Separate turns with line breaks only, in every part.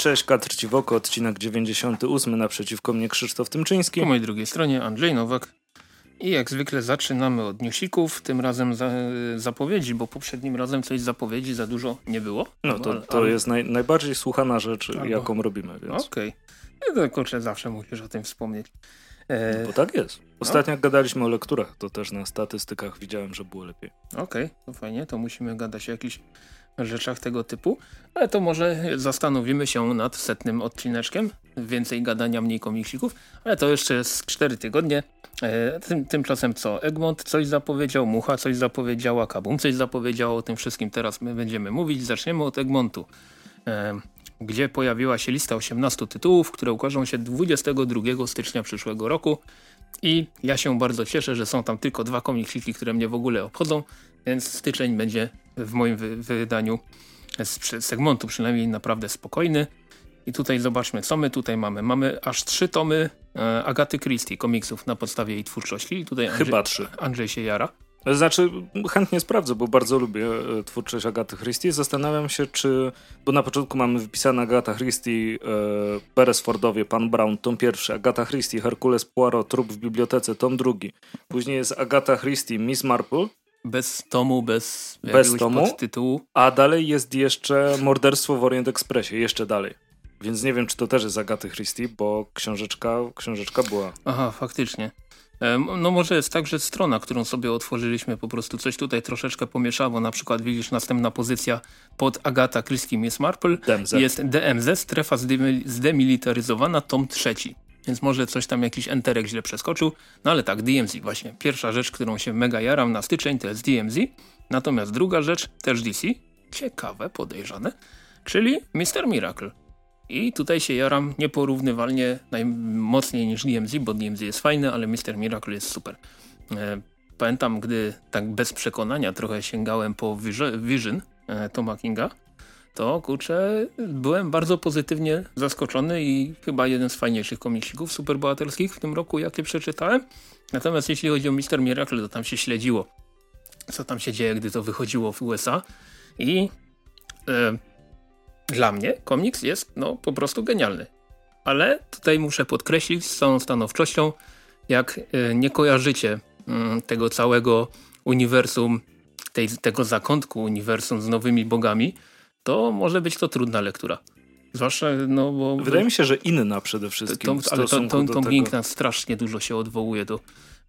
Cześć, Katr Ciwoko, odcinek 98, naprzeciwko mnie Krzysztof Tymczyński.
Po mojej drugiej stronie Andrzej Nowak. I jak zwykle zaczynamy od newsików, tym razem za, zapowiedzi, bo poprzednim razem coś zapowiedzi za dużo nie było.
No to, to jest naj, najbardziej słuchana rzecz, Albo... jaką robimy.
Więc... Okej. Okay. No kurczę, zawsze musisz o tym wspomnieć.
E... Bo tak jest. Ostatnio no. jak gadaliśmy o lekturach, to też na statystykach widziałem, że było lepiej.
Okej, okay, to fajnie, to musimy gadać o jakichś rzeczach tego typu, ale to może zastanowimy się nad setnym odcineczkiem. Więcej gadania, mniej komiksików, ale to jeszcze jest 4 tygodnie. E, tym, tymczasem co? Egmont coś zapowiedział, Mucha coś zapowiedziała, Kabum coś zapowiedziało, o tym wszystkim teraz my będziemy mówić. Zaczniemy od Egmontu, e, gdzie pojawiła się lista 18 tytułów, które ukażą się 22 stycznia przyszłego roku. I ja się bardzo cieszę, że są tam tylko dwa komiksiki, które mnie w ogóle obchodzą, więc styczeń będzie w moim wy wydaniu z segmentu przynajmniej naprawdę spokojny. I tutaj zobaczmy, co my tutaj mamy. Mamy aż trzy tomy e, Agaty Christie, komiksów na podstawie jej twórczości. I tutaj Andrzej,
Chyba trzy.
Andrzej się jara.
Znaczy, chętnie sprawdzę, bo bardzo lubię e, twórczość Agaty Christie. Zastanawiam się, czy... Bo na początku mamy wypisane Agata Christie, e, Pan Brown, tom pierwszy, Agata Christie, Herkules Poirot, Trup w bibliotece, tom drugi. Później jest Agata Christie, Miss Marple,
bez tomu, bez,
bez tomu,
tytułu.
A dalej jest jeszcze Morderstwo w Orient Expressie, jeszcze dalej. Więc nie wiem, czy to też jest Agaty Christie, bo książeczka, książeczka była.
Aha, faktycznie. No może jest tak, że strona, którą sobie otworzyliśmy, po prostu coś tutaj troszeczkę pomieszało. Na przykład widzisz następna pozycja pod Agata Christie Miss Marple.
DMZ.
Jest DMZ, strefa zdemilitaryzowana, tom trzeci. Więc może coś tam jakiś enterek źle przeskoczył. No ale tak, DMZ właśnie. Pierwsza rzecz, którą się mega jaram na styczeń to jest DMZ. Natomiast druga rzecz, też DC. Ciekawe, podejrzane. Czyli Mr. Miracle. I tutaj się jaram nieporównywalnie najmocniej niż DMZ, bo DMZ jest fajny, ale Mr. Miracle jest super. E, pamiętam, gdy tak bez przekonania trochę sięgałem po Vision e, Toma Kinga, to kurczę, byłem bardzo pozytywnie zaskoczony i chyba jeden z fajniejszych komiksików superbohaterskich w tym roku, jakie przeczytałem. Natomiast jeśli chodzi o Mister Miracle, to tam się śledziło, co tam się dzieje, gdy to wychodziło w USA. I e, dla mnie komiks jest no, po prostu genialny. Ale tutaj muszę podkreślić z całą stanowczością, jak e, nie kojarzycie mm, tego całego uniwersum, tej, tego zakątku uniwersum z nowymi bogami, to może być to trudna lektura. Zwłaszcza, no bo...
Wydaje mi się, że inna przede wszystkim
to, Ale Tom, Tom King strasznie dużo się odwołuje do,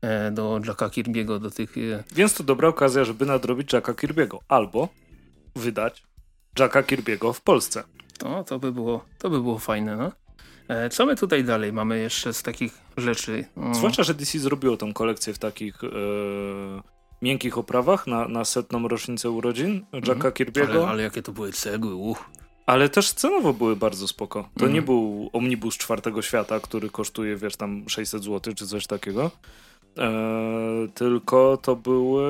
e, do Jacka Kirby'ego, do tych... E...
Więc to dobra okazja, żeby nadrobić Jacka Kirby'ego. Albo wydać Jacka Kirby'ego w Polsce.
No, to by było, to by było fajne, no. E, co my tutaj dalej mamy jeszcze z takich rzeczy?
Mm. Zwłaszcza, że DC zrobiło tą kolekcję w takich... E miękkich oprawach na, na setną rocznicę urodzin Jacka mm. Kirby'ego.
Ale, ale, jakie to były cegły, uch.
Ale też cenowo były bardzo spoko. To mm. nie był omnibus czwartego świata, który kosztuje, wiesz, tam 600 zł czy coś takiego. E, tylko to były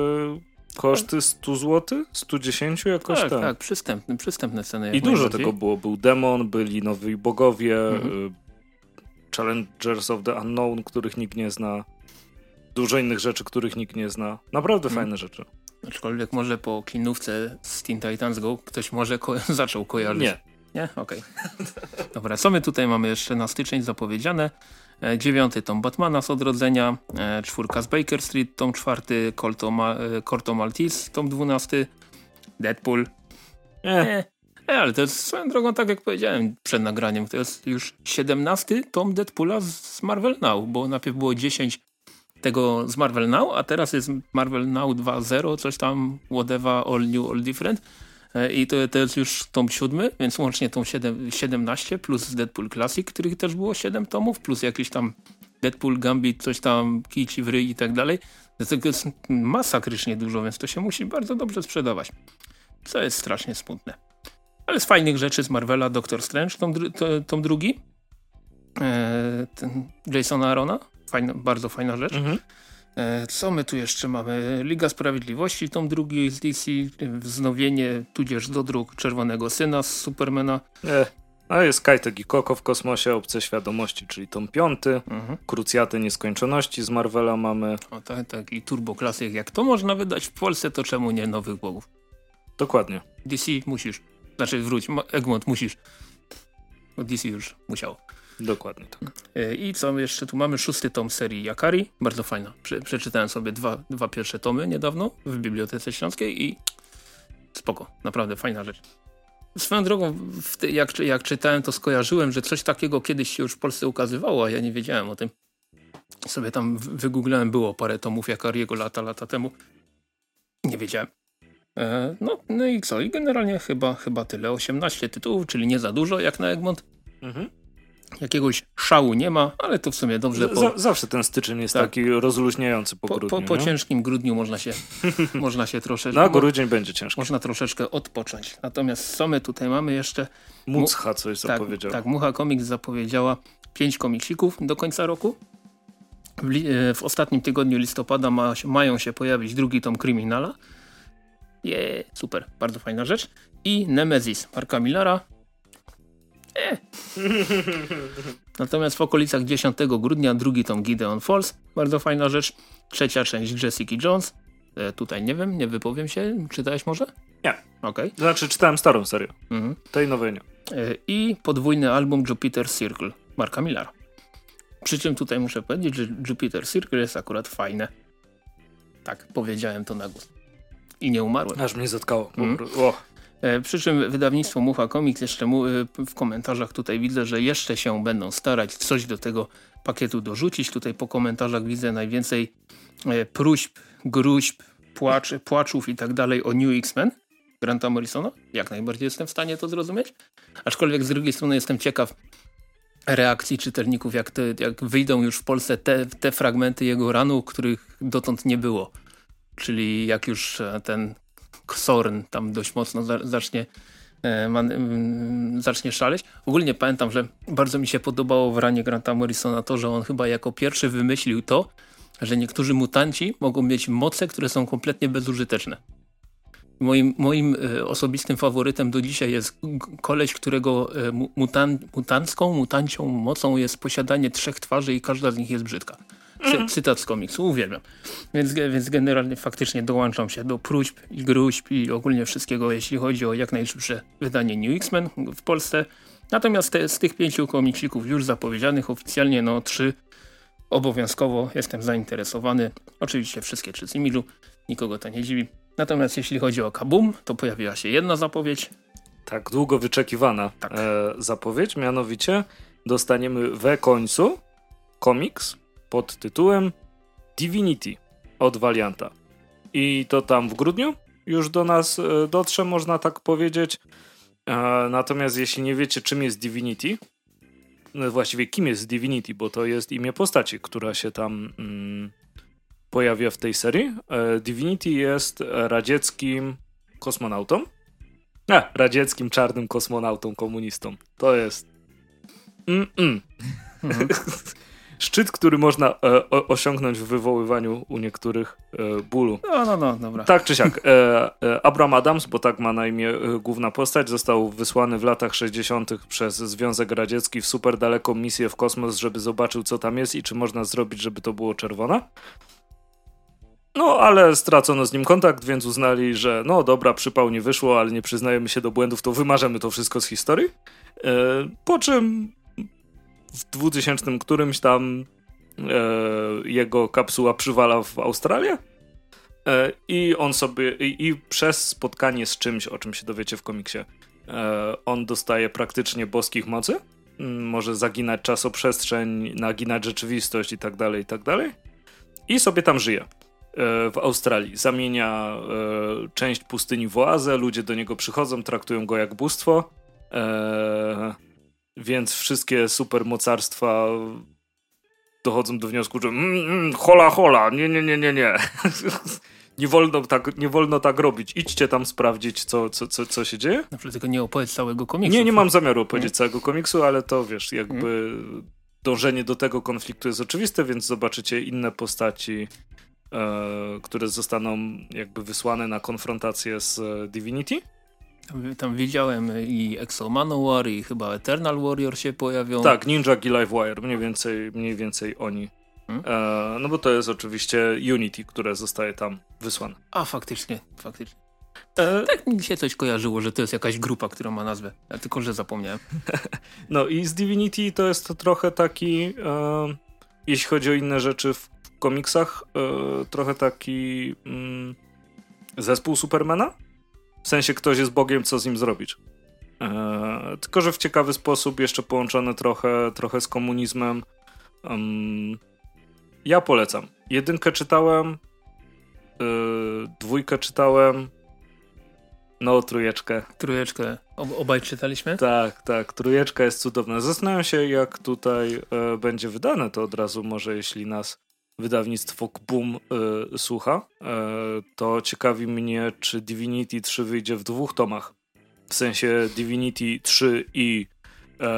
koszty 100 zł, 110 jakoś
tak.
Tak,
tak, przystępne, przystępne ceny.
I dużo tego było. Był Demon, byli nowi bogowie, mm. Challengers of the Unknown, których nikt nie zna dużo innych rzeczy, których nikt nie zna. Naprawdę hmm. fajne rzeczy.
Aczkolwiek może po klinówce z Teen Titans Go ktoś może ko zaczął kojarzyć.
Nie.
Nie? Okej. Okay. Dobra, co my tutaj mamy jeszcze na styczeń zapowiedziane? E, dziewiąty tom Batmana z odrodzenia, e, czwórka z Baker Street, tom czwarty, Corto, Ma e, Corto Maltese, tom dwunasty, Deadpool.
Nie.
E, ale to jest swoją drogą, tak jak powiedziałem przed nagraniem, to jest już siedemnasty tom Deadpoola z Marvel Now, bo najpierw było 10 tego z Marvel Now, a teraz jest Marvel Now 2.0, coś tam, whatever, all new, all different. E, I to, to jest już tom siódmy, więc łącznie tom 7, 17 plus Deadpool Classic, których też było 7 tomów, plus jakiś tam Deadpool, Gambit, coś tam, kici w i tak dalej. Tego jest masakrycznie dużo, więc to się musi bardzo dobrze sprzedawać. Co jest strasznie smutne. Ale z fajnych rzeczy z Marvela Doctor Strange, tom, tom drugi. Eee, Jasona Arona, fajna, bardzo fajna rzecz. Mhm. E, co my tu jeszcze mamy? Liga Sprawiedliwości, tom drugi z DC, wznowienie, tudzież dodruk Czerwonego Syna z Supermana.
E, a jest Kajtek i Koko w kosmosie, Obce Świadomości, czyli tom piąty, mhm. Krucjaty Nieskończoności z Marvela mamy.
O tak, tak i Turbo Classic. Jak to można wydać w Polsce, to czemu nie Nowych Bogów?
Dokładnie.
DC musisz. Znaczy wróć, Egmont musisz. DC już musiał.
Dokładnie tak.
E, I co jeszcze tu mamy? Szósty tom serii Yakari. Bardzo fajna. Prze przeczytałem sobie dwa, dwa pierwsze tomy niedawno w Bibliotece Śląskiej i spoko. Naprawdę fajna rzecz. Swoją drogą, jak, jak czytałem, to skojarzyłem, że coś takiego kiedyś się już w Polsce ukazywało, a ja nie wiedziałem o tym. Sobie tam wygooglałem, było parę tomów Yakariego lata, lata temu. Nie wiedziałem. E, no, no i co? I generalnie chyba, chyba tyle. 18 tytułów, czyli nie za dużo jak na Egmont. Mhm. Jakiegoś szału nie ma, ale to w sumie dobrze.
Po... zawsze ten styczeń jest tak. taki rozluźniający po, po grudniu.
Po, po ciężkim grudniu można się, można się troszeczkę...
Na grudzień będzie ciężko.
Można troszeczkę odpocząć. Natomiast co my tutaj mamy jeszcze?
Mucha coś
tak,
zapowiedziała.
Tak, Mucha Comics zapowiedziała pięć komiksików do końca roku. W, e, w ostatnim tygodniu listopada ma, mają się pojawić drugi tom Kryminala. Je, super, bardzo fajna rzecz. I Nemesis Marka Millara. E. Natomiast w okolicach 10 grudnia drugi tom Gideon Falls. Bardzo fajna rzecz. Trzecia część Jessica Jones. E, tutaj nie wiem, nie wypowiem się. Czytałeś może?
Nie.
Okej. Okay.
Znaczy czytałem starą serię. Mhm. Tej nowej nie.
E, I podwójny album Jupiter Circle Marka Millara. Przy czym tutaj muszę powiedzieć, że Jupiter Circle jest akurat fajne. Tak, powiedziałem to na głos i nie umarłem.
Aż mnie zatkało. Mm.
E, przy czym wydawnictwo Mucha Comics jeszcze mu, e, w komentarzach tutaj widzę, że jeszcze się będą starać coś do tego pakietu dorzucić. Tutaj po komentarzach widzę najwięcej e, próśb, gruźb, płacz, płaczów i tak dalej o New X-Men Granta Morrisona. Jak najbardziej jestem w stanie to zrozumieć. Aczkolwiek z drugiej strony jestem ciekaw reakcji czytelników, jak, te, jak wyjdą już w Polsce te, te fragmenty jego ranu, których dotąd nie było czyli jak już e, ten Xorn tam dość mocno zacznie e, zacznie szaleć. Ogólnie pamiętam, że bardzo mi się podobało w ranie Granta Morrisona to, że on chyba jako pierwszy wymyślił to, że niektórzy mutanci mogą mieć moce, które są kompletnie bezużyteczne. Moim, moim e, osobistym faworytem do dzisiaj jest koleś, którego mutan, mutancką, mutancią mocą jest posiadanie trzech twarzy i każda z nich jest brzydka. Cy, cytat z komiksu, uwielbiam. Więc, więc generalnie faktycznie dołączam się do próśb i gruźb i ogólnie wszystkiego, jeśli chodzi o jak najszybsze wydanie New X-Men w Polsce. Natomiast te, z tych pięciu komiksików już zapowiedzianych oficjalnie, no trzy obowiązkowo jestem zainteresowany. Oczywiście wszystkie trzy z Imilu, nikogo to nie dziwi. Natomiast jeśli chodzi o Kabum, to pojawiła się jedna zapowiedź.
Tak, długo wyczekiwana tak. E, zapowiedź, mianowicie dostaniemy we końcu komiks pod tytułem Divinity od Valianta. I to tam w grudniu już do nas e, dotrze, można tak powiedzieć. E, natomiast jeśli nie wiecie, czym jest Divinity, no właściwie kim jest Divinity, bo to jest imię postaci, która się tam mm, pojawia w tej serii. E, Divinity jest radzieckim kosmonautą. A, radzieckim czarnym kosmonautą komunistą. To jest. Mm -mm. Mhm. szczyt, który można e, o, osiągnąć w wywoływaniu u niektórych e, bólu.
No, no, no, dobra.
Tak czy siak. E, e Abraham Adams, bo tak ma na imię e, główna postać, został wysłany w latach 60. przez Związek Radziecki w super daleką misję w kosmos, żeby zobaczył, co tam jest i czy można zrobić, żeby to było czerwone. No, ale stracono z nim kontakt, więc uznali, że no dobra, przypał nie wyszło, ale nie przyznajemy się do błędów, to wymarzemy to wszystko z historii. E, po czym w 2000 którymś tam e, jego kapsuła przywala w Australię. E, I on sobie, i, i, przez spotkanie z czymś, o czym się dowiecie w komiksie, e, on dostaje praktycznie boskich mocy. Mm, może zaginać czasoprzestrzeń, naginać rzeczywistość i tak dalej, i tak dalej. I sobie tam żyje. E, w Australii. Zamienia e, część pustyni w oazę, ludzie do niego przychodzą, traktują go jak bóstwo. E, więc wszystkie supermocarstwa dochodzą do wniosku, że mm, mm, hola, hola, nie, nie, nie, nie, nie. nie, wolno tak, nie wolno tak robić. Idźcie tam sprawdzić, co, co, co, co się dzieje.
Na przykład tylko nie opowiedz całego komiksu.
Nie, nie mam zamiaru opowiedzieć nie? całego komiksu, ale to wiesz, jakby hmm. dążenie do tego konfliktu jest oczywiste, więc zobaczycie inne postaci, e, które zostaną jakby wysłane na konfrontację z e, Divinity.
Tam widziałem i Exo Manowar i chyba Eternal Warrior się pojawią.
Tak, Ninja i Livewire, mniej więcej, mniej więcej oni. Hmm? E, no bo to jest oczywiście Unity, które zostaje tam wysłane.
A faktycznie, faktycznie. E... Tak mi się coś kojarzyło, że to jest jakaś grupa, która ma nazwę, ja tylko że zapomniałem.
no i z Divinity to jest to trochę taki, e, jeśli chodzi o inne rzeczy w komiksach, e, trochę taki mm, zespół Supermana. W sensie ktoś jest Bogiem, co z nim zrobić. E, tylko, że w ciekawy sposób, jeszcze połączone trochę, trochę z komunizmem. Um, ja polecam. Jedynkę czytałem, yy, dwójkę czytałem, no trójeczkę.
Trójeczkę. Ob obaj czytaliśmy?
Tak, tak. Trójeczka jest cudowna. Zastanawiam się, jak tutaj e, będzie wydane to od razu, może jeśli nas wydawnictwo Kbum e, słucha, e, to ciekawi mnie, czy Divinity 3 wyjdzie w dwóch tomach. W sensie Divinity 3 i e,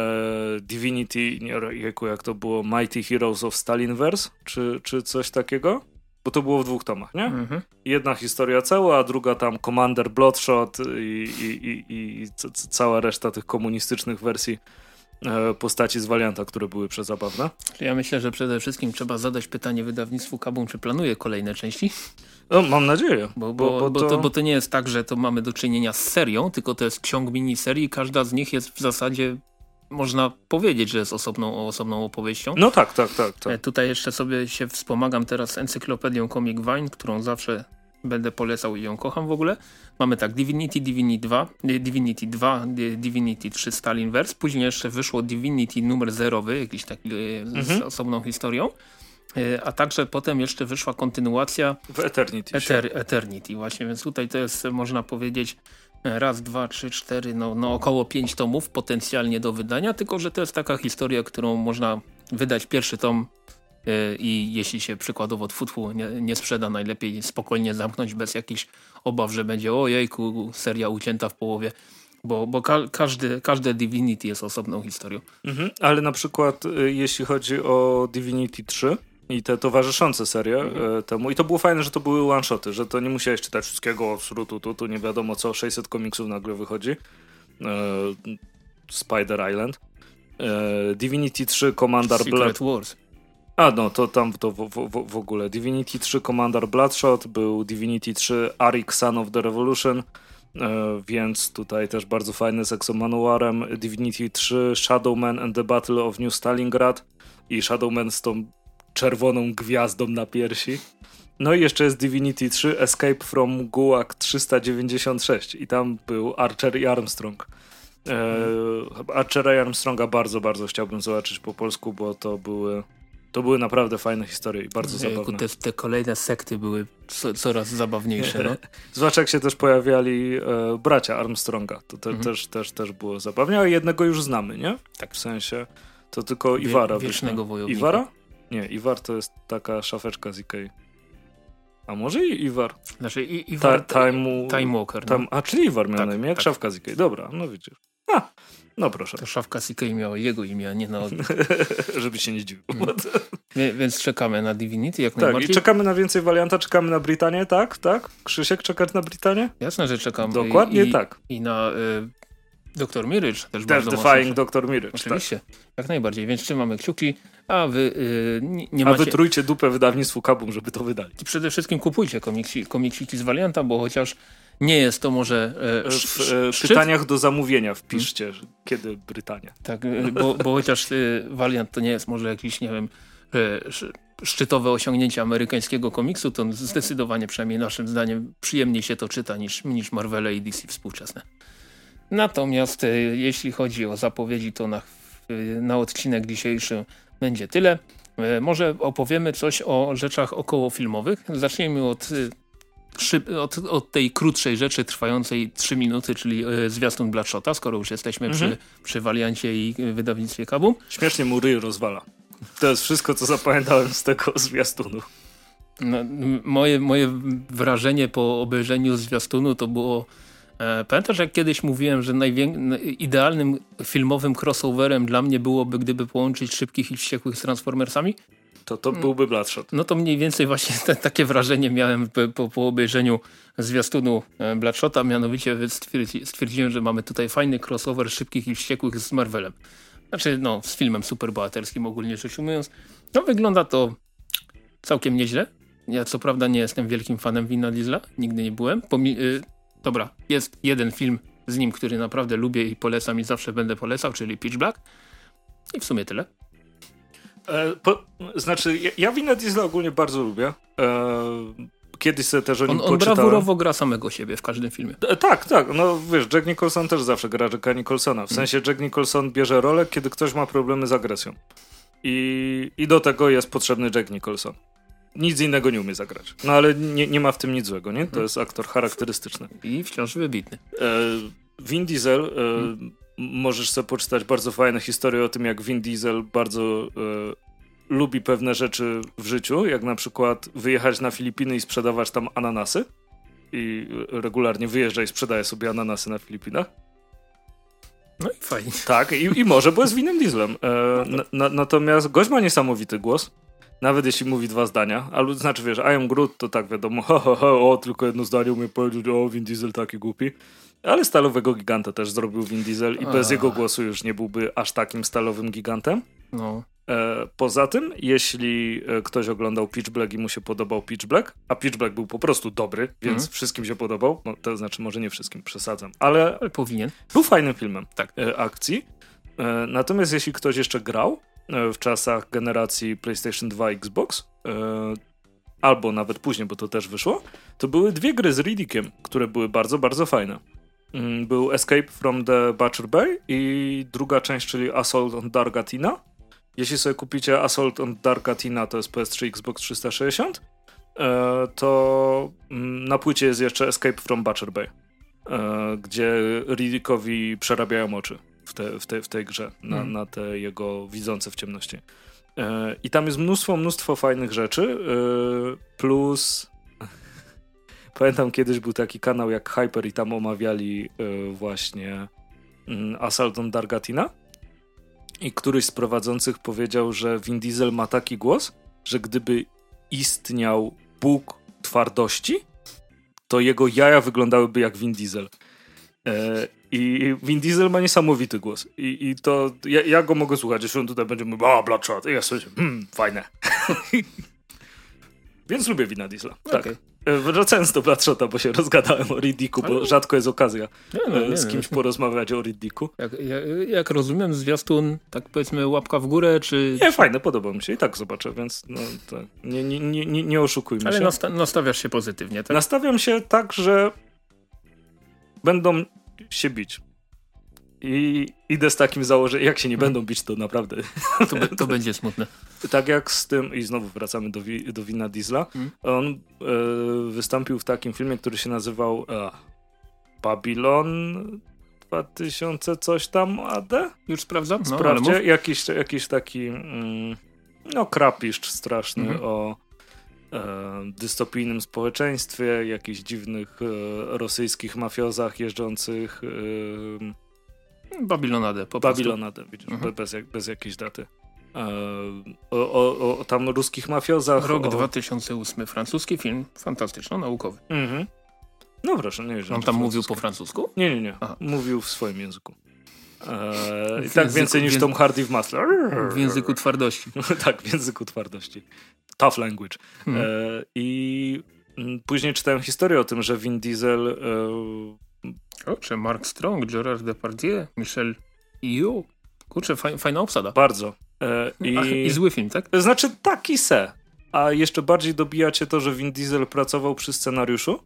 Divinity, nie jejku, jak to było, Mighty Heroes of Stalinverse, czy, czy coś takiego? Bo to było w dwóch tomach, nie? Mhm. Jedna historia cała, a druga tam Commander Bloodshot i, i, i, i cała reszta tych komunistycznych wersji postaci z Valianta, które były przezabawne.
Ja myślę, że przede wszystkim trzeba zadać pytanie wydawnictwu Kabum, czy planuje kolejne części?
No, mam nadzieję.
Bo, bo, bo, bo, to... To, bo to nie jest tak, że to mamy do czynienia z serią, tylko to jest ciąg miniserii. Każda z nich jest w zasadzie można powiedzieć, że jest osobną, osobną opowieścią.
No tak, tak, tak, tak.
E, tutaj jeszcze sobie się wspomagam teraz encyklopedią Comic Vine, którą zawsze będę polecał i ją kocham w ogóle. Mamy tak Divinity, Divinity 2, Divinity 2, Divinity 3 Stalinverse, później jeszcze wyszło Divinity numer zerowy, jakiś taki e, mhm. z osobną historią. E, a także potem jeszcze wyszła kontynuacja
w Eternity.
Eter, Eternity właśnie, więc tutaj to jest można powiedzieć raz, dwa, trzy, cztery, no, no około pięć tomów potencjalnie do wydania, tylko że to jest taka historia, którą można wydać pierwszy tom i jeśli się przykładowo twutwu nie, nie sprzeda, najlepiej spokojnie zamknąć bez jakichś obaw, że będzie ojejku, seria ucięta w połowie bo, bo ka każdy, każde Divinity jest osobną historią.
Mhm, ale na przykład y, jeśli chodzi o Divinity 3, i te towarzyszące serie mhm. temu. I to było fajne, że to były one-shoty, że to nie musiałeś czytać wszystkiego od tu, tu, nie wiadomo co, 600 komiksów nagle wychodzi. E, Spider Island. E, Divinity 3 Commander
Blood... Wars.
A no, to tam to w, w, w, ogóle. Divinity 3 Commander Bloodshot, był Divinity 3 Arik Son of the Revolution, e, więc tutaj też bardzo fajny z Exomanuarem. Divinity 3 Shadowman and the Battle of New Stalingrad i Shadowman z tą czerwoną gwiazdą na piersi. No i jeszcze jest Divinity 3 Escape from Gulag 396 i tam był Archer i Armstrong. E, Archera i Armstronga bardzo, bardzo chciałbym zobaczyć po polsku, bo to były to były naprawdę fajne historie i bardzo zabawne.
Te, te, kolejne sekty były co, coraz zabawniejsze. No?
Zwłaszcza jak się też pojawiali e, bracia Armstronga. To te, mhm. też, też, też było zabawnie, a jednego już znamy, nie?
Tak.
W sensie to tylko Iwara.
Wie, wiecznego wojownika.
Iwara? Nie, Iwar to jest taka szafeczka z Ikei. A może i Iwar?
Znaczy i, Iwar,
Ta, time,
time Walker. No.
a, czyli Iwar miał tak, na imię, jak tak. szafka z Ikei. Dobra, no widzisz. No proszę.
To szafka z Ikei miała jego imię, a nie na odwrót.
Żeby się nie zdziwił.
Hmm. Więc czekamy na Divinity jak
tak,
najbardziej.
i czekamy na więcej warianta, czekamy na Brytanię, tak? Tak? Krzysiek, czekać na Brytanię?
Jasne, że czekam.
Dokładnie
I,
tak.
I na y, Doktor Mirage też
Death
bardzo
Defying Doktor Mirage.
Tak. Oczywiście, tak. jak najbardziej, więc trzymamy kciuki, a wy yy, nie,
nie macie... A wy trójcie dupę wydawnictwu Kabum, żeby to wydali.
I przede wszystkim kupujcie komiksiki, komiksiki z Valianta, bo chociaż nie jest to może
e, W e, pytaniach do zamówienia wpiszcie, hmm. kiedy Brytania.
Tak, e, bo, bo chociaż e, Valiant to nie jest może jakiś, nie wiem, e, szczytowe osiągnięcie amerykańskiego komiksu, to zdecydowanie, przynajmniej naszym zdaniem, przyjemniej się to czyta niż, niż Marvele i DC współczesne. Natomiast e, jeśli chodzi o zapowiedzi, to na, na odcinek dzisiejszy będzie tyle. E, może opowiemy coś o rzeczach okołofilmowych. Zacznijmy od, e, od, od tej krótszej rzeczy trwającej 3 minuty, czyli zwiastun Bloodshota, skoro już jesteśmy mhm. przy, przy Valiancie i wydawnictwie Kabum.
Śmiesznie mu ryj rozwala. To jest wszystko, co zapamiętałem z tego zwiastunu.
No, moje, moje wrażenie po obejrzeniu zwiastunu to było E, pamiętasz jak kiedyś mówiłem, że idealnym filmowym crossoverem dla mnie byłoby, gdyby połączyć Szybkich i Wściekłych z Transformersami?
To to byłby Bloodshot.
No to mniej więcej właśnie te, takie wrażenie miałem po, po obejrzeniu zwiastunu e, Bloodshota, mianowicie stwierdzi, stwierdziłem, że mamy tutaj fajny crossover Szybkich i Wściekłych z Marvelem. Znaczy no z filmem superbohaterskim ogólnie rzecz ujmując. No wygląda to całkiem nieźle. Ja co prawda nie jestem wielkim fanem Wina Diesla, nigdy nie byłem. Pomi y, dobra, jest jeden film z nim, który naprawdę lubię i polecam i zawsze będę polecał, czyli Pitch Black. I w sumie tyle.
E, po, znaczy, ja, ja Winę Diesla ogólnie bardzo lubię. E, kiedyś sobie też o nim
on, on brawurowo gra samego siebie w każdym filmie.
E, tak, tak. No wiesz, Jack Nicholson też zawsze gra Jacka Nicholsona. W mm. sensie Jack Nicholson bierze rolę, kiedy ktoś ma problemy z agresją. I, I do tego jest potrzebny Jack Nicholson. Nic innego nie umie zagrać. No ale nie, nie ma w tym nic złego, nie? To mhm. jest aktor charakterystyczny.
I wciąż wybitny.
E, Vin Diesel, e, hmm. Możesz sobie poczytać bardzo fajne historie o tym, jak Vin Diesel bardzo e, lubi pewne rzeczy w życiu, jak na przykład wyjechać na Filipiny i sprzedawać tam ananasy. I regularnie wyjeżdża i sprzedaje sobie ananasy na Filipinach.
No i fajnie.
Tak, i, i może, bo jest Winem Dieslem. E, na, natomiast gość ma niesamowity głos. Nawet jeśli mówi dwa zdania, albo znaczy wiesz, I am Groot, to tak wiadomo, ha, ha, ha, o, tylko jedno zdanie umie powiedzieć, o, Vin Diesel taki głupi. Ale stalowego giganta też zrobił Vin Diesel i bez jego głosu już nie byłby aż takim stalowym gigantem.
No.
E, poza tym, jeśli e, ktoś oglądał Pitch Black i mu się podobał Pitch Black, a Pitch Black był po prostu dobry, więc mm. wszystkim się podobał, no, to znaczy może nie wszystkim, przesadzam, ale,
ale powinien.
Był fajnym filmem tak. E, akcji. Natomiast jeśli ktoś jeszcze grał, w czasach generacji PlayStation 2 Xbox, albo nawet później, bo to też wyszło, to były dwie gry z Riddickiem, które były bardzo, bardzo fajne. Mm, był Escape from the Butcher Bay i druga część, czyli Assault on Dargatina. Jeśli sobie kupicie Assault on Dargatina, to jest PS3, Xbox 360, e, to mm, na płycie jest jeszcze Escape from Butcher Bay, gdzie Riddickowi przerabiają oczy w, te, w, te, w tej grze, na, mm. na te jego widzące w ciemności. E, I tam jest mnóstwo, mnóstwo fajnych rzeczy, e, plus pamiętam kiedyś był taki kanał jak Hyper i tam omawiali e, właśnie mm, Assault on Dargatina i któryś z prowadzących powiedział, że Vin Diesel ma taki głos, że gdyby istniał Bóg twardości, to jego jaja wyglądałyby jak Vin Diesel. E, I Vin Diesel ma niesamowity głos. I, i to ja, ja, go mogę słuchać, jeśli on tutaj będzie mówił, a Bloodshot, i ja sobie, hmm, fajne. Więc lubię Wina Diesla. Tak. Wracając do Bloodshota, bo się rozgadałem o Riddicku, bo rzadko jest okazja nie, no, nie, z kimś nie. porozmawiać o Riddicku.
Jak, jak, jak, rozumiem, zwiastun, tak powiedzmy łapka w górę, czy...
Nie, fajne, podoba mi się i tak zobaczę, więc no, tak. nie, nie, nie, nie oszukujmy
Ale
się.
Ale nasta nastawiasz się pozytywnie, tak?
Nastawiam się tak, że będą się bić. I idę z takim założeniem, jak się nie będą bić, to naprawdę.
To, to będzie smutne.
Tak jak z tym, i znowu wracamy do, wi, do Wina Diesla, hmm. on e, wystąpił w takim filmie, który się nazywał e, Babylon 2000 coś tam AD?
Już sprawdzam.
No, Sprawdźcie, jakiś, jakiś taki mm, no krapiszcz straszny mhm. o e, dystopijnym społeczeństwie, jakichś dziwnych e, rosyjskich mafiozach jeżdżących.
E, Babilonadę po
Babilonadę, widzisz, mhm. bez, bez jakiejś daty. E, o, o, o, tam ruskich mafiozach.
Rok o... 2008, francuski film, fantastyczno-naukowy. Mhm.
No proszę, nie
wiem. On tam mówił po francusku?
Nie, nie, nie. Aha. Mówił w swoim języku. Eee, tak więcej niż Tom Hardy w Masle.
W języku twardości.
tak, w języku twardości. Tough language. Hmm. Eee, I mm, później czytałem historię o tym, że Vin Diesel...
Eee... Kurczę, Mark Strong, Gerard Depardieu, Michel Yeoh. Kurczę, faj, fajna obsada.
Bardzo. Eee, i...
Ach, I zły film, tak?
Znaczy taki se. A jeszcze bardziej dobijacie to, że Vin Diesel pracował przy scenariuszu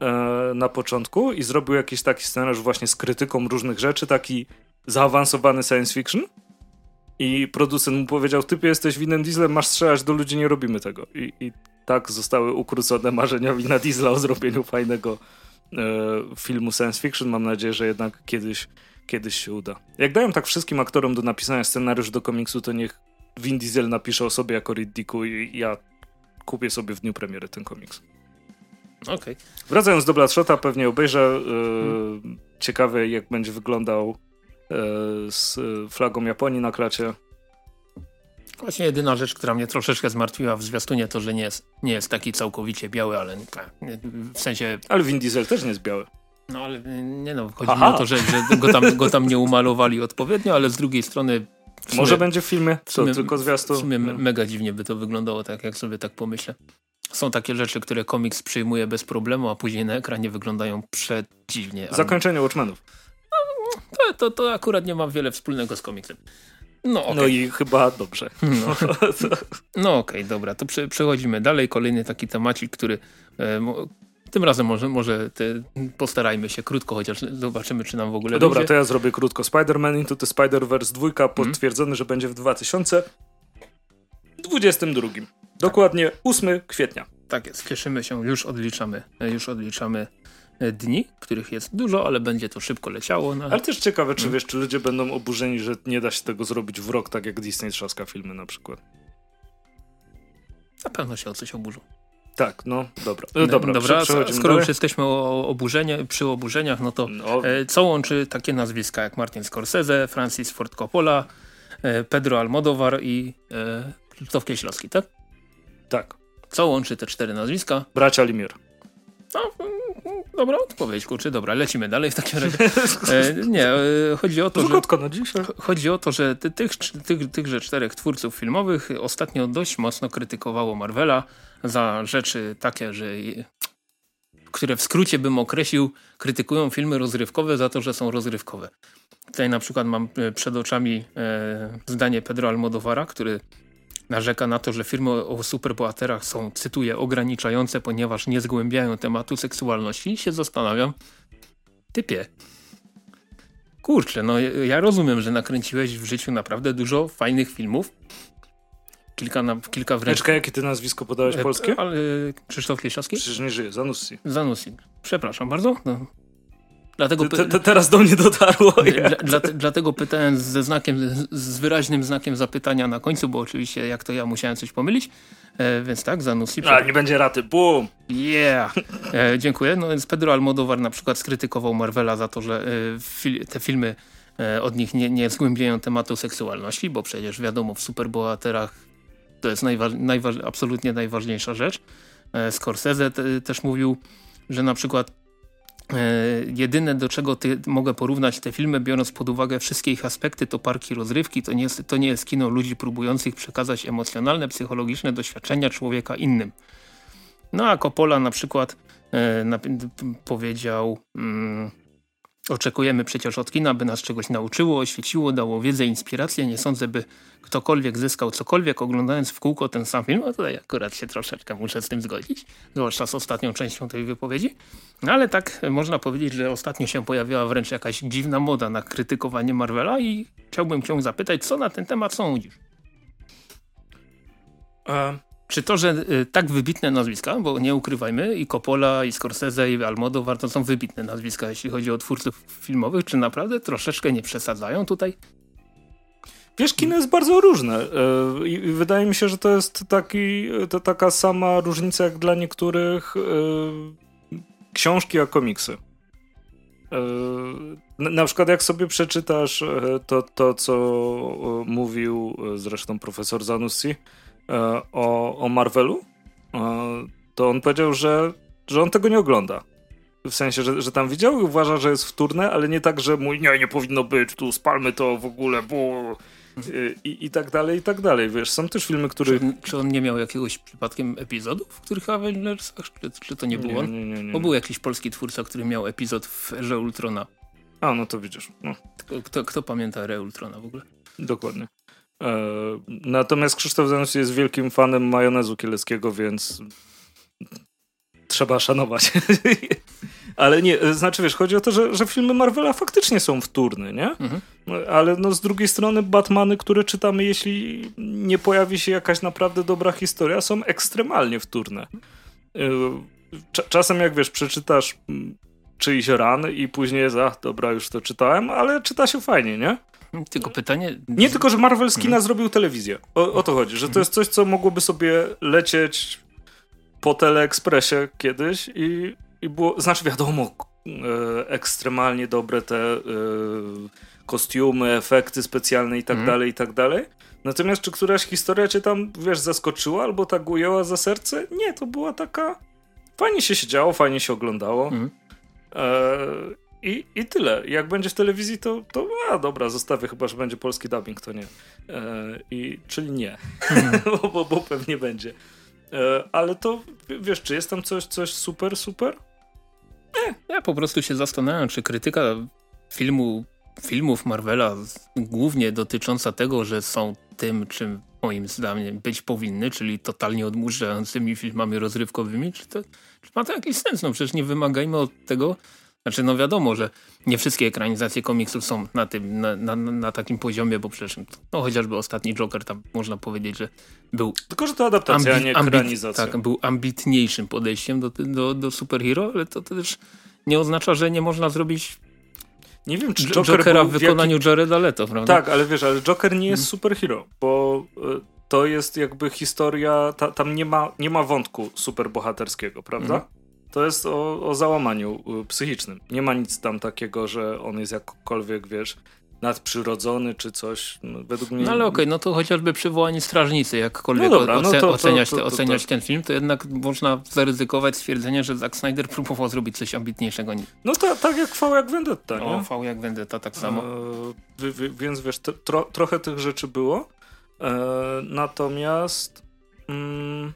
e, na początku i zrobił jakiś taki scenariusz właśnie z krytyką różnych rzeczy, taki zaawansowany science fiction. I producent mu powiedział, typie jesteś winem Dieslem, masz strzelać do ludzi, nie robimy tego. I, i tak zostały ukrócone marzenia Wina Diesla o zrobieniu fajnego e, filmu science fiction. Mam nadzieję, że jednak kiedyś, kiedyś się uda. Jak dają tak wszystkim aktorom do napisania scenariusz do komiksu, to niech Vin Diesel napisze o sobie jako Riddicku i ja kupię sobie w dniu premiery ten komiks.
Okay.
Wracając do Bloodshota, pewnie obejrzę. Yy, hmm. Ciekawe, jak będzie wyglądał yy, z flagą Japonii na klacie.
Właśnie jedyna rzecz, która mnie troszeczkę zmartwiła w zwiastunie, to, że nie jest, nie jest taki całkowicie biały, ale w sensie...
Ale Vin Diesel też nie jest biały.
No ale nie no, chodzi Aha. mi o to, że, że go, tam, go tam nie umalowali odpowiednio, ale z drugiej strony...
Sumie, Może będzie w filmie, co, w sumie, tylko zwiastun.
W sumie mega dziwnie by to wyglądało, tak jak sobie tak pomyślę. są takie rzeczy, które komiks przyjmuje bez problemu, a później na ekranie wyglądają przedziwnie.
Zakończenie Watchmenów.
To, to, to akurat nie ma wiele wspólnego z komiksem.
No, okay. no i chyba dobrze.
No, no okej, okay, dobra, to prze, przechodzimy dalej. Kolejny taki temacik, który e, tym razem może, może te, postarajmy się krótko, chociaż zobaczymy, czy nam w ogóle
Dobra, to ja zrobię krótko. Spider-Man Into the Spider-Verse 2 mhm. potwierdzony, mm. że będzie w 2022. Dokładnie 8 kwietnia.
Tak jest, cieszymy się, już odliczamy, już odliczamy e, dni, których jest dużo, ale będzie to szybko leciało.
No. Ale też ciekawe, czy hmm. wiesz, czy ludzie będą oburzeni, że nie da się tego zrobić w rok, tak jak Disney trzaska filmy na przykład.
Na pewno się o coś oburzą.
Tak, no dobra. No, dobra,
dobra skoro już jesteśmy o oburzeniu, przy oburzeniach, no to no. E, co łączy takie nazwiska jak Martin Scorsese, Francis Ford Coppola, e, Pedro Almodovar i e, Krzysztof Kieślowski, tak?
Tak.
Co łączy te cztery nazwiska?
Bracia Limir.
No, dobra odpowiedź, kurczę, dobra, lecimy dalej w takim razie. E, nie, e, chodzi o to,
że, na dzisiaj.
chodzi o to, że ty, tych, tych, tychże czterech twórców filmowych ostatnio dość mocno krytykowało Marvela za rzeczy takie, że które w skrócie bym określił, krytykują filmy rozrywkowe za to, że są rozrywkowe. Tutaj na przykład mam e, przed oczami e, zdanie Pedro Almodovara, który narzeka na to, że filmy o superbohaterach są, cytuję, ograniczające, ponieważ nie zgłębiają tematu seksualności i się zastanawiam, typie, kurczę, no ja rozumiem, że nakręciłeś w życiu naprawdę dużo fajnych filmów, kilka, na, kilka wręcz...
Jakie ty nazwisko podałeś e, polskie?
Ale, Krzysztof Kieślowski?
Przecież nie żyje, Zanussi.
Zanussi, przepraszam bardzo. No.
Dlatego te, te, teraz do mnie dotarło.
Dla, dla, dlatego pytałem ze znakiem, z wyraźnym znakiem zapytania na końcu, bo oczywiście jak to ja musiałem coś pomylić. E, więc tak, Zanussi.
A, nie będzie raty, bum!
Yeah! E, dziękuję. No więc Pedro Almodovar na przykład skrytykował Marvela za to, że e, te filmy e, od nich nie, nie zgłębiają tematu seksualności, bo przecież wiadomo w superbohaterach to jest najwa najwa absolutnie najważniejsza rzecz. E, Scorsese też mówił, że na przykład jedyne do czego ty, mogę porównać te filmy, biorąc pod uwagę wszystkie ich aspekty, to parki rozrywki, to nie, jest, to nie jest kino ludzi próbujących przekazać emocjonalne, psychologiczne doświadczenia człowieka innym. No a Coppola na przykład e, na, powiedział... Mm, Oczekujemy przecież od kina, by nas czegoś nauczyło, oświeciło, dało wiedzę, inspirację. Nie sądzę, by ktokolwiek zyskał cokolwiek oglądając w kółko ten sam film. No tutaj akurat się troszeczkę muszę z tym zgodzić, zwłaszcza z ostatnią częścią tej wypowiedzi. No ale tak można powiedzieć, że ostatnio się pojawiła wręcz jakaś dziwna moda na krytykowanie Marvela i chciałbym cię zapytać, co na ten temat sądzisz? Um, czy to, że y, tak wybitne nazwiska, bo nie ukrywajmy, i Coppola, i Scorsese, i Almodovar to są wybitne nazwiska, jeśli chodzi o twórców filmowych, czy naprawdę troszeczkę nie przesadzają tutaj?
Wiesz, kino jest bardzo różne y, i wydaje mi się, że to jest taki, to taka sama różnica jak dla niektórych y, książki a komiksy. Na przykład jak sobie przeczytasz to, to co mówił zresztą profesor Zanussi, E, o, o Marvelu, e, to on powiedział, że, że on tego nie ogląda. W sensie, że, że tam widział i uważa, że jest wtórne, ale nie tak, że mój nie, nie powinno być, tu spalmy to w ogóle, bo... I, I tak dalej, i tak dalej, wiesz, są też filmy, które...
Czy, czy, on nie miał jakiegoś przypadkiem epizodów, w których Avengersach, czy, czy to nie był on?
Nie, nie, nie,
Bo był jakiś polski twórca, który miał epizod w Erze Ultrona.
A, no to widzisz. No.
Kto, kto, kto pamięta Erę Ultrona w ogóle?
Dokładnie. E, natomiast Krzysztof Zanussi jest wielkim fanem majonezu kieleckiego, więc trzeba szanować. Ale nie, znaczy wiesz, chodzi o to, że, że filmy Marvela faktycznie są wtórne, nie? Mhm. Ale no z drugiej strony Batmany, które czytamy, jeśli nie pojawi się jakaś naprawdę dobra historia, są ekstremalnie wtórne. E, czasem jak wiesz, przeczytasz czyjś ran i później jest, a dobra, już to czytałem, ale czyta się fajnie, nie?
Tylko pytanie...
Nie tylko, że Marvel z kina hmm. zrobił telewizję. O, o, to chodzi, że to jest coś, co mogłoby sobie lecieć po teleekspresie kiedyś i, i było, znaczy wiadomo, e, ekstremalnie dobre te e, kostiumy, efekty specjalne i tak hmm. dalej, i tak dalej. Natomiast czy któraś historia cię tam, wiesz, zaskoczyła albo tak ujęła za serce? Nie, to była taka... Fajnie się siedziało, fajnie się oglądało. Hmm. I, I tyle. Jak będzie w telewizji, to, to a dobra, zostawię, chyba że będzie polski dubbing, to nie. E, i, czyli nie, mm. bo, bo pewnie będzie. E, ale to, wiesz, czy jest tam coś, coś super, super?
Nie, ja po prostu się zastanawiam, czy krytyka filmu, filmów Marvela, głównie dotycząca tego, że są tym, czym moim zdaniem być powinny, czyli totalnie odmurzającymi filmami rozrywkowymi, czy, to, czy ma to jakiś sens? No przecież nie wymagajmy od tego, znaczy no wiadomo, że nie wszystkie ekranizacje komiksów są na tym, na, na, na takim poziomie, bo przecież no chociażby ostatni Joker tam można powiedzieć, że był...
Tylko, że to adaptacja, a nie ekranizacja.
tak, był ambitniejszym podejściem do, do, do superhero, ale to też nie oznacza, że nie można zrobić
nie wiem, czy
Joker Jokera w wykonaniu jaki... Jareda Leto, prawda?
Tak, ale wiesz, ale Joker nie jest hmm. superhero, bo y, to jest jakby historia, ta, tam nie ma, nie ma wątku superbohaterskiego, prawda? Hmm. To jest o, o załamaniu y, psychicznym. Nie ma nic tam takiego, że on jest jakkolwiek, wiesz, nadprzyrodzony czy coś. No, według mnie...
No ale okej, okay, no to chociażby przywołanie strażnicy, jakkolwiek no dobra, oce no to, oceniać, to, to, oceniać ten film, to jednak można zaryzykować stwierdzenie, że Zack Snyder próbował zrobić coś ambitniejszego.
No tak jak V jak Vendetta, nie?
O, V jak Vendetta, tak samo.
E, więc wiesz, tro, trochę tych rzeczy było. E, natomiast... Mm,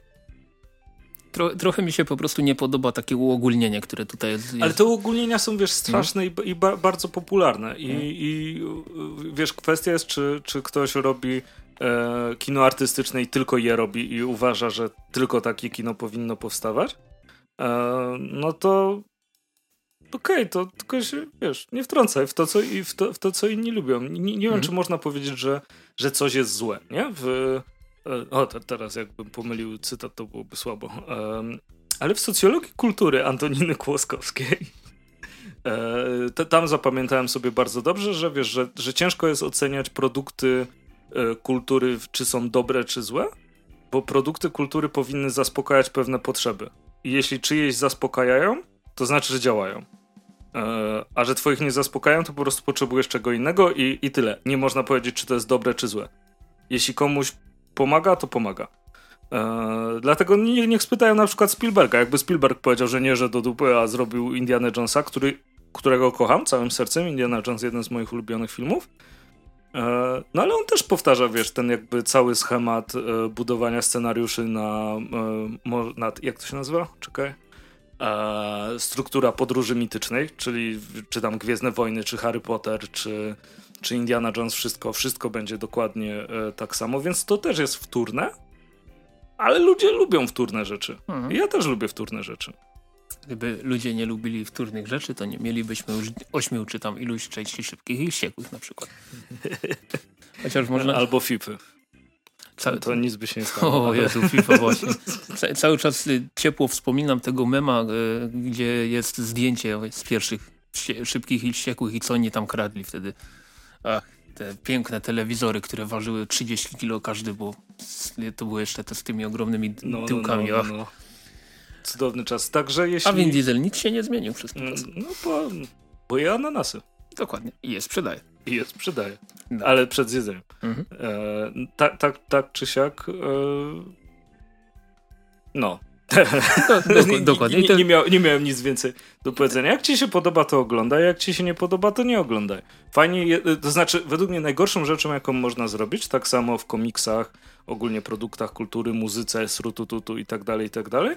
Tro, trochę mi się po prostu nie podoba takie uogólnienie, które tutaj jest.
Ale te uogólnienia są, wiesz, straszne hmm. i, i ba, bardzo popularne. I, hmm. I, wiesz, kwestia jest, czy, czy ktoś robi e, kino artystyczne i tylko je robi i uważa, że tylko takie kino powinno powstawać. E, no to okej, okay, to tylko się, wiesz, nie wtrącaj w to, co, w to, w to, co inni lubią. Nie, nie wiem, hmm. czy można powiedzieć, że, że coś jest złe, nie? W, o, to teraz jakbym pomylił cytat, to byłoby słabo. Ale w socjologii kultury Antoniny Kłoskowskiej e, tam zapamiętałem sobie bardzo dobrze, że wiesz, że, że ciężko jest oceniać produkty e, kultury, czy są dobre, czy złe, bo produkty kultury powinny zaspokajać pewne potrzeby. I jeśli czyjeś zaspokajają, to znaczy, że działają. E, a że twoich nie zaspokajają, to po prostu potrzebujesz czego innego i, i tyle. Nie można powiedzieć, czy to jest dobre, czy złe. Jeśli komuś pomaga, to pomaga. Eee, dlatego nie, niech spytają na przykład Spielberga. Jakby Spielberg powiedział, że nie, że do dupy, a zrobił Indiana Jonesa, który, którego kocham całym sercem. Indiana Jones jeden z moich ulubionych filmów. Eee, no ale on też powtarza, wiesz, ten jakby cały schemat e, budowania scenariuszy na, e, na, jak to się nazywa? Czekaj. E, struktura podróży mitycznej, czyli czy tam Gwiezdne Wojny, czy Harry Potter, czy czy Indiana Jones, wszystko, wszystko będzie dokładnie e, tak samo, więc to też jest wtórne, ale ludzie lubią wtórne rzeczy. Mhm. Ja też lubię wtórne rzeczy.
Gdyby ludzie nie lubili wtórnych rzeczy, to nie mielibyśmy już ośmiu czy tam iluś części szybkich i wściekłych na przykład.
Chociaż można... Albo FIPy. Cały... To nic by się nie stało.
O Jezu, FIFA właśnie. Cały czas y, ciepło wspominam tego mema, y, gdzie jest zdjęcie z pierwszych szybkich i wściekłych i co oni tam kradli wtedy. Ach, te piękne telewizory, które ważyły 30 kilo każdy, bo to były jeszcze te z tymi ogromnymi no, no tyłkami. No, no, no,
Cudowny czas. Także jeśli...
A Vin Diesel nic się nie zmienił przez ten czas.
No bo, bo je ananasy.
Dokładnie. I je sprzedaje.
I je sprzedaje. No. Ale przed jedzeniem. Mhm. E, tak, tak, tak czy siak. E, no,
do, dokładnie.
Nie, nie, miał, nie, miałem nic więcej do powiedzenia. Jak ci się podoba, to oglądaj. Jak ci się nie podoba, to nie oglądaj. Fajnie, to znaczy, według mnie najgorszą rzeczą, jaką można zrobić, tak samo w komiksach, ogólnie produktach kultury, muzyce, srutututu i tak dalej, i tak dalej,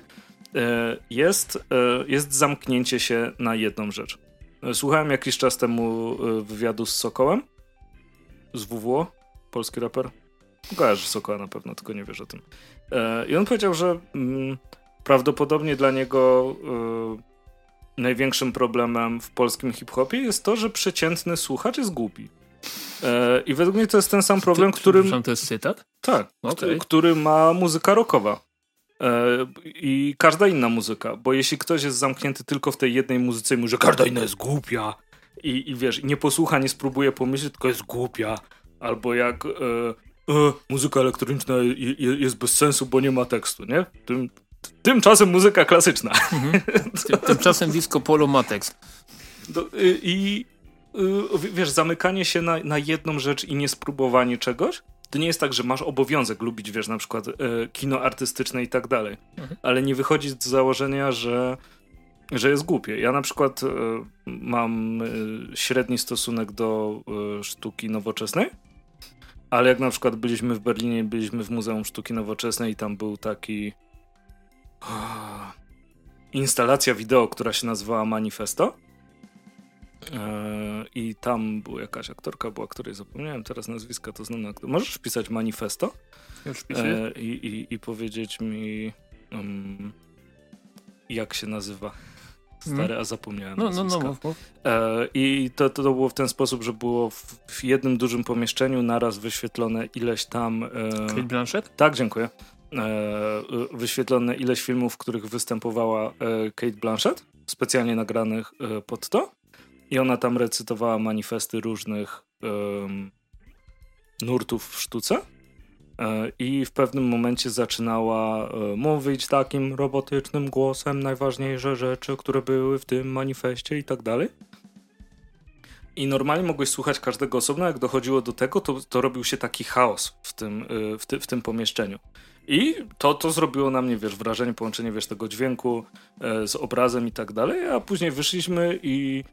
e, jest, e, jest zamknięcie się na jedną rzecz. E, słuchałem jakiś czas temu wywiadu z Sokołem, z WWO, polski raper. Kojarzysz Sokoła na pewno, tylko nie wiesz o tym. I on powiedział, że mm, prawdopodobnie dla niego y, największym problemem w polskim hip-hopie jest to, że przeciętny słuchacz jest głupi. E, I według mnie to jest ten sam problem, który.
to jest cytat?
Tak, okay. który ma muzyka rockowa. E, I każda inna muzyka, bo jeśli ktoś jest zamknięty tylko w tej jednej muzyce i mówi, że każda inna jest głupia i, i wiesz, nie posłucha, nie spróbuje pomyśleć, tylko jest głupia, albo jak e, e, muzyka elektroniczna jest bez sensu, bo nie ma tekstu, nie? Tym, Tymczasem muzyka klasyczna. Mhm.
Tymczasem disco polo ma tekst.
Y, I y, wiesz, zamykanie się na, na jedną rzecz i niespróbowanie czegoś, to nie jest tak, że masz obowiązek lubić, wiesz, na przykład y, kino artystyczne i tak dalej, mhm. ale nie wychodzić z założenia, że, że jest głupie. Ja na przykład mam średni stosunek do sztuki nowoczesnej, ale jak na przykład byliśmy w Berlinie, byliśmy w Muzeum Sztuki Nowoczesnej i tam był taki instalacja wideo, która się nazywała Manifesto. E, I tam była jakaś aktorka, była której zapomniałem teraz nazwiska, to znam. Możesz wpisać Manifesto?
Już
e, i, i, I powiedzieć mi, um, jak się nazywa. Stary, hmm. a zapomniałem.
No, no, no, no.
E, I to, to było w ten sposób, że było w, w jednym dużym pomieszczeniu naraz wyświetlone ileś tam. E,
Kate Blanchett?
Tak, dziękuję. E, wyświetlone ileś filmów, w których występowała e, Kate Blanchett, specjalnie nagranych e, pod to. I ona tam recytowała manifesty różnych nurtów w sztuce. I w pewnym momencie zaczynała mówić takim robotycznym głosem najważniejsze rzeczy, które były w tym manifestie i tak dalej. I normalnie mogłeś słuchać każdego osobno, jak dochodziło do tego, to, to robił się taki chaos w tym, w, ty, w tym pomieszczeniu. I to, to zrobiło na mnie, wiesz, wrażenie, połączenie, wiesz, tego dźwięku e, z obrazem i tak dalej, a później wyszliśmy i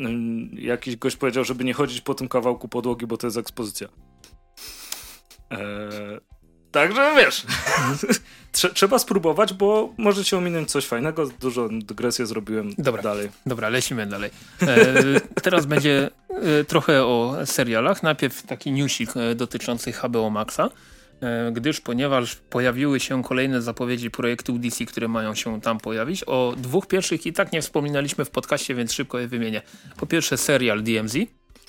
y, jakiś gość powiedział, żeby nie chodzić po tym kawałku podłogi, bo to jest ekspozycja. E, także wiesz, trzeba spróbować, bo może się ominąć coś fajnego. Dużo dygresję zrobiłem
dobra,
dalej.
Dobra, lecimy dalej. E, teraz będzie e, trochę o serialach. Najpierw taki newsik e, dotyczący HBO Maxa. E, gdyż ponieważ pojawiły się kolejne zapowiedzi projektów DC, które mają się tam pojawić. O dwóch pierwszych i tak nie wspominaliśmy w podcaście, więc szybko je wymienię. Po pierwsze serial DMZ.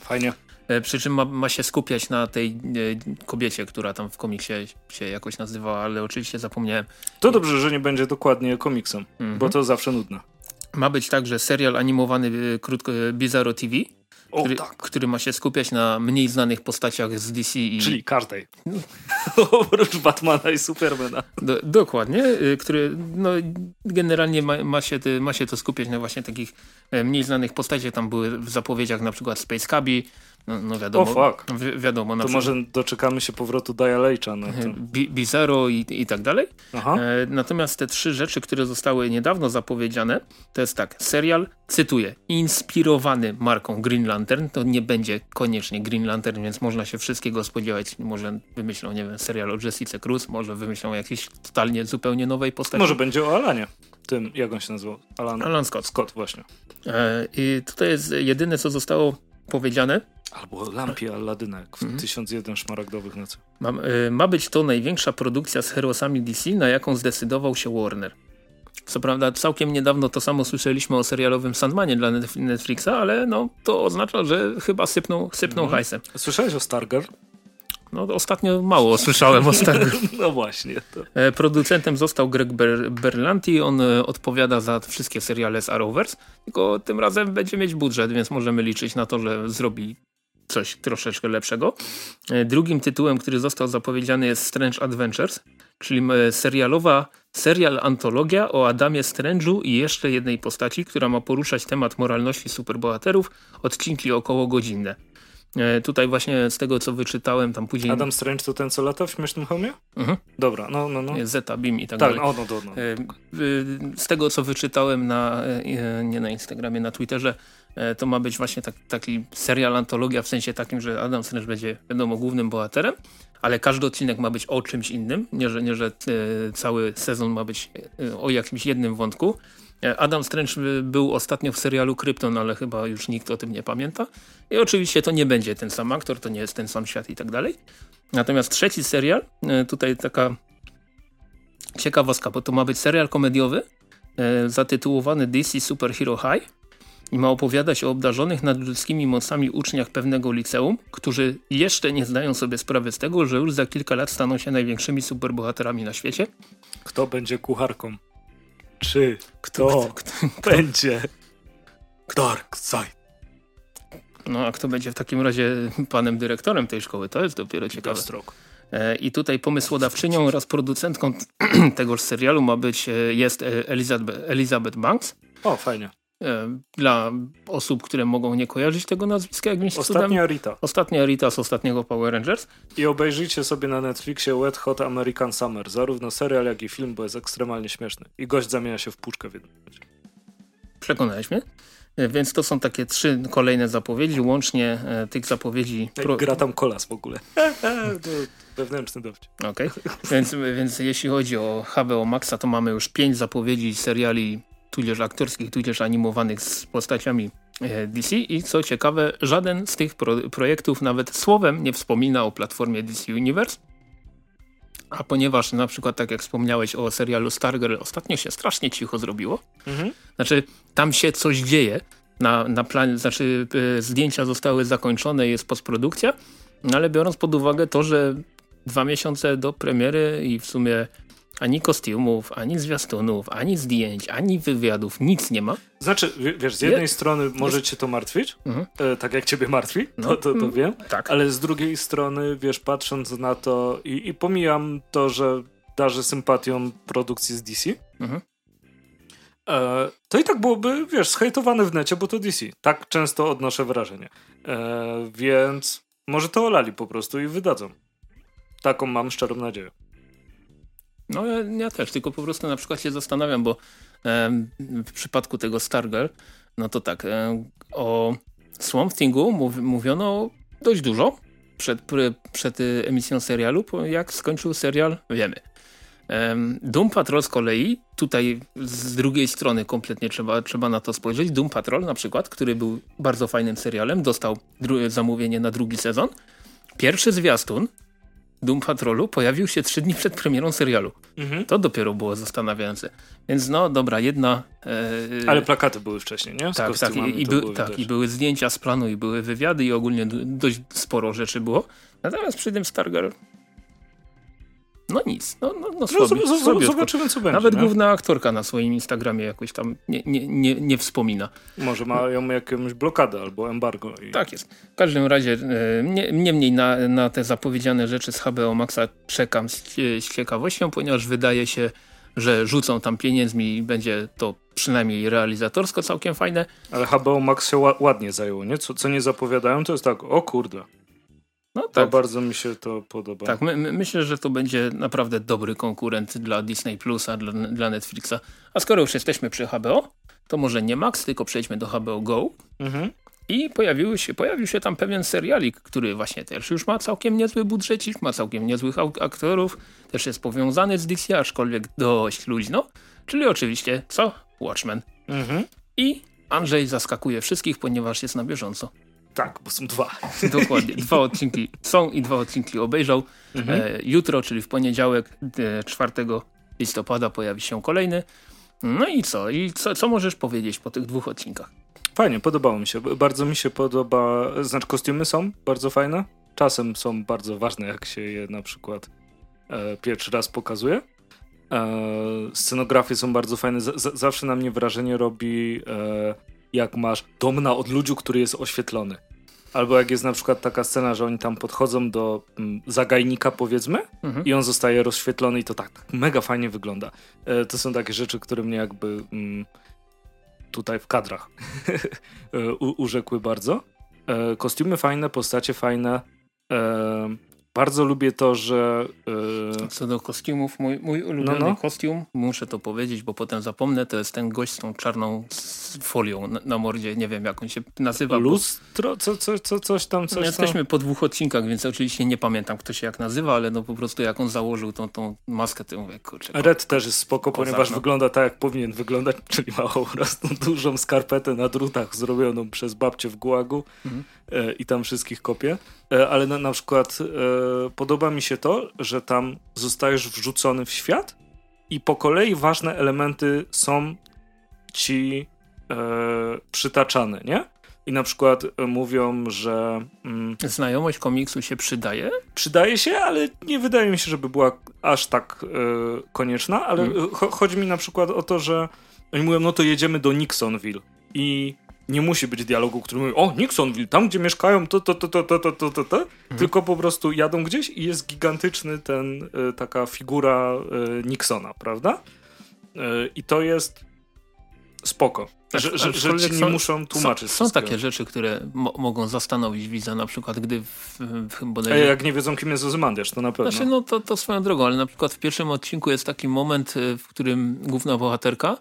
Fajnie.
E, przy czym ma, ma, się skupiać na tej e, kobiecie, która tam w komiksie się jakoś nazywała, ale oczywiście zapomniałem.
To dobrze, że nie będzie dokładnie komiksem, mm -hmm. bo to zawsze nudne.
Ma być także serial animowany krótko Bizarro TV,
o,
który,
tak.
który, ma się skupiać na mniej znanych postaciach z DC. I...
Czyli każdej. Oprócz Batmana i Supermana.
Do, dokładnie, y, który no, generalnie ma, ma, się, ma się to skupiać na właśnie takich e, mniej znanych postaciach. Tam były w zapowiedziach na przykład Space Cabi, no, no wiadomo.
O fuck.
Wi wiadomo.
to przykład, może doczekamy się powrotu Dia Leitcha. No
Bizarro i, i tak dalej. E, natomiast te trzy rzeczy, które zostały niedawno zapowiedziane, to jest tak, serial, cytuję, inspirowany marką Green Lantern, to nie będzie koniecznie Green Lantern, więc można się wszystkiego spodziewać. Może wymyślą, nie wiem, serial o Jessica Cruz, może wymyślą jakiejś totalnie zupełnie nowej postaci.
Może będzie o Alanie. Tym, jak on się nazywał? Alan,
Alan Scott.
Scott, właśnie.
E, I tutaj jest jedyne, co zostało powiedziane,
Albo lampie Aladyna, w mm. 1001 szmaragdowych nocy.
Ma, y, ma być to największa produkcja z herosami DC, na jaką zdecydował się Warner. Co prawda całkiem niedawno to samo słyszeliśmy o serialowym Sandmanie dla Netflixa, ale no to oznacza, że chyba sypną, sypną mm. hajsem.
Słyszałeś o Stargirl?
No ostatnio mało słyszałem o Stargirl.
no właśnie. To.
E, producentem został Greg Ber Berlanti, on e, odpowiada za wszystkie seriale z Arrowverse, tylko tym razem będzie mieć budżet, więc możemy liczyć na to, że zrobi coś troszeczkę lepszego. E, drugim tytułem, który został zapowiedziany jest Strange Adventures, czyli serialowa, serial antologia o Adamie Strange'u i jeszcze jednej postaci, która ma poruszać temat moralności superbohaterów, odcinki około godzinne. E, tutaj właśnie z tego, co wyczytałem, tam później...
Adam Strange to ten, co lata w Śmiesznym Homie?
Mhm.
Dobra, no, no, no.
Zeta, Bim i tak,
tak
dalej.
No, no, no, no.
Z tego, co wyczytałem na, nie na Instagramie, na Twitterze, E, to ma być właśnie tak, taki serial, antologia w sensie takim, że Adam Strange będzie wiadomo głównym bohaterem, ale każdy odcinek ma być o czymś innym, nie że, nie, że e, cały sezon ma być e, o jakimś jednym wątku. Adam Strange był ostatnio w serialu Krypton, ale chyba już nikt o tym nie pamięta. I oczywiście to nie będzie ten sam aktor, to nie jest ten sam świat i tak dalej. Natomiast trzeci serial, tutaj taka ciekawostka, bo to ma być serial komediowy zatytułowany DC Super Hero High i ma opowiadać o obdarzonych nadludzkimi mocami uczniach pewnego liceum, którzy jeszcze nie zdają sobie sprawy z tego, że już za kilka lat staną się największymi superbohaterami na świecie.
Kto będzie kucharką? Czy kto, kto, kto, kto będzie Dark Side?
No a kto będzie w takim razie panem dyrektorem tej szkoły? To jest dopiero ciekawe. E, I tutaj pomysłodawczynią oraz producentką tegoż serialu ma być, e, jest e, Elizabeth, Elizabeth Banks.
O, fajnie.
E, dla osób, które mogą nie kojarzyć tego nazwiska jakimś
Ostatnia
cudem.
Rita.
Ostatnia Rita z ostatniego Power Rangers.
I obejrzyjcie sobie na Netflixie Wet Hot American Summer. Zarówno serial, jak i film, bo jest ekstremalnie śmieszny. I gość zamienia się w puszkę w jednym.
Przekonałeś mnie. E, więc to są takie trzy kolejne zapowiedzi, łącznie e, tych zapowiedzi...
Pro... Gra tam kolas w ogóle. Wewnętrzny dowcid.
Okej, okay. więc, więc jeśli chodzi o HBO Maxa, to mamy już pięć zapowiedzi seriali tudzież aktorskich, tudzież animowanych z postaciami e, DC i co ciekawe, żaden z tych pro projektów nawet słowem nie wspomina o platformie DC Universe. A ponieważ na przykład tak jak wspomniałeś o serialu Stargirl, ostatnio się strasznie cicho zrobiło. Mhm. Znaczy tam się coś dzieje. Na, na planie, znaczy y, zdjęcia zostały zakończone, jest postprodukcja, no ale biorąc pod uwagę to, że dwa miesiące do premiery i w sumie ani kostiumów, ani zwiastunów, ani zdjęć, ani wywiadów, nic nie ma.
Znaczy, wiesz, z jednej Je... strony może cię to martwić, mhm. e, tak jak ciebie martwi, no. to, to, to, wiem, tak. ale z drugiej strony, wiesz, patrząc na to i, i pomijam to, że darzę sympatią produkcji z DC, mhm. e, to i tak byłoby, wiesz, zhejtowane w necie, bo to DC. Tak często odnoszę wrażenie. E, więc może to olali po prostu i wydadzą. Taką mam szczerą nadzieję.
No ja, też, tylko po prostu na przykład się zastanawiam, bo w przypadku tego Stargirl, no to tak, o Swamp Thingu mów, mówiono dość dużo przed, przed emisją serialu, jak skończył serial, wiemy. Doom Patrol z kolei, tutaj z drugiej strony kompletnie trzeba, trzeba na to spojrzeć. Doom Patrol na przykład, który był bardzo fajnym serialem, dostał zamówienie na drugi sezon. Pierwszy zwiastun Doom Patrolu pojawił się trzy dni przed premierą serialu. Mhm. To dopiero było zastanawiające. Więc no dobra, jedna...
E, Ale plakaty były wcześniej, nie?
Z tak, tak, i, i, by, tak i, były zdjęcia z planu, i były wywiady, i ogólnie dość sporo rzeczy było. Natomiast przy tym Stargirl no nic, no, no, no,
sobie, no zobaczymy co będzie.
Nawet nie? główna aktorka na swoim Instagramie jakoś tam nie, nie, nie, nie wspomina.
Może mają jakąś blokadę albo embargo.
I... Tak jest. W każdym razie nie, niemniej na, na te zapowiedziane rzeczy z HBO Maxa czekam z, z ciekawością, ponieważ wydaje się, że rzucą tam pieniędzmi i będzie to przynajmniej realizatorsko całkiem fajne.
Ale HBO Max się ładnie zajęło, nie? Co, co nie zapowiadają, to jest tak, o kurde. No tak. To bardzo mi się to podoba.
Tak, my, my, myślę, że to będzie naprawdę dobry konkurent dla Disney Plusa, dla, dla Netflixa. A skoro już jesteśmy przy HBO, to może nie Max, tylko przejdźmy do HBO Go. Mhm. I pojawiły się, pojawił się tam pewien serialik, który właśnie też już ma całkiem niezły budżecik, ma całkiem niezłych aktorów, też jest powiązany z DC, aczkolwiek dość luźno. Czyli oczywiście, co? Watchmen. Mhm. I Andrzej zaskakuje wszystkich, ponieważ jest na bieżąco.
Tak, bo są dwa.
Dokładnie, dwa odcinki są i dwa odcinki obejrzał. Mhm. E, jutro, czyli w poniedziałek e, 4 listopada pojawi się kolejny. No i co? I co, co możesz powiedzieć po tych dwóch odcinkach?
Fajnie, podobało mi się. Bardzo mi się podoba, znaczy kostiumy są bardzo fajne. Czasem są bardzo ważne, jak się je na przykład e, pierwszy raz pokazuje. E, scenografie są bardzo fajne. Z, zawsze na mnie wrażenie robi e, jak masz dom na odludziu, który jest oświetlony. Albo jak jest na przykład taka scena, że oni tam podchodzą do mm, zagajnika powiedzmy mhm. i on zostaje rozświetlony i to tak, tak mega fajnie wygląda. E, to są takie rzeczy, które mnie jakby mm, tutaj w kadrach e, urzekły bardzo. E, kostiumy fajne, postacie fajne. E, bardzo lubię to, że...
Yy... Co do kostiumów, mój, mój ulubiony no, no. kostium, muszę to powiedzieć, bo potem zapomnę, to jest ten gość z tą czarną folią na, na mordzie, nie wiem jak on się nazywa.
Lustro? Bo... Co, co, co, coś tam, coś no,
Jesteśmy
tam?
po dwóch odcinkach, więc oczywiście nie pamiętam kto się jak nazywa, ale no po prostu jak on założył tą, tą maskę, to mówię, kurczę.
Red też jest spoko, ponieważ no. wygląda tak jak powinien wyglądać, czyli ma po prostu dużą skarpetę na drutach zrobioną przez babcię w gułagu mhm. e, i tam wszystkich kopie. E, ale na, na przykład e, podoba mi się to, że tam zostajesz wrzucony w świat i po kolei ważne elementy są ci e, przytaczane, nie? I na przykład e, mówią, że.
Mm, Znajomość komiksu się przydaje?
Przydaje się, ale nie wydaje mi się, żeby była aż tak e, konieczna. Ale hmm. cho chodzi mi na przykład o to, że oni mówią, no to jedziemy do Nixonville. I nie musi być dialogu, który mówi, o Nixonville, tam gdzie mieszkają, to, to, to, to, to, to, to, to, to. Mhm. tylko po prostu jadą gdzieś i jest gigantyczny ten, y, taka figura y, Nixona, prawda? Y, I to jest spoko. Tak, że, że, że ci nie są, muszą tłumaczyć.
Są, są takie rzeczy, które mo mogą zastanowić widza, na przykład gdy w, w
bodajże... Jak nie wiedzą, kim jest Ozymandiasz, to na pewno.
Znaczy, no to, to swoją drogą, ale na przykład w pierwszym odcinku jest taki moment, w którym główna bohaterka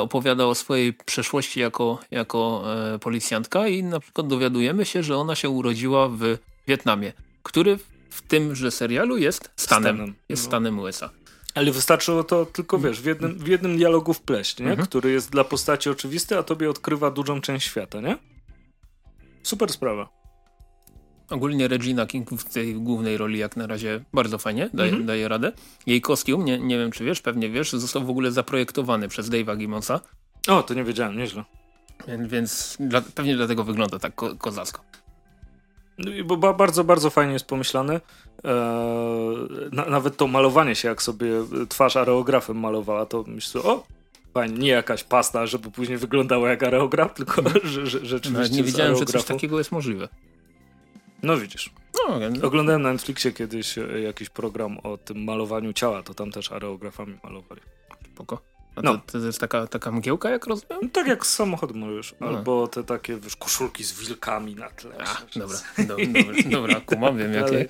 opowiada o swojej przeszłości jako, jako e, policjantka i na przykład dowiadujemy się, że ona się urodziła w Wietnamie, który w tymże serialu jest stanem, stanem. jest no. stanem USA.
Ale wystarczyło to tylko, wiesz, w jednym, w jednym dialogu wpleść, nie? Mhm. który jest dla postaci oczywisty, a tobie odkrywa dużą część świata, nie? Super sprawa.
Ogólnie Regina King w tej głównej roli jak na razie bardzo fajnie daje, mhm. daje radę. Jej kostium, nie, nie wiem czy wiesz, pewnie wiesz, został w ogóle zaprojektowany przez Dave'a Gimmonsa.
O, to nie wiedziałem, nieźle.
Więc, więc dla, pewnie dlatego wygląda tak ko kozacko.
No bo bardzo, bardzo fajnie jest pomyślane. Eee, na, nawet to malowanie się, jak sobie twarz areografem malowała, to myślę, o, fajnie, nie jakaś pasta, żeby później wyglądała jak areograf, tylko że, że, rzeczywiście
no, Nie wiedziałem, że coś takiego jest możliwe.
No widzisz. No. Oglądałem na Netflixie kiedyś e, jakiś program o tym malowaniu ciała, to tam też areografami malowali.
Spoko. A no. to, to jest taka, taka mgiełka, jak rozumiem?
No, tak jak z samochodem możesz. No. Albo te takie, wiesz, koszulki z wilkami na tle.
A, dobra, do, dobra, dobra, kumam, wiem jakie.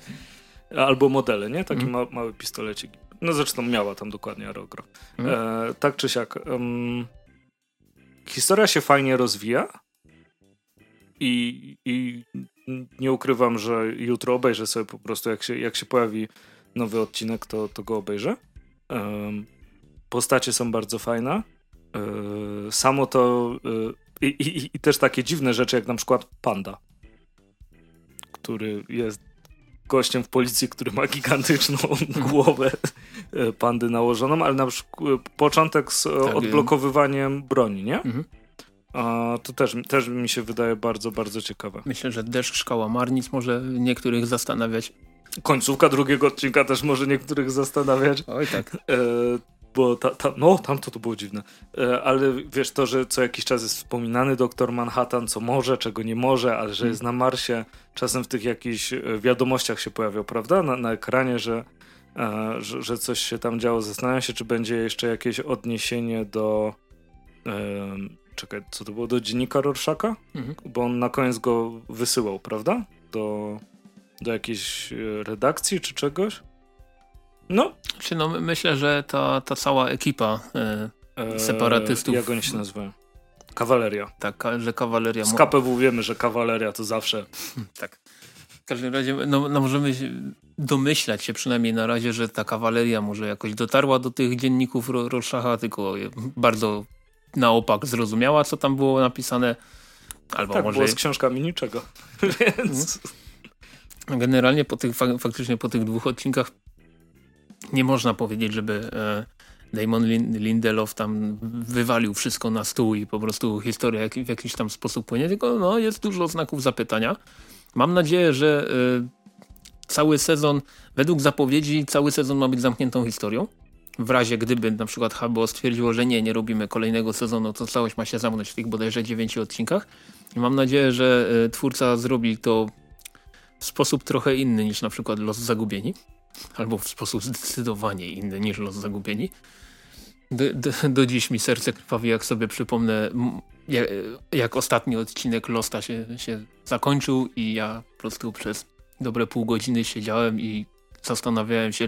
Albo modele, nie? Taki mm. ma, mały pistolecik. No zresztą miała tam dokładnie aerograf. Mm. E, tak czy siak. Um, historia się fajnie rozwija i, i nie ukrywam, że jutro obejrzę sobie po prostu, jak się, jak się pojawi nowy odcinek, to, to go obejrzę. Um, postacie są bardzo fajne. Um, samo to um, i, i, i, też takie dziwne rzeczy, jak na przykład Panda, który jest gościem w policji, który ma gigantyczną głowę e, pandy nałożoną, ale na przykład początek z tak, odblokowywaniem broni, nie? Mhm. A to też, też mi się wydaje bardzo, bardzo ciekawe.
Myślę, że deszcz szkoła Marnic może niektórych zastanawiać.
Końcówka drugiego odcinka też może niektórych zastanawiać.
Oj tak.
E, bo ta, ta, no, tamto to było dziwne. E, ale wiesz to, że co jakiś czas jest wspominany doktor Manhattan, co może, czego nie może, ale że hmm. jest na Marsie. Czasem w tych jakichś e, wiadomościach się pojawiał, prawda? Na, na ekranie, że, e, że, że, coś się tam działo. Zastanawiam się, czy będzie jeszcze jakieś odniesienie do czekaj, co to było, do dziennika Rorschaka? Mhm. Bo on na koniec go wysyłał, prawda? Do, do jakiejś e, redakcji czy czegoś? No.
Czy no myślę, że ta, ta cała ekipa e, separatystów...
jak oni się nazywają? Kawaleria.
Tak, że kawaleria...
Z KPW wiemy, że kawaleria to zawsze...
tak. W każdym razie no, no możemy domyślać się przynajmniej na razie, że ta kawaleria może jakoś dotarła do tych dzienników Rorschacha, tylko bardzo na opak zrozumiała, co tam było napisane. Albo
tak,
może...
było z książkami niczego. Więc...
Generalnie po tych, faktycznie po tych dwóch odcinkach nie można powiedzieć, żeby e, Damon Lindelof tam wywalił wszystko na stół i po prostu historia w jakiś tam sposób płynie, tylko no, jest dużo znaków zapytania. Mam nadzieję, że e, cały sezon, według zapowiedzi, cały sezon ma być zamkniętą historią w razie gdyby na przykład HBO stwierdziło, że nie, nie robimy kolejnego sezonu, to całość ma się zamknąć w tych bodajże dziewięciu odcinkach. I mam nadzieję, że y, twórca zrobi to w sposób trochę inny niż na przykład Los Zagubieni. Albo w sposób zdecydowanie inny niż Los Zagubieni. Do, do, do dziś mi serce krwawi, jak sobie przypomnę, jak, jak ostatni odcinek Losta się, się zakończył i ja po prostu przez dobre pół godziny siedziałem i zastanawiałem się,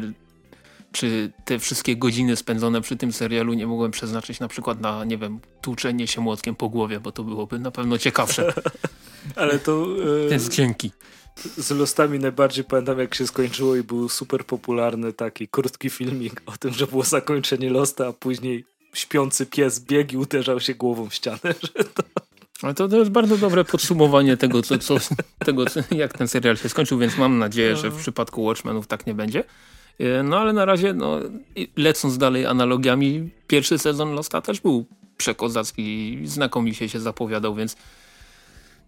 czy te wszystkie godziny spędzone przy tym serialu nie mogłem przeznaczyć na przykład na, nie wiem, tłuczenie się młotkiem po głowie, bo to byłoby na pewno ciekawsze.
Ale to...
Yy, Więc dzięki.
Z Lostami najbardziej pamiętam jak się skończyło i był super popularny taki krótki filmik o tym, że było zakończenie Losta, a później śpiący pies biegł i uderzał się głową w ścianę. Że to...
Ale to, to jest bardzo dobre podsumowanie tego, co, co, tego jak ten serial się skończył, więc mam nadzieję, że w no. przypadku Watchmenów tak nie będzie. E, no ale na razie, no, lecąc dalej analogiami, pierwszy sezon Losta też był przekozacki i znakomicie się zapowiadał, więc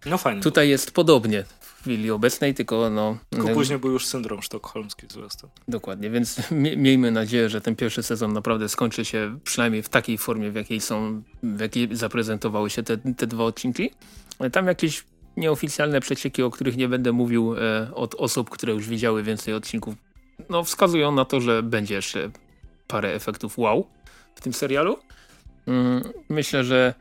no fajnie.
Tutaj jest podobnie w chwili obecnej, tylko no...
Tylko później był już syndrom sztokholmski zresztą.
Dokładnie, więc miejmy nadzieję, że ten pierwszy sezon naprawdę skończy się przynajmniej w takiej formie, w jakiej są, w jakiej zaprezentowały się te, te dwa odcinki. Tam jakieś nieoficjalne przecieki, o których nie będę mówił e, od osób, które już widziały więcej odcinków, no, wskazują na to, że będzie jeszcze parę efektów wow w tym serialu. Mm, myślę, że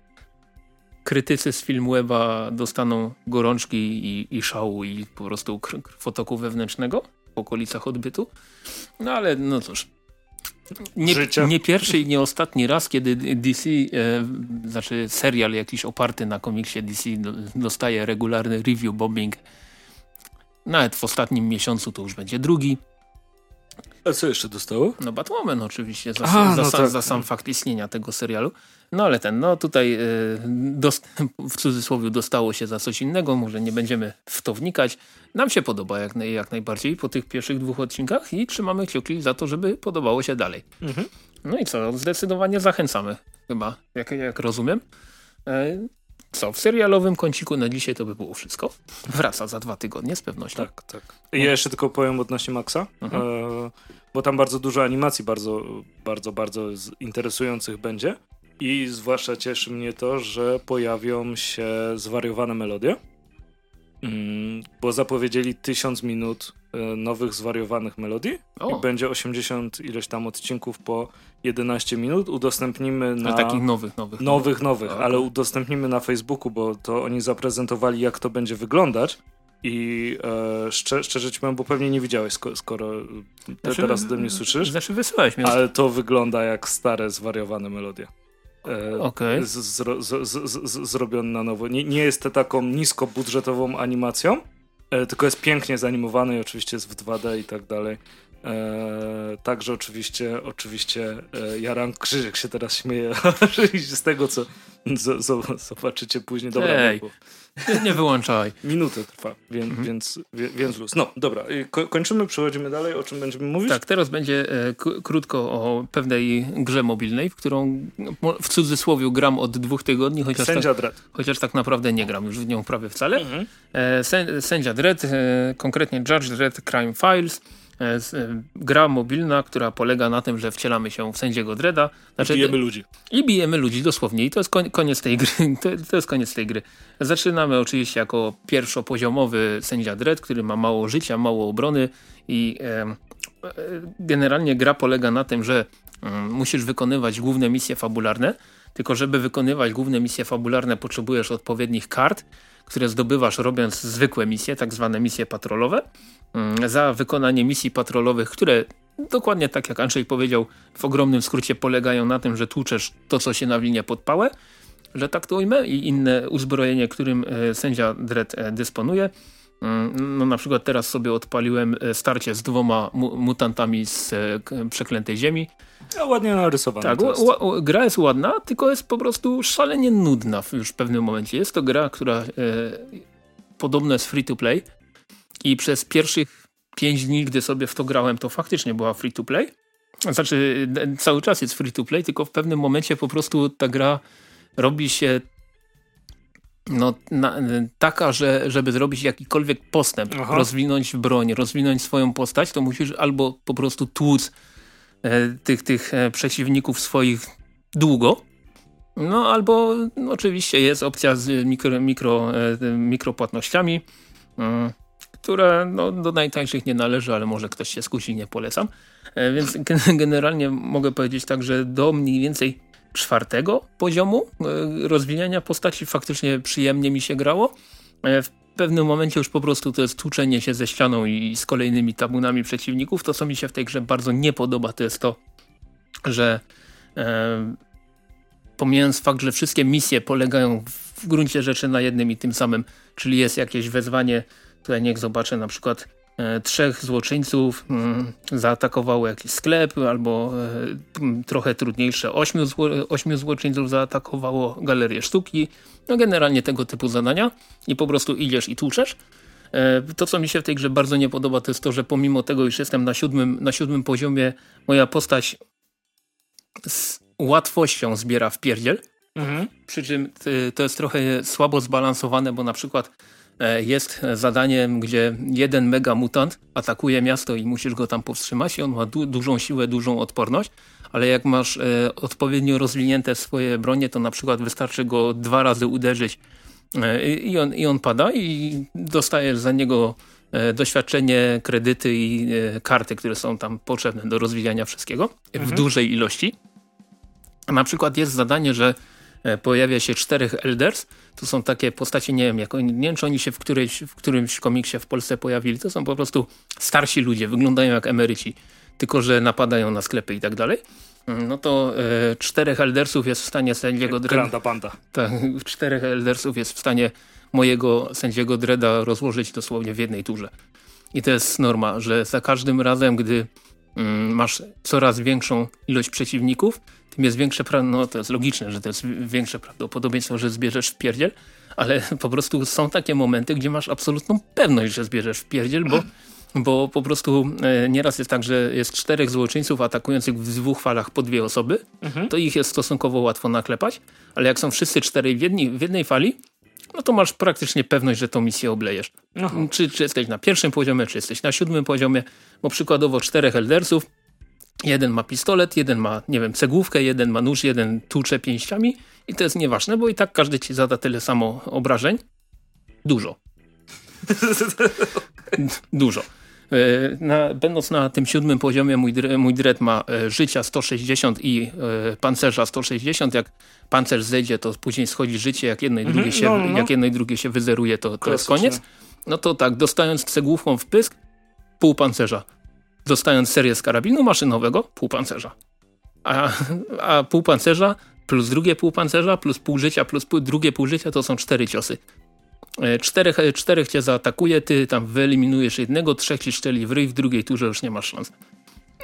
krytycy z Filmweba dostaną gorączki i, i szału i po prostu krwotoku wewnętrznego w okolicach odbytu. No ale no cóż, nie, nie, pierwszy i nie ostatni raz, kiedy DC, e, znaczy serial jakiś oparty na komiksie DC dostaje regularny review bombing. Nawet w ostatnim miesiącu to już będzie drugi.
A co jeszcze dostało?
No Batwoman oczywiście, za, Aha, za, no tak. za, sam fakt istnienia tego serialu. No ale ten, no tutaj y, w cudzysłowie dostało się za coś innego, może nie będziemy w to wnikać. Nam się podoba jak, jak najbardziej po tych pierwszych dwóch odcinkach i trzymamy kciuki za to, żeby podobało się dalej. Mhm. No i co, zdecydowanie zachęcamy chyba, jak, jak rozumiem. Co, w serialowym kąciku na dzisiaj to by było wszystko. Wraca za dwa tygodnie z pewnością.
Tak, tak. Ja jeszcze tylko powiem odnośnie Maxa, mhm. e, bo tam bardzo dużo animacji bardzo, bardzo, bardzo interesujących będzie. I zwłaszcza cieszy mnie to, że pojawią się zwariowane melodie, bo zapowiedzieli tysiąc minut e, nowych zwariowanych melodii o. i będzie 80 ileś tam odcinków po 11 minut. Udostępnimy na...
Ale takich nowych, nowych.
Nowych, nowych, ale udostępnimy na Facebooku, bo to oni zaprezentowali jak to będzie wyglądać. I e, szczerze, szczerze ci powiem, bo pewnie nie widziałeś, skoro, skoro te, znaczy, teraz ode mnie słyszysz.
Znaczy wysyłałeś mi.
Ale to wygląda jak stare, zwariowane melodie.
E, okay.
z, z, z, zrobiony na nowo. Nie, nie jest to taką niskobudżetową animacją, e, tylko jest pięknie zanimowany i oczywiście jest w 2D i tak dalej. E, także oczywiście, oczywiście e, Jaran Krzyżyk się teraz śmieje z tego, co z, z, zobaczycie później. Dobra,
Ej, nie wyłączaj.
Minutę trwa, więc, mhm. więc, więc luz. No, dobra, ko kończymy, przechodzimy dalej. O czym będziemy mówić?
Tak, teraz będzie e, krótko o pewnej grze mobilnej, w którą w cudzysłowie gram od dwóch tygodni, chociaż,
Sędzia
tak, chociaż tak naprawdę nie gram już w nią prawie wcale. Mhm. E, sędzia Dredd, e, konkretnie Judge Dredd Crime Files gra mobilna, która polega na tym, że wcielamy się w sędziego Dreda.
Znaczy, I bijemy ludzi.
I bijemy ludzi dosłownie. I to jest koniec tej gry. To, to jest koniec tej gry. Zaczynamy oczywiście jako pierwszopoziomowy sędzia Dredd, który ma mało życia, mało obrony i e, generalnie gra polega na tym, że mm, musisz wykonywać główne misje fabularne, tylko żeby wykonywać główne misje fabularne potrzebujesz odpowiednich kart, które zdobywasz robiąc zwykłe misje, tak zwane misje patrolowe. Mm, za wykonanie misji patrolowych, które dokładnie tak jak Andrzej powiedział, w ogromnym skrócie polegają na tym, że tłuczesz to, co się nawilnia pod pałę, że tak to ujmę, i inne uzbrojenie, którym e, sędzia Dredd e, dysponuje. Mm, no na przykład teraz sobie odpaliłem e, starcie z dwoma mu mutantami z przeklętej ziemi.
Ładnie narysowana.
Tak, jest. gra jest ładna, tylko jest po prostu szalenie nudna już w pewnym momencie. Jest to gra, która e, podobno jest free to play i przez pierwszych pięć dni, gdy sobie w to grałem, to faktycznie była free to play. Znaczy cały czas jest free to play, tylko w pewnym momencie po prostu ta gra robi się no, na, taka, że żeby zrobić jakikolwiek postęp, Aha. rozwinąć broń, rozwinąć swoją postać, to musisz albo po prostu tłuc e, tych, tych e, przeciwników swoich długo, no albo no, oczywiście jest opcja z mikro, mikro, e, mikropłatnościami, mm, które no, do najtańszych nie należy, ale może ktoś się skusi, nie polecam. E, więc generalnie mogę powiedzieć tak, że do mniej więcej czwartego poziomu e, rozwijania postaci faktycznie przyjemnie mi się grało. E, w pewnym momencie już po prostu to jest tłuczenie się ze ścianą i z kolejnymi tabunami przeciwników. To, co mi się w tej grze bardzo nie podoba, to jest to, że e, pomijając fakt, że wszystkie misje polegają w gruncie rzeczy na jednym i tym samym, czyli jest jakieś wezwanie Tutaj niech zobaczę na przykład e, trzech złoczyńców mm, zaatakowało jakiś sklep albo e, trochę trudniejsze ośmiu, zło, ośmiu złoczyńców zaatakowało galerię sztuki. No generalnie tego typu zadania i po prostu idziesz i tłuczesz. E, to, co mi się w tej grze bardzo nie podoba, to jest to, że pomimo tego, iż jestem na siódmym, na siódmym poziomie, moja postać z łatwością zbiera w pierdziel. Mhm. Przy czym to jest trochę słabo zbalansowane, bo na przykład jest zadaniem, gdzie jeden mega mutant atakuje miasto i musisz go tam powstrzymać i on ma du dużą siłę, dużą odporność, ale jak masz e, odpowiednio rozwinięte swoje bronie, to na przykład wystarczy go dwa razy uderzyć e, i, on, i on pada i dostajesz za niego e, doświadczenie, kredyty i e, karty, które są tam potrzebne do rozwijania wszystkiego mhm. w dużej ilości. Na przykład jest zadanie, że E, pojawia się czterech Elders. To są takie postacie, nie wiem, jak, nie wiem czy oni się w, którejś, w którymś komiksie w Polsce pojawili. To są po prostu starsi ludzie, wyglądają jak emeryci. tylko że napadają na sklepy i tak dalej, no to e, czterech eldersów jest w stanie sędziego
Dreda... Banda.
Tak, czterech eldersów jest w stanie mojego sędziego Dreda rozłożyć dosłownie w jednej turze. I to jest norma, że za każdym razem, gdy mm, masz coraz większą ilość przeciwników, tym jest większe, no to jest logiczne, że to jest większe prawdopodobieństwo, że zbierzesz w pierdziel, ale po prostu są takie momenty, gdzie masz absolutną pewność, że zbierzesz w pierdziel, bo bo po prostu e, nieraz jest tak, że jest czterech złoczyńców atakujących w dwóch falach po dwie osoby, mhm. to ich jest stosunkowo łatwo naklepać, ale jak są wszyscy czterej w, jedni, w jednej fali, no to masz praktycznie pewność, że tą misję oblejesz. Czy, czy jesteś na pierwszym poziomie, czy jesteś na siódmym poziomie, bo przykładowo czterech eldersów, jeden ma pistolet, jeden ma, nie wiem, cegłówkę, jeden ma nóż, jeden tłucze pięściami i to jest nieważne, bo i tak każdy ci zada tyle samo obrażeń. Dużo. Dużo. E, na, będąc na tym siódmym poziomie, mój, mój dread ma e, życia 160 i e, pancerza 160. Jak pancerz zejdzie, to później schodzi życie. Jak jedno i mhm, drugie, się, no, no. Jak jedno i drugie się wyzeruje, to, to jest koniec. No to tak, dostając cegłówką w pysk, pół pancerza. Dostając serię z karabinu maszynowego, pół pancerza. A, a pół pancerza plus drugie pół pancerza, plus pół życia, plus pół, drugie pół życia to są cztery ciosy. E, czterech, e, czterech cię zaatakuje, ty tam wyeliminujesz jednego, trzech ci szczeli w ryj, w drugiej turze już nie masz szans.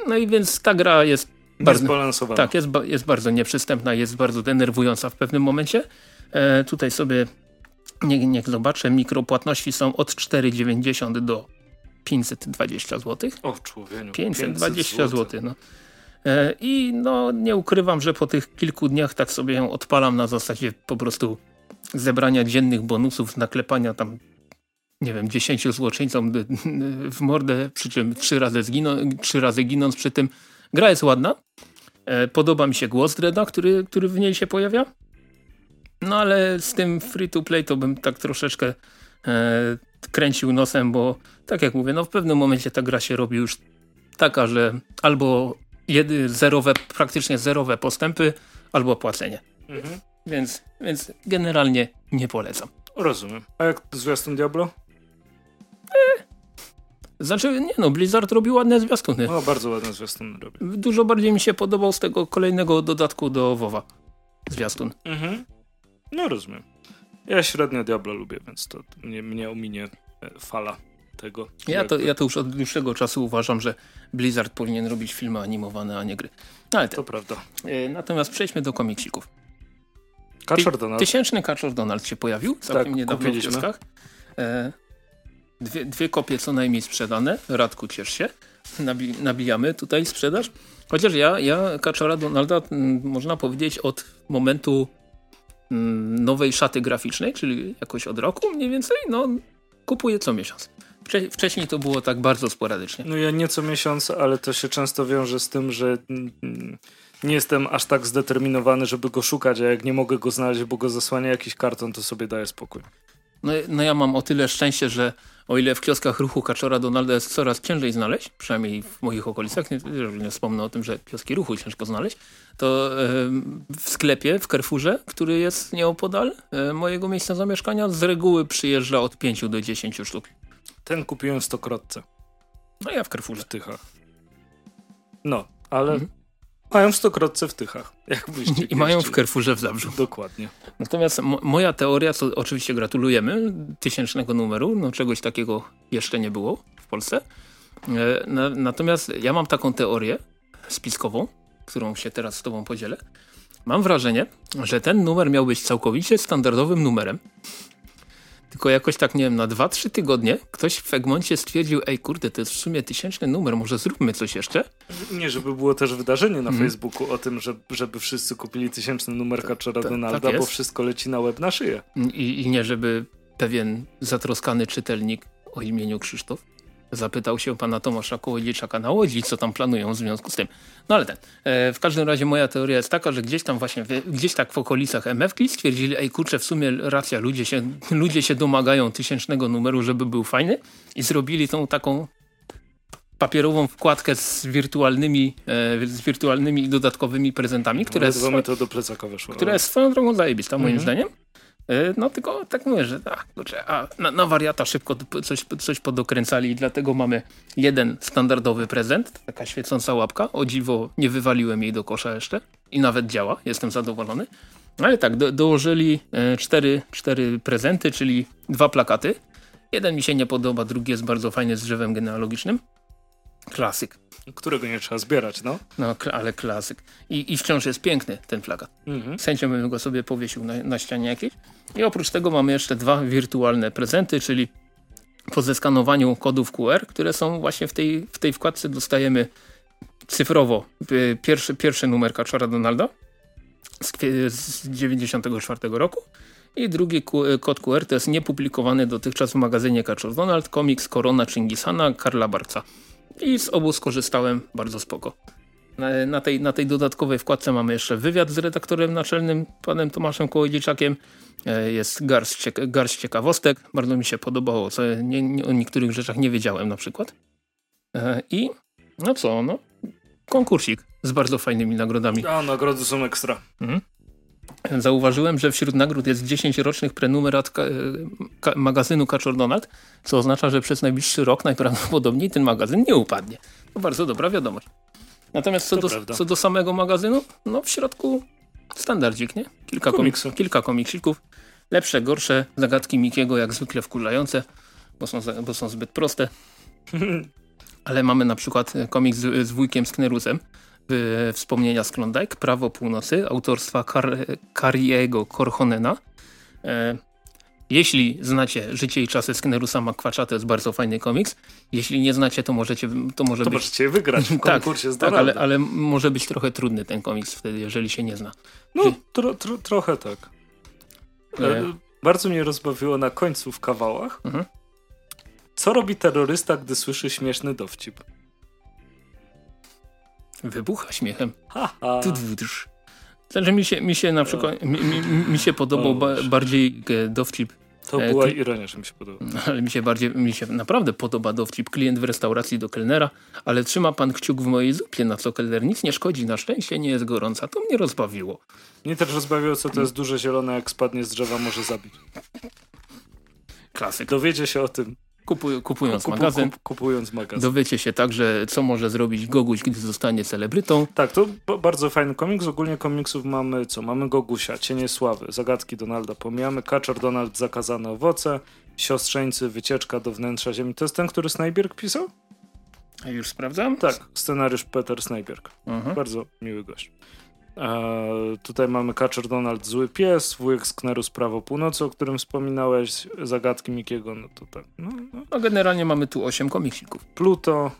No i więc ta gra jest
bardzo,
tak, jest, jest bardzo nieprzystępna, jest bardzo denerwująca w pewnym momencie. E, tutaj sobie nie, niech zobaczę, mikropłatności są od 4,90 do 520 zł.
O człowieniu.
520 zł. zł no. E, I no nie ukrywam, że po tych kilku dniach tak sobie ją odpalam na zasadzie po prostu zebrania dziennych bonusów, naklepania tam nie wiem, dziesięciu złoczyńcom w mordę, przy czym trzy razy, zginą, trzy razy ginąc przy tym. Gra jest ładna. E, podoba mi się głos Dreda, który, który w niej się pojawia. No ale z tym free to play to bym tak troszeczkę e, kręcił nosem, bo tak jak mówię, no w pewnym momencie ta gra się robi już taka, że albo jedy, zerowe, praktycznie zerowe postępy, albo płacenie. Mhm. Więc, więc generalnie nie polecam.
Rozumiem. A jak zwiastun Diablo?
E, znaczy, nie no, Blizzard robi ładne zwiastuny.
No, bardzo ładne zwiastuny robi.
Dużo bardziej mi się podobał z tego kolejnego dodatku do WoWa. Zwiastun. Mhm.
No, rozumiem. Ja średnio Diablo lubię, więc to mnie, mnie ominie e, fala tego.
Ja to, ja to już od dłuższego czasu uważam, że Blizzard powinien robić filmy animowane, a nie gry.
No, ale. To prawda.
E, natomiast przejdźmy do komiksików.
Kaczor Donald.
Tysięczny Kaczor Donald się pojawił całkiem tak, niedawno w kioskach. E, dwie, dwie kopie co najmniej sprzedane. Radku, ciesz się. Nabi, nabijamy tutaj sprzedaż. Chociaż ja, ja Kaczora Donalda m, można powiedzieć od momentu m, nowej szaty graficznej, czyli jakoś od roku mniej więcej, no kupuję co miesiąc. Wcześniej to było tak bardzo sporadycznie.
No ja nie co miesiąc, ale to się często wiąże z tym, że mm, nie jestem aż tak zdeterminowany, żeby go szukać, a jak nie mogę go znaleźć, bo go zasłania jakiś karton, to sobie daję spokój.
No, no ja mam o tyle szczęście, że o ile w kioskach ruchu Kaczora Donalda jest coraz ciężej znaleźć, przynajmniej w moich okolicach, nie, nie wspomnę o tym, że kioski ruchu ciężko znaleźć, to w sklepie, w Carrefourze, który jest nieopodal e, mojego miejsca zamieszkania, z reguły przyjeżdża od 5 do 10 sztuk.
Ten kupiłem w stokrotce.
No ja w Carrefourze.
W Tychach. No, ale mhm. Mają w Stokrotce w Tychach.
I mają w Carrefourze w Zabrzu.
Dokładnie.
Natomiast moja teoria, co oczywiście gratulujemy, tysięcznego numeru, no czegoś takiego jeszcze nie było w Polsce. E, na, natomiast ja mam taką teorię spiskową, którą się teraz z tobą podzielę. Mam wrażenie, że ten numer miał być całkowicie standardowym numerem, tylko jakoś tak, nie wiem, na 2-3 tygodnie ktoś w Egmoncie stwierdził, ej kurde, to jest w sumie tysięczny numer, może zróbmy coś jeszcze?
Nie, żeby było też wydarzenie na mm. Facebooku o tym, że, żeby wszyscy kupili tysięczny numer Kaczora ta, Donalda, tak bo wszystko leci na web na szyję.
I, I nie, żeby pewien zatroskany czytelnik o imieniu Krzysztof Zapytał się pana Tomasza Kołodziejczaka na Łodzi, co tam planują w związku z tym. No ale ten. E, w każdym razie moja teoria jest taka, że gdzieś tam właśnie, gdzieś tak w okolicach MFK stwierdzili, ej kurczę, w sumie racja, ludzie się, ludzie się domagają tysięcznego numeru, żeby był fajny i zrobili tą taką papierową wkładkę z wirtualnymi, e, z wirtualnymi dodatkowymi prezentami, które,
no, to do plecaka weszło,
która jest swoją drogą zajebista, moim mhm. zdaniem. E, no tylko tak mówię, że a, a na, na, wariata szybko coś, coś podokręcali i dlatego mamy jeden standardowy prezent, taka świecąca łapka. O dziwo nie wywaliłem jej do kosza jeszcze i nawet działa, jestem zadowolony. Ale tak, do, dołożyli e, cztery, cztery prezenty, czyli dwa plakaty. Jeden mi się nie podoba, drugi jest bardzo fajny z drzewem genealogicznym. Klasyk.
Którego nie trzeba zbierać, no.
No, ale klasyk. I, i wciąż jest piękny ten plakat. Mhm. Chęcią bym go sobie powiesił na, na ścianie jakiejś. I oprócz tego mamy jeszcze dwa wirtualne prezenty, czyli po zeskanowaniu kodów QR, które są właśnie w tej, w tej wkładce dostajemy cyfrowo y, pierwszy, pierwszy numer Kaczora Donalda z, z 94 roku i drugi kod QR to jest niepublikowany dotychczas w magazynie Kaczor Donald komiks Korona Chingisana Karla Barca. I z obu skorzystałem bardzo spoko. Na, na, tej, na tej dodatkowej wkładce mamy jeszcze wywiad z redaktorem naczelnym, panem Tomaszem Kołodziejczakiem. E, jest garść, cieka garść ciekawostek. Bardzo mi się podobało, co nie, nie, o niektórych rzeczach nie wiedziałem na przykład. E, I no co, no konkursik z bardzo fajnymi nagrodami.
A, nagrody są ekstra. Mhm.
Zauważyłem, że wśród nagród jest 10 rocznych prenumerat ka ka magazynu Kaczor Donald, co oznacza, że przez najbliższy rok najprawdopodobniej ten magazyn nie upadnie. To bardzo dobra wiadomość. Natomiast co, do, co do, samego magazynu, no w środku standardzik, nie? Kilka, Komiksu. kilka komiksików. Lepsze, gorsze, zagadki Mikiego jak zwykle wkurzające, bo są, bo są zbyt proste. Ale mamy na przykład komiks z, z wujkiem Sknerusem, Wspomnienia z Klondike, Prawo Północy, autorstwa Kar Kariego Korhonena. E, jeśli znacie Życie i czasy Sknerusa McQuatcha, to jest bardzo fajny komiks. Jeśli nie znacie, to możecie to może
to
być...
możecie wygrać w
tak,
konkursie
tak, ale, ale może być trochę trudny ten komiks wtedy, jeżeli się nie zna.
No, tro, tro, trochę tak. E, bardzo mnie rozbawiło na końcu w kawałach. Mhm. Co robi terrorysta, gdy słyszy śmieszny dowcip?
Wybucha śmiechem. Ha, ha. Znaczy mi się, mi się na przykład, mi, mi, mi się podobał ba, bardziej e, dowcip.
To e, była ironia, że mi się podoba.
Ale mi się bardziej, mi się naprawdę podoba dowcip. Klient w restauracji do kelnera, ale trzyma pan kciuk w mojej zupie, na co kelner nic nie szkodzi, na szczęście nie jest gorąca. To mnie rozbawiło.
Mnie też rozbawiło, co to jest duże zielone, jak spadnie z drzewa, może zabić.
Klasyk.
Dowiedzie się o tym
Kupuj, kupując Kupu, magazyn. Kup,
kupując magazyn.
Dowiecie się także, co może zrobić Goguś, gdy zostanie celebrytą.
Tak, to bardzo fajny komiks. Ogólnie komiksów mamy co? Mamy Gogusia, Cienie Sławy, Zagadki Donalda Pomijamy, Kaczor Donald, Zakazane Owoce, Siostrzeńcy, Wycieczka do wnętrza Ziemi. To jest ten, który Snajbierg pisał?
A już sprawdzam?
Tak, scenariusz Peter Snajbierg. Mhm. Bardzo miły gość. E, tutaj mamy Kaczor Donald Zły Pies, Wujek Sknerus Prawo Północy, o którym wspominałeś, Zagadki Mikiego, no to tak. No,
no. no generalnie mamy tu 8 komiksików.
Pluto,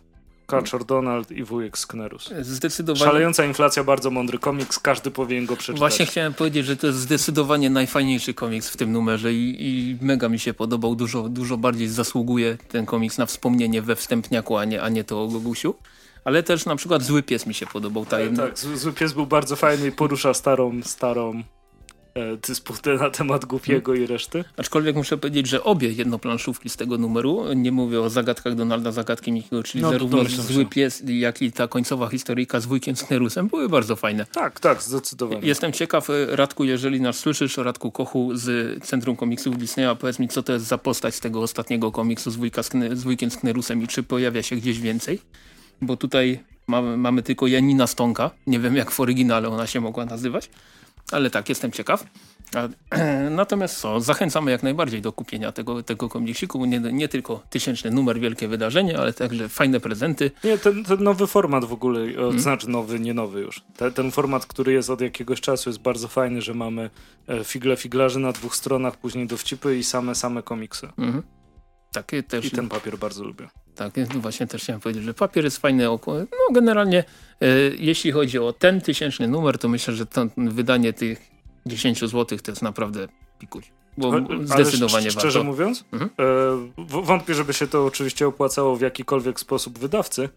Kaczor Donald i Wujek Sknerus.
Zdecydowanie.
Szalejąca inflacja, bardzo mądry komiks, każdy powinien go przeczytać.
Właśnie chciałem powiedzieć, że to jest zdecydowanie najfajniejszy komiks w tym numerze i, i mega mi się podobał, dużo, dużo bardziej zasługuje ten komiks na wspomnienie we wstępniaku, a nie, a nie to o Gogusiu ale też na przykład Zły Pies mi się podobał.
Tak, tak, Zły Pies był bardzo fajny i porusza starą, starą e, dysputę na temat Głupiego hmm. i reszty.
Aczkolwiek muszę powiedzieć, że obie jednoplanszówki z tego numeru, nie mówię o zagadkach Donalda, zagadki Mikiego, czyli no, zarówno Zły Pies, jak i ta końcowa historyjka z wujkiem Snerusem były bardzo fajne.
Tak, tak, zdecydowanie.
Jestem ciekaw, e, Radku, jeżeli nas słyszysz, Radku Kochu z Centrum Komiksów Disneya, powiedz mi, co to jest za postać z tego ostatniego komiksu z, wujka, z wujkiem Sknerusem i czy pojawia się gdzieś więcej? Bo tutaj mamy, mamy tylko Janina Stonka. Nie wiem jak w oryginale ona się mogła nazywać, ale tak, jestem ciekaw. Natomiast co, zachęcamy jak najbardziej do kupienia tego, tego komiksiku. Nie, nie tylko tysięczny numer, wielkie wydarzenie, ale także fajne prezenty.
Nie, ten, ten nowy format w ogóle, hmm? znaczy nowy, nie nowy już. Ten, ten format, który jest od jakiegoś czasu jest bardzo fajny, że mamy e, figle figlarzy na dwóch stronach, później dowcipy i same, same komiksy. Mhm.
Takie też...
I ten papier bardzo lubię.
Tak, no właśnie też chciałem powiedzieć, że papier jest fajny. No generalnie e, jeśli chodzi o ten tysięczny numer, to myślę, że to wydanie tych 10 zł to jest naprawdę pikuś. Bo Ale zdecydowanie
szczerze
warto.
mówiąc, mhm. e, wątpię, żeby się to oczywiście opłacało w jakikolwiek sposób wydawcy,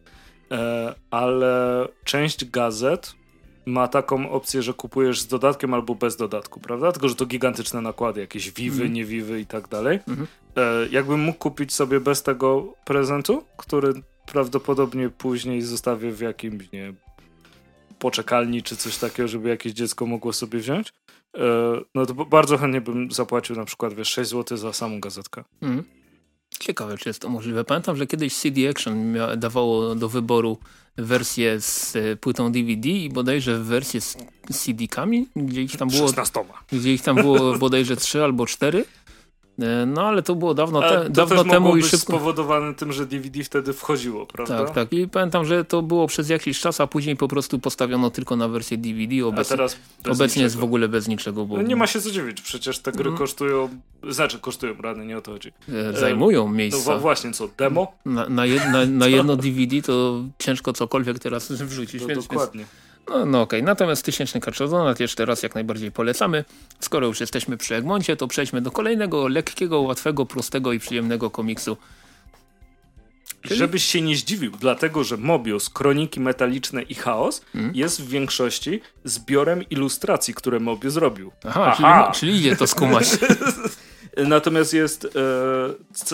e, ale część gazet ma taką opcję, że kupujesz z dodatkiem albo bez dodatku, prawda? Tylko, że to gigantyczne nakłady, jakieś wiwy, mm. niewiwy i tak dalej. Mm -hmm. e, jakbym mógł kupić sobie bez tego prezentu, który prawdopodobnie później zostawię w jakimś, nie poczekalni czy coś takiego, żeby jakieś dziecko mogło sobie wziąć, e, no to bardzo chętnie bym zapłacił na przykład, wiesz, 6 zł za samą gazetkę. Mm.
Ciekawe, czy jest to możliwe. Pamiętam, że kiedyś CD Action dawało do wyboru wersję z e, płytą DVD i bodajże wersję z CD-kami, gdzie ich tam było, gdzie ich tam było bodajże 3 albo 4 E, no ale to było dawno, te, to dawno temu
i szybko. spowodowane tym, że DVD wtedy wchodziło, prawda?
Tak, tak. I pamiętam, że to było przez jakiś czas, a później po prostu postawiono tylko na wersję DVD. Obecnie, a teraz obecnie jest w ogóle bez niczego. Bo...
No nie ma się co dziwić, przecież te gry no. kosztują, znaczy kosztują rany, nie o to chodzi.
E, zajmują e, miejsce.
No właśnie, co, demo?
Na, na, jed, na, na jedno DVD to ciężko cokolwiek teraz wrzucić.
No, więc, dokładnie. Więc
no, no okej, okay. natomiast tysięczny kaczodonat jeszcze raz jak najbardziej polecamy. Skoro już jesteśmy przy Egmoncie, to przejdźmy do kolejnego lekkiego, łatwego, prostego i przyjemnego komiksu.
Czyli... Żebyś się nie zdziwił, dlatego że Mobius, Kroniki Metaliczne i Chaos hmm? jest w większości zbiorem ilustracji, które Mobius zrobił.
Aha, Aha. Czyli, czyli idzie to skumać.
Natomiast jest e,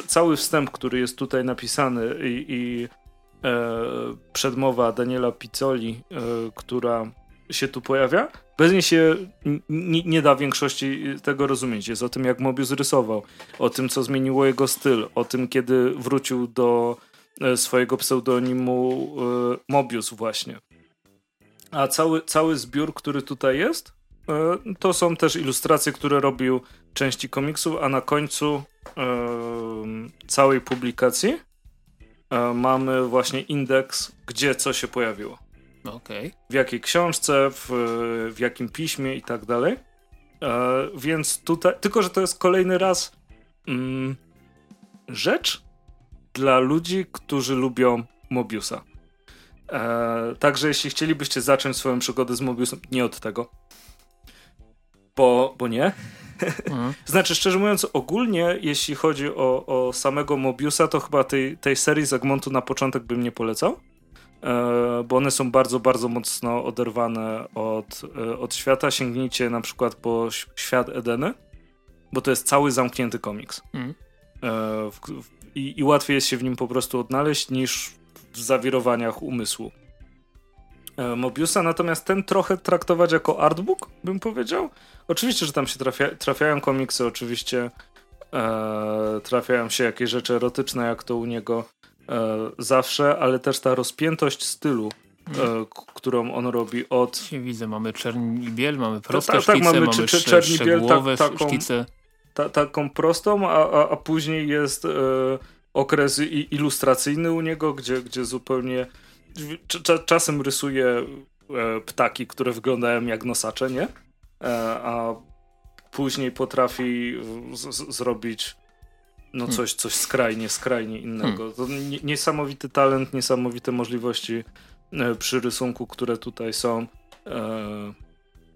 cały wstęp, który jest tutaj napisany i, i przedmowa Daniela Pizzoli, e, która się tu pojawia. Bez niej się nie da większości tego rozumieć. Jest o tym, jak Mobius rysował, o tym, co zmieniło jego styl, o tym, kiedy wrócił do e, swojego pseudonimu Mobius właśnie. A cały, cały zbiór, który tutaj jest, to są też ilustracje, które robił części komiksów, a na końcu całej publikacji E, mamy właśnie indeks, gdzie co się pojawiło.
Okay.
W jakiej książce, w, w jakim piśmie i tak dalej. E, więc tutaj, tylko że to jest kolejny raz mm, rzecz dla ludzi, którzy lubią Mobiusa. E, także jeśli chcielibyście zacząć swoją przygodę z Mobiusem, nie od tego, bo, bo nie. Mhm. znaczy, szczerze mówiąc, ogólnie, jeśli chodzi o, o samego Mobiusa, to chyba tej, tej serii Zagmontu na początek bym nie polecał. E, bo one są bardzo, bardzo mocno oderwane od, e, od świata. Sięgnijcie na przykład po Świat Edeny, bo to jest cały zamknięty komiks. Mhm. E, w, w, i, I łatwiej jest się w nim po prostu odnaleźć niż w zawirowaniach umysłu. E, Mobiusa, natomiast ten trochę traktować jako artbook, bym powiedział. Oczywiście, że tam się trafia, trafiają komiksy, oczywiście e, trafiają się jakieś rzeczy erotyczne, jak to u niego e, zawsze, ale też ta rozpiętość stylu, e, którą on robi od...
Widzę, mamy czerni biel, mamy proste tak, tak, mamy, mamy czy, czerni biel, ta, taką,
ta, taką prostą, a, a, a później jest e, okres ilustracyjny u niego, gdzie, gdzie zupełnie czasem rysuje e, ptaki, które wyglądają jak nosacze, nie? E, a później potrafi zrobić no hmm. coś, coś skrajnie, skrajnie innego. Hmm. To niesamowity talent, niesamowite możliwości e, przy rysunku, które tutaj są.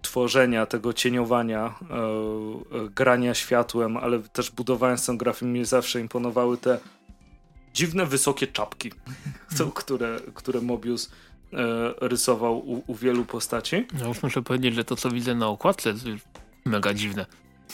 tworzenia tego cieniowania, grania światłem, ale też budowania scenografii mi zawsze imponowały te dziwne, wysokie czapki, które, które Mobius e, rysował u, u, wielu postaci.
No już muszę powiedzieć, że to co widzę na okładce jest mega dziwne.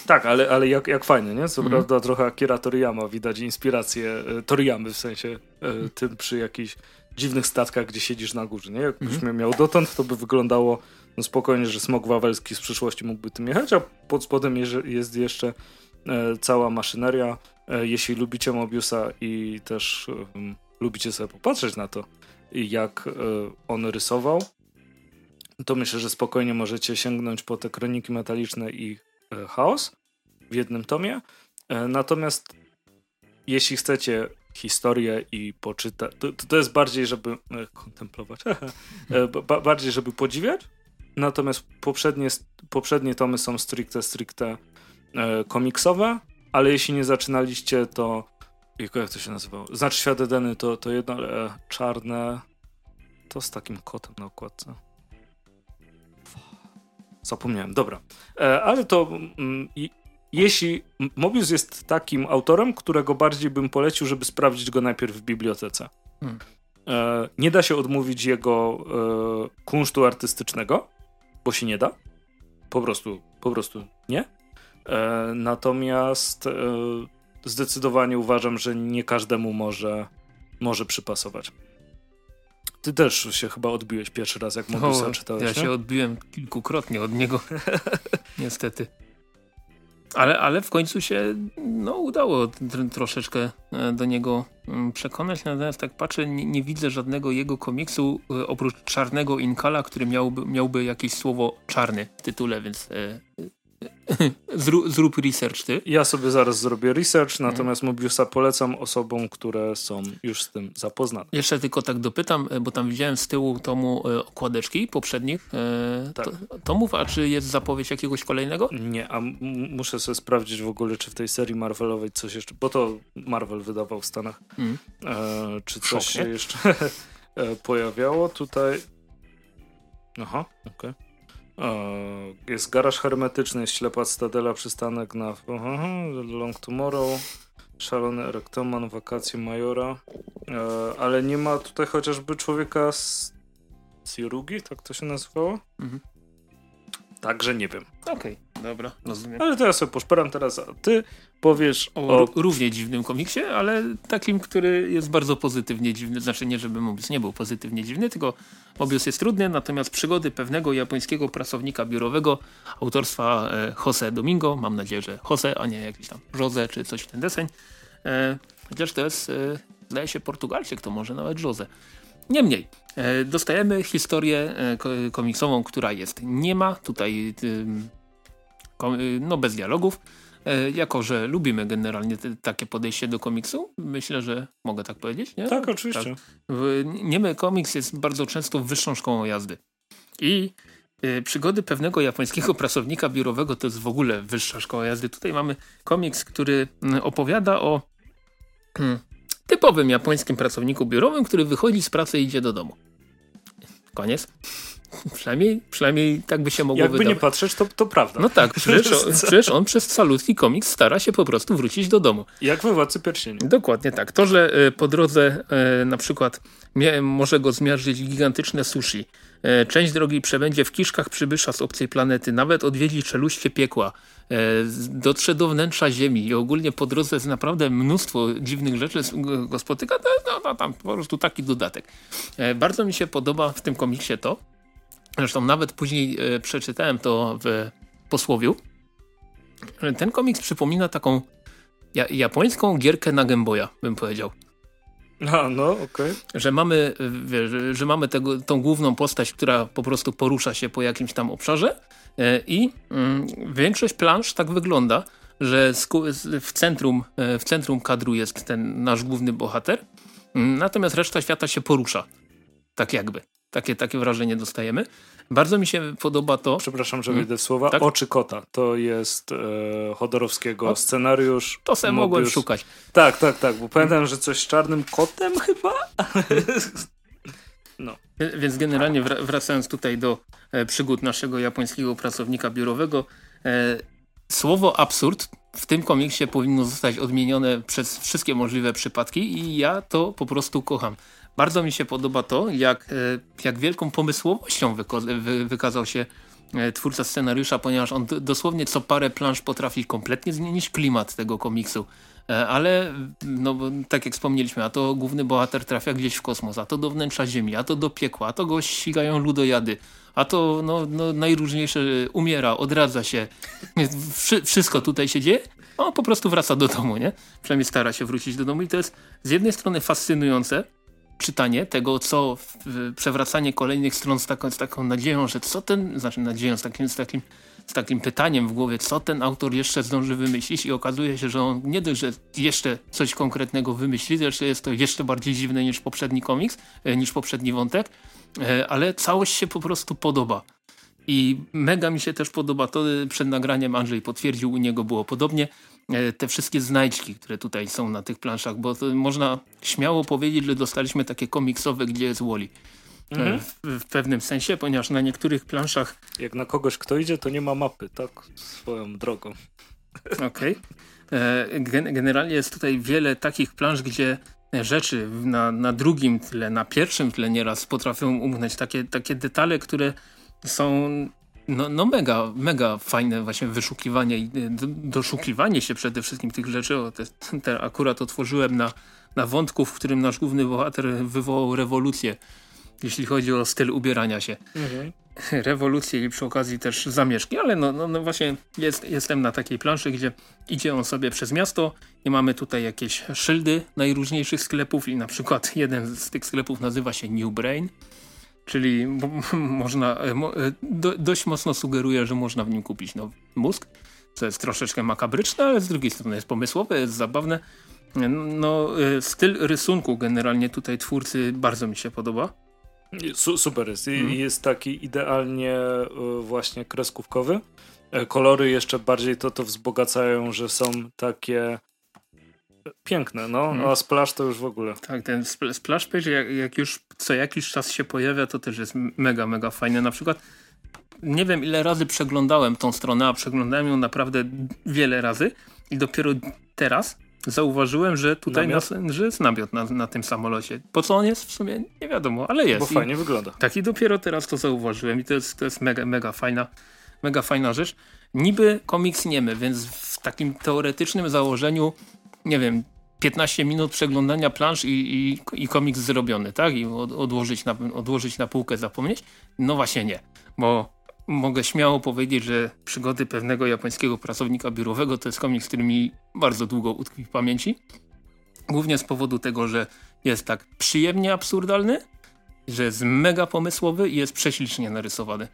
Tak, ale, ale jak, jak fajne, nie? Co mm. prawda trochę Akira Toriyama, widać inspirację e, Toriyamy, w sensie e, tym przy jakichś dziwnych statkach, gdzie siedzisz na górze, nie? Jakbyśmy mm. miał dotąd, to by wyglądało no spokojnie, że smog wawelski z przyszłości mógłby tym jechać, a pod spodem jest jeszcze cała maszyneria jeśli lubicie Mobiusa i też lubicie sobie popatrzeć na to, jak um, on rysował, to myślę, że spokojnie możecie sięgnąć po te kroniki metaliczne i e, chaos w jednym tomie. E, natomiast jeśli chcecie historię i poczytać, to, to jest bardziej, żeby e, kontemplować, ba, bardziej, żeby podziwiać. Natomiast poprzednie, poprzednie tomy są stricte, stricte e, komiksowe, ale jeśli nie zaczynaliście, to jak to się nazywało? Znaczy Świat Edeny to, to jedno, ale czarne to z takim kotem na okładce. Zapomniałem, dobra. E, ale to mm, jeśli Mobius jest takim autorem, którego bardziej bym polecił, żeby sprawdzić go najpierw w bibliotece. Hmm. E, nie da się odmówić jego e, kunsztu artystycznego, bo się nie da. Po prostu, po prostu nie. E, natomiast e, zdecydowanie uważam, że nie każdemu może, może przypasować. Ty też się chyba odbiłeś pierwszy raz, jak Mobiusa czytałeś,
Ja
nie?
się odbiłem kilkukrotnie od niego, niestety. Ale, ale w końcu się no, udało troszeczkę e, do niego mm, przekonać, natomiast tak patrzę, nie, nie widzę żadnego jego komiksu oprócz Czarnego Inkala, który miałby, miałby jakieś słowo czarny w tytule, więc e, Zrób, zrób research ty.
Ja sobie zaraz zrobię research, natomiast. Mobiusa polecam osobom, które są już z tym zapoznane.
Jeszcze tylko tak dopytam, bo tam widziałem z tyłu tomu okładeczki poprzednich tak. tomów, a czy jest zapowiedź jakiegoś kolejnego?
Nie, a muszę sobie sprawdzić w ogóle, czy w tej serii Marvelowej coś jeszcze, bo to Marvel wydawał w Stanach, mm. e, czy coś Szok, się jeszcze pojawiało tutaj. Aha, okej. Okay. Jest garaż hermetyczny, jest ślepa Stadela, przystanek na Long Tomorrow, szalony erektoman, wakacje Majora, e, ale nie ma tutaj chociażby człowieka z Cirugi, tak to się nazywało? Mhm. Także nie wiem.
Okej, okay, dobra, rozumiem.
Ale to ja sobie poszperam teraz, a ty powiesz
o, o... równie dziwnym komiksie, ale takim, który jest bardzo pozytywnie dziwny. Znaczy nie, żeby Mobius nie był pozytywnie dziwny, tylko Mobius jest trudny, natomiast przygody pewnego japońskiego pracownika biurowego autorstwa e, Jose Domingo, mam nadzieję, że Jose, a nie jakiś tam Jose czy coś w ten deseń. E, chociaż to jest, e, zdaje się, Portugalczyk, to może nawet Jose. Niemniej, dostajemy historię komiksową, która jest nie ma tutaj no bez dialogów. E, jako, że lubimy generalnie te, takie podejście do komiksu, myślę, że mogę tak powiedzieć, nie?
Tak, oczywiście. Tak.
Niemy komiks jest bardzo często wyższą szkołą jazdy. I y, przygody pewnego japońskiego pracownika biurowego to jest w ogóle wyższa szkoła jazdy. Tutaj mamy komiks, który opowiada o hmm, typowym japońskim pracowniku biurowym, który wychodzi z pracy i idzie do domu. Koniec. Przynajmniej, przynajmniej tak by się mogło
Jakby
wydawać.
nie patrzeć, to, to prawda.
No tak, przecież on, przecież on przez salutki komiks stara się po prostu wrócić do domu.
Jak we Władcy Pierścieni.
Dokładnie tak. To, że e, po drodze e, na przykład może go zmiażdżyć gigantyczne sushi, e, część drogi przebędzie w kiszkach przybysza z obcej planety, nawet odwiedzi czeluście piekła, dotrze do wnętrza Ziemi i ogólnie po drodze jest naprawdę mnóstwo dziwnych rzeczy go spotyka, no, no, tam po prostu taki dodatek. Bardzo mi się podoba w tym komiksie to, Zresztą nawet później e, przeczytałem to w posłowiu. Ten komiks przypomina taką ja, japońską gierkę na Game Boya, bym powiedział.
A, no, okej. Okay.
Że mamy, wiesz, że mamy tego, tą główną postać, która po prostu porusza się po jakimś tam obszarze e, i mm, większość plansz tak wygląda, że w centrum, e, w centrum kadru jest ten nasz główny bohater, mm, natomiast reszta świata się porusza. Tak jakby. Takie, takie wrażenie dostajemy. Bardzo mi się podoba to...
Przepraszam, że wyjdę w słowa. Tak? Oczy kota. To jest e, Chodorowskiego o, scenariusz.
To sobie mogłem szukać.
Tak, tak, tak. Bo pamiętam, że coś z czarnym kotem chyba?
no. Więc generalnie wracając tutaj do e, przygód naszego japońskiego pracownika biurowego, e, słowo absurd w tym komiksie powinno zostać odmienione przez wszystkie możliwe przypadki i ja to po prostu kocham. Bardzo mi się podoba to, jak, e, jak wielką pomysłowością wy wykazał się e, twórca scenariusza, ponieważ on dosłownie co parę plansz potrafi kompletnie zmienić klimat tego komiksu. E, ale, no, tak jak wspomnieliśmy, a to główny bohater trafia gdzieś w kosmos, a to do wnętrza Ziemi, a to do piekła, a to go ścigają ludojady, a to no, no, najróżniejsze umiera, odradza się. Wszy wszystko tutaj się dzieje, on po prostu wraca do domu, nie? Przynajmniej stara się wrócić do domu i to jest z jednej strony fascynujące, czytanie tego, co przewracanie kolejnych stron z taką, z taką nadzieją, że co ten, znaczy nadzieją, z takim, z, takim, z takim pytaniem w głowie, co ten autor jeszcze zdąży wymyślić i okazuje się, że on nie dość, że jeszcze coś konkretnego wymyśli, że jest to jeszcze bardziej dziwne niż poprzedni komiks, e, niż poprzedni wątek, e, ale całość się po prostu podoba. I mega mi się też podoba to, przed nagraniem Andrzej potwierdził, u niego było podobnie, E, te wszystkie znajdźki, które tutaj są na tych planszach, bo można śmiało powiedzieć, że dostaliśmy takie komiksowe, gdzie jest Wally. E, mhm. W, w, pewnym sensie, ponieważ na niektórych planszach...
Jak na kogoś, kto idzie, to nie ma mapy, tak? Swoją drogą.
Okej. Okay. E, generalnie jest tutaj wiele takich plansz, gdzie rzeczy na, na drugim tle, na pierwszym tle nieraz potrafią umknąć. Takie, takie detale, które są no, no mega, mega fajne właśnie wyszukiwanie i y, doszukiwanie się przede wszystkim tych rzeczy. O, te, te akurat otworzyłem na, na wątku, w którym nasz główny bohater wywołał rewolucję jeśli chodzi o styl ubierania się. Mhm. Rewolucje i przy okazji też zamieszki, ale no, no, no właśnie jest, jestem na takiej planszy, gdzie idzie on sobie przez miasto i mamy tutaj jakieś szyldy najróżniejszych sklepów i na przykład jeden z tych sklepów nazywa się New Brain, czyli można, e, e, do, dość mocno sugeruje, że można w nim kupić nowy mózg, co jest troszeczkę makabryczne, ale z drugiej strony jest pomysłowe, jest zabawne. No, e, styl rysunku generalnie tutaj twórcy bardzo mi się podoba.
Su super jest. Mhm. jest taki idealnie właśnie kreskówkowy. Kolory jeszcze bardziej to, to wzbogacają, że są takie piękne, no, hmm. a Splash to już w ogóle.
Tak, ten Splash Page jak, jak, już co jakiś czas się pojawia, to też jest mega, mega fajne. Na przykład nie wiem ile razy przeglądałem tą stronę, a przeglądałem ją naprawdę wiele razy i dopiero teraz zauważyłem, że tutaj namiot? Na, że jest namiot na, na tym samolocie. Po co on jest w sumie nie wiadomo, ale jest.
Bo fajnie I, wygląda.
Tak i dopiero teraz to zauważyłem i to jest, to jest mega, mega fajna, mega fajna rzecz. Niby komiks niemy, więc w takim teoretycznym założeniu nie wiem, 15 minut przeglądania plansz i, i, i komiks zrobiony, tak? I od, odłożyć, na, odłożyć na półkę, zapomnieć? No właśnie nie, bo mogę śmiało powiedzieć, że przygody pewnego japońskiego pracownika biurowego to jest komiks, który mi bardzo długo utkwi w pamięci. Głównie z powodu tego, że jest tak przyjemnie absurdalny, że jest mega pomysłowy i jest prześlicznie narysowany.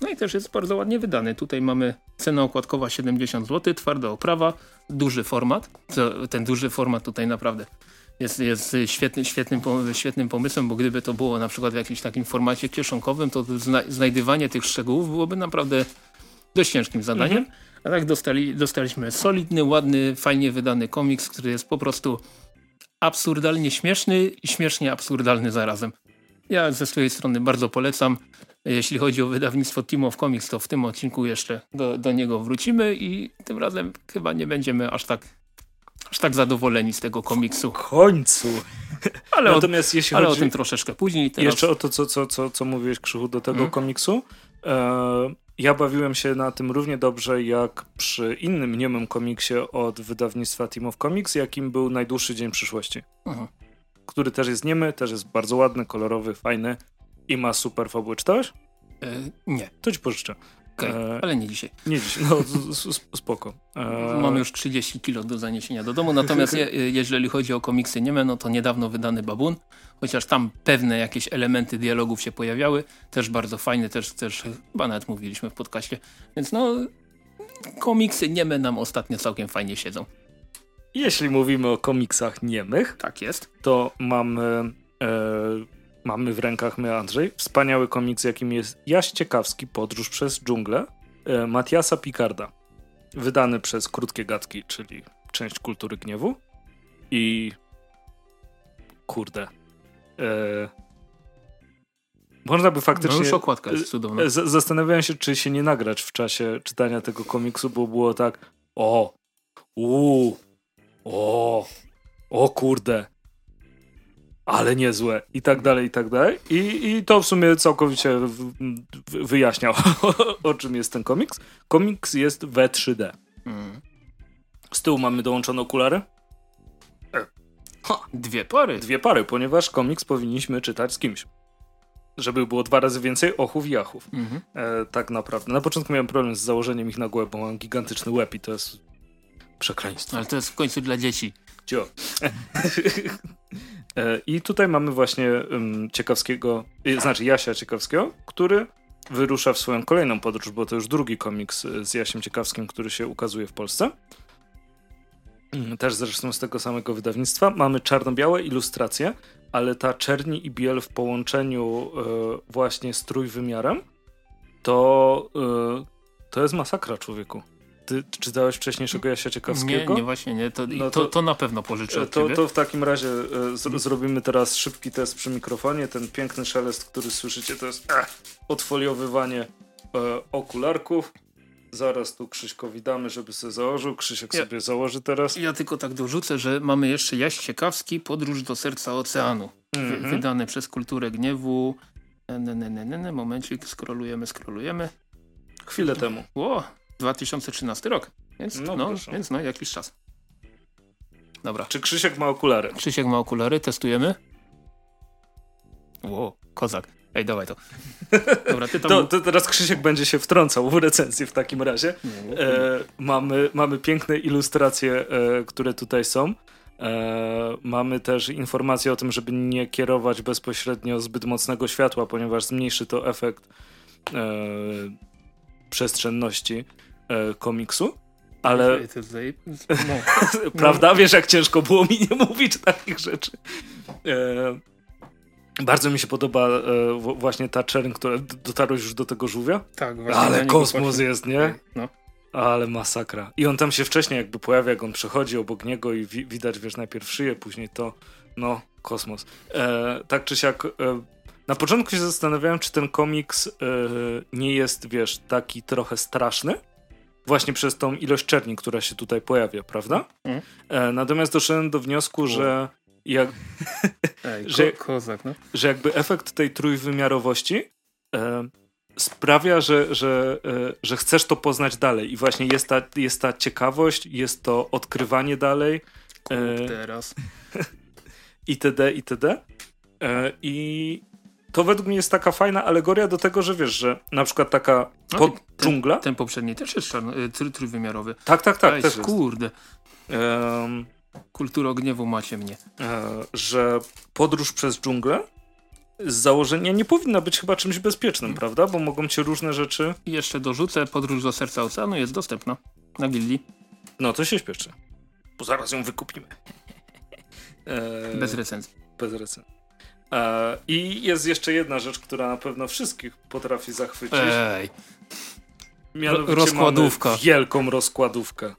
No i też jest bardzo ładnie wydany. Tutaj mamy cena okładkowa 70 zł, twarda oprawa, duży format. Ten duży format tutaj naprawdę jest, jest świetny, świetnym, świetnym pomysłem, bo gdyby to było na przykład w jakimś takim formacie kieszonkowym, to znajdywanie tych szczegółów byłoby naprawdę dość ciężkim zadaniem. Mhm. A tak dostali, dostaliśmy solidny, ładny, fajnie wydany komiks, który jest po prostu absurdalnie śmieszny i śmiesznie absurdalny zarazem. Ja ze swojej strony bardzo polecam. Jeśli chodzi o wydawnictwo Team of Comics, to w tym odcinku jeszcze do, do niego wrócimy i tym razem chyba nie będziemy aż tak aż tak zadowoleni z tego komiksu. W
końcu.
Ale, Natomiast jeśli ale chodzi... o tym troszeczkę później.
Teraz... Jeszcze o to, co, co, co, co mówiłeś Krzychu do tego hmm? komiksu. E, ja bawiłem się na tym równie dobrze jak przy innym niemym komiksie od wydawnictwa Team of Comics, jakim był Najdłuższy Dzień Przyszłości. Mhm. Który też jest niemy, też jest bardzo ładny, kolorowy, fajny i ma super fabułę. Czytałeś?
E, nie.
To ci pożyczę.
Okay, e, ale nie dzisiaj.
Nie dzisiaj, no spoko.
E... Mam już 30 kilo do zaniesienia do domu, natomiast je, jeżeli chodzi o komiksy nieme, no to niedawno wydany Babun, chociaż tam pewne jakieś elementy dialogów się pojawiały, też bardzo fajny, też, też chyba nawet mówiliśmy w podcaście, więc no komiksy nieme nam ostatnio całkiem fajnie siedzą.
Jeśli mówimy o komiksach niemych,
tak jest,
to mamy e, mamy w rękach my, Andrzej, wspaniały komiks, jakim jest Jaś Ciekawski, Podróż przez dżunglę, e, Matiasa Picarda. Wydany przez Krótkie Gadki, czyli część Kultury Gniewu. I kurde. E, można by faktycznie... No
już okładka jest cudowna.
E, zastanawiałem się, czy się nie nagrać w czasie czytania tego komiksu, bo było tak o, uuu, o, o kurde, ale niezłe i tak dalej, i tak dalej. I, i to w sumie całkowicie wyjaśniał, o czym jest ten komiks. Komiks jest w 3D. Mm. Z tyłu mamy dołączone okulary.
Ha, dwie pary.
Dwie pary, ponieważ komiks powinniśmy czytać z kimś. Żeby było dwa razy więcej ochów i jachów. Mm -hmm. e, tak naprawdę. Na początku miałem problem z założeniem ich na głowę, bo mam gigantyczny łeb i to jest przekleństwo.
Ale to jest w końcu dla dzieci.
Cio. E, I tutaj mamy właśnie Ciekawskiego, e, znaczy Jasia Ciekawskiego, który wyrusza w swoją kolejną podróż, bo to już drugi komiks e, z Jasiem Ciekawskim, który się ukazuje w Polsce. Mm, też zresztą z tego samego wydawnictwa. Mamy czarno-białe ilustracje, ale ta czerni i biel w połączeniu właśnie z trójwymiarem to, to jest masakra człowieku. Ty czytałeś wcześniejszego Jasia Ciekawskiego?
Nie, nie właśnie nie. To, no to, to, to, na pewno pożyczę od
to, to w takim razie e, z, zrobimy teraz szybki test przy mikrofonie. Ten piękny szelest, który słyszycie, to jest e, odfoliowywanie e, okularków. Zaraz tu Krzyśkowi damy, żeby sobie założył. Krzysiek ja, sobie założy teraz.
Ja tylko tak dorzucę, że mamy jeszcze Jaś Ciekawski, Podróż do serca oceanu. Mm -hmm. Wydany przez Kulturę Gniewu. Ne, ne, ne, ne, ne, momencik, skrolujemy, skrolujemy.
Chwilę temu.
Ło, 2013 rok, więc no, no więc no jakiś czas. Dobra.
Czy Krzysiek ma okulary?
Krzysiek ma okulary, testujemy. Ło, kozak. Ej, dawaj to. Dobra,
ty tam... to, to teraz Krzysiek będzie się wtrącał w recenzję w takim razie. E, mamy, mamy piękne ilustracje, e, które tutaj są. E, mamy też informację o tym, żeby nie kierować bezpośrednio zbyt mocnego światła, ponieważ zmniejszy to efekt e, przestrzenności e, komiksu. Ale. No. Prawda? Wiesz, jak ciężko było mi nie mówić takich rzeczy. E, bardzo mi się podoba e, właśnie ta czerń, która dotarłeś już do tego żółwia.
Tak, właśnie.
Ale kosmos jest, nie? No. Ale masakra. I on tam się wcześniej jakby pojawia, jak on przechodzi obok niego i wi widać, wiesz, najpierw szyję, później to, no, kosmos. E, tak czy siak, e, na początku się zastanawiałem, czy ten komiks e, nie jest, wiesz, taki trochę straszny, właśnie przez tą ilość czerni, która się tutaj pojawia, prawda? Mm. E, natomiast doszedłem do wniosku, że jak,
Ej, że, kozak, no.
że jakby efekt tej trójwymiarowości e, sprawia, że, że, e, że chcesz to poznać dalej i właśnie jest ta, jest ta ciekawość, jest to odkrywanie dalej.
Teraz.
itd., itd. I to według mnie jest taka fajna alegoria do tego, że wiesz, że na przykład taka no, pod ten, dżungla.
Ten poprzedni też jest czarno, trójwymiarowy.
Tak, tak, tak.
Ej, też kurde. Um, Kultura gniewu macie mnie.
że podróż przez dżunglę z założenia nie powinna być chyba czymś bezpiecznym, hmm. prawda? Bo mogą cię różne rzeczy...
I jeszcze dorzucę, podróż do serca oceanu jest dostępna na gildii.
No to się śpieszy, bo zaraz ją wykupimy.
Eee, bez recenzji.
Bez recenzji. Eee, I jest jeszcze jedna rzecz, która na pewno wszystkich potrafi zachwycić.
Ej.
Mianowicie rozkładówka. wielką rozkładówkę.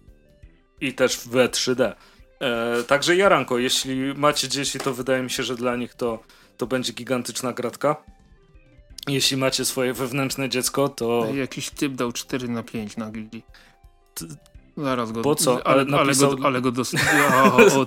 I też w 3D. Eee, także Jaranko, jeśli macie dzieci, to wydaje mi się, że dla nich to to będzie gigantyczna gratka. Jeśli macie swoje wewnętrzne dziecko, to...
Jakiś typ dał 4 na 5 na gildii. Zaraz go...
Po co?
Ale, ale, napisał... ale go, ale go dos...
o, o,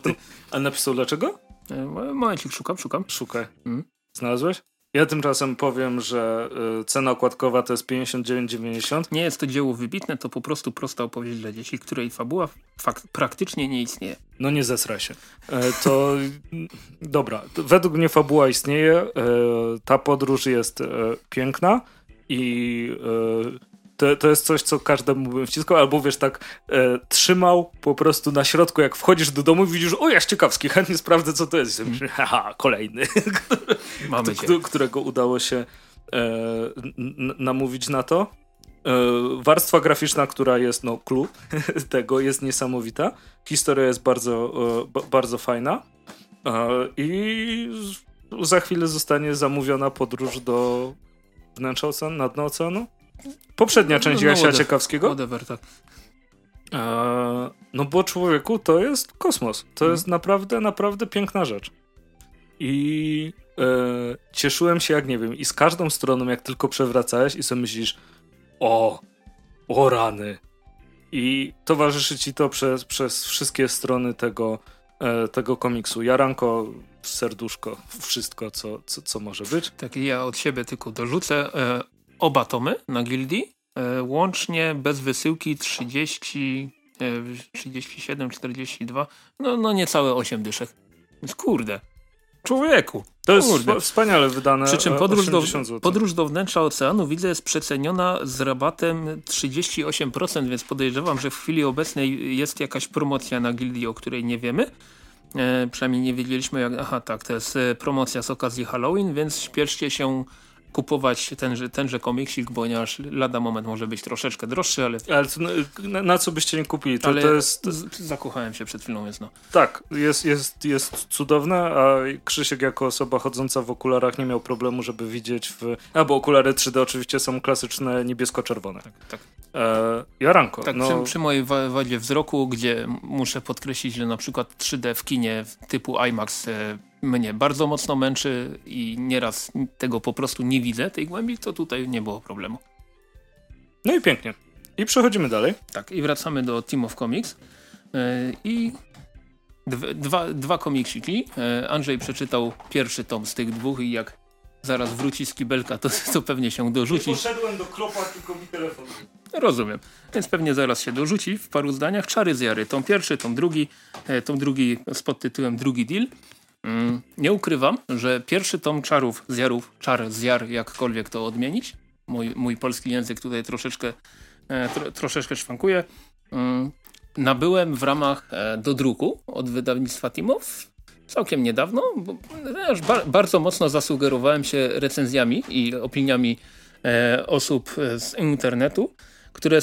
Ale napisał dlaczego?
E, momencik, szukam, szukam.
Szukaj. Hmm? Znalazłeś? Ja tymczasem powiem, że y, cena okładkowa to jest 59,90.
Nie jest to dzieło wybitne, to po prostu prosta opowieść dla dzieci, której fabuła fakt, praktycznie nie istnieje.
No nie zesraj się. E, to dobra, według mnie fabuła istnieje, e, ta podróż jest e, piękna i e, to, to jest coś, co każdemu bym wciskał, albo wiesz, tak e, trzymał po prostu na środku, jak wchodzisz do domu widzisz, o jaś ciekawski, chętnie sprawdzę, co to jest. I myślę, haha, kolejny,
Mamy
którego udało się e, namówić na to. E, warstwa graficzna, która jest, no, clue tego, jest niesamowita. Historia jest bardzo, e, bardzo fajna. E, I za chwilę zostanie zamówiona podróż do wnętrza oceanu, na dno oceanu. Poprzednia część no, no, Jasia Ciekawskiego.
Whatever, tak.
No bo człowieku to jest kosmos. To jest naprawdę, naprawdę piękna rzecz. I e, cieszyłem się jak nie wiem. I z każdą stroną, jak tylko przewracałeś i sobie myślisz o, o rany. I towarzyszy ci to przez, przez wszystkie strony tego, e, tego komiksu. Jaranko, serduszko, wszystko, co, co, co może być.
Tak, ja od siebie tylko dorzucę. E, oba tomy na gildii. E, łącznie bez wysyłki 30, 37, 42, no, no niecałe 8 dyszek. Więc kurde, człowieku.
To jest kurde. wspaniale wydane.
Przy czym podróż do, podróż do wnętrza oceanu widzę jest przeceniona z rabatem 38%, więc podejrzewam, że w chwili obecnej jest jakaś promocja na gildii, o której nie wiemy. E, przynajmniej nie wiedzieliśmy jak... Aha, tak, to jest e, promocja z okazji Halloween, więc śpieszcie się kupować tenże, tenże komiksik, ponieważ lada moment może być troszeczkę droższy, ale...
Ale na, na, co byście nie kupili? To, ale to jest...
zakochałem się przed chwilą, więc no.
Tak, jest, jest, jest cudowne, a Krzysiek jako osoba chodząca w okularach nie miał problemu, żeby widzieć w... A, bo okulary 3D oczywiście są klasyczne niebiesko-czerwone. Tak, tak. E, Jaranko.
Tak,
no...
przy, przy, mojej wadzie wzroku, gdzie muszę podkreślić, że na przykład 3D w kinie typu IMAX e, mnie bardzo mocno męczy i nieraz tego po prostu nie widzę, tej głębi, to tutaj nie było problemu.
No i pięknie. I przechodzimy dalej.
Tak, i wracamy do Team of Comics. Yy, I dwa, dwa komiksiki. Yy, Andrzej przeczytał pierwszy tom z tych dwóch i jak zaraz wróci z kibelka, to, to pewnie się dorzuci. Nie
poszedłem do klopa, tylko mi telefon.
Rozumiem. Więc pewnie zaraz się dorzuci w paru zdaniach. Czary z Jary. Tom pierwszy, tom drugi. Tom drugi z podtytułem Drugi Deal. Mm, nie ukrywam, że pierwszy tom czarów, zjarów, czar, zjar, jakkolwiek to odmienić, mój, mój polski język tutaj troszeczkę, e, tro, troszeczkę szwankuje, mm, nabyłem w ramach e, do druku od wydawnictwa Timow całkiem niedawno, bo ba bardzo mocno zasugerowałem się recenzjami i opiniami e, osób z internetu, które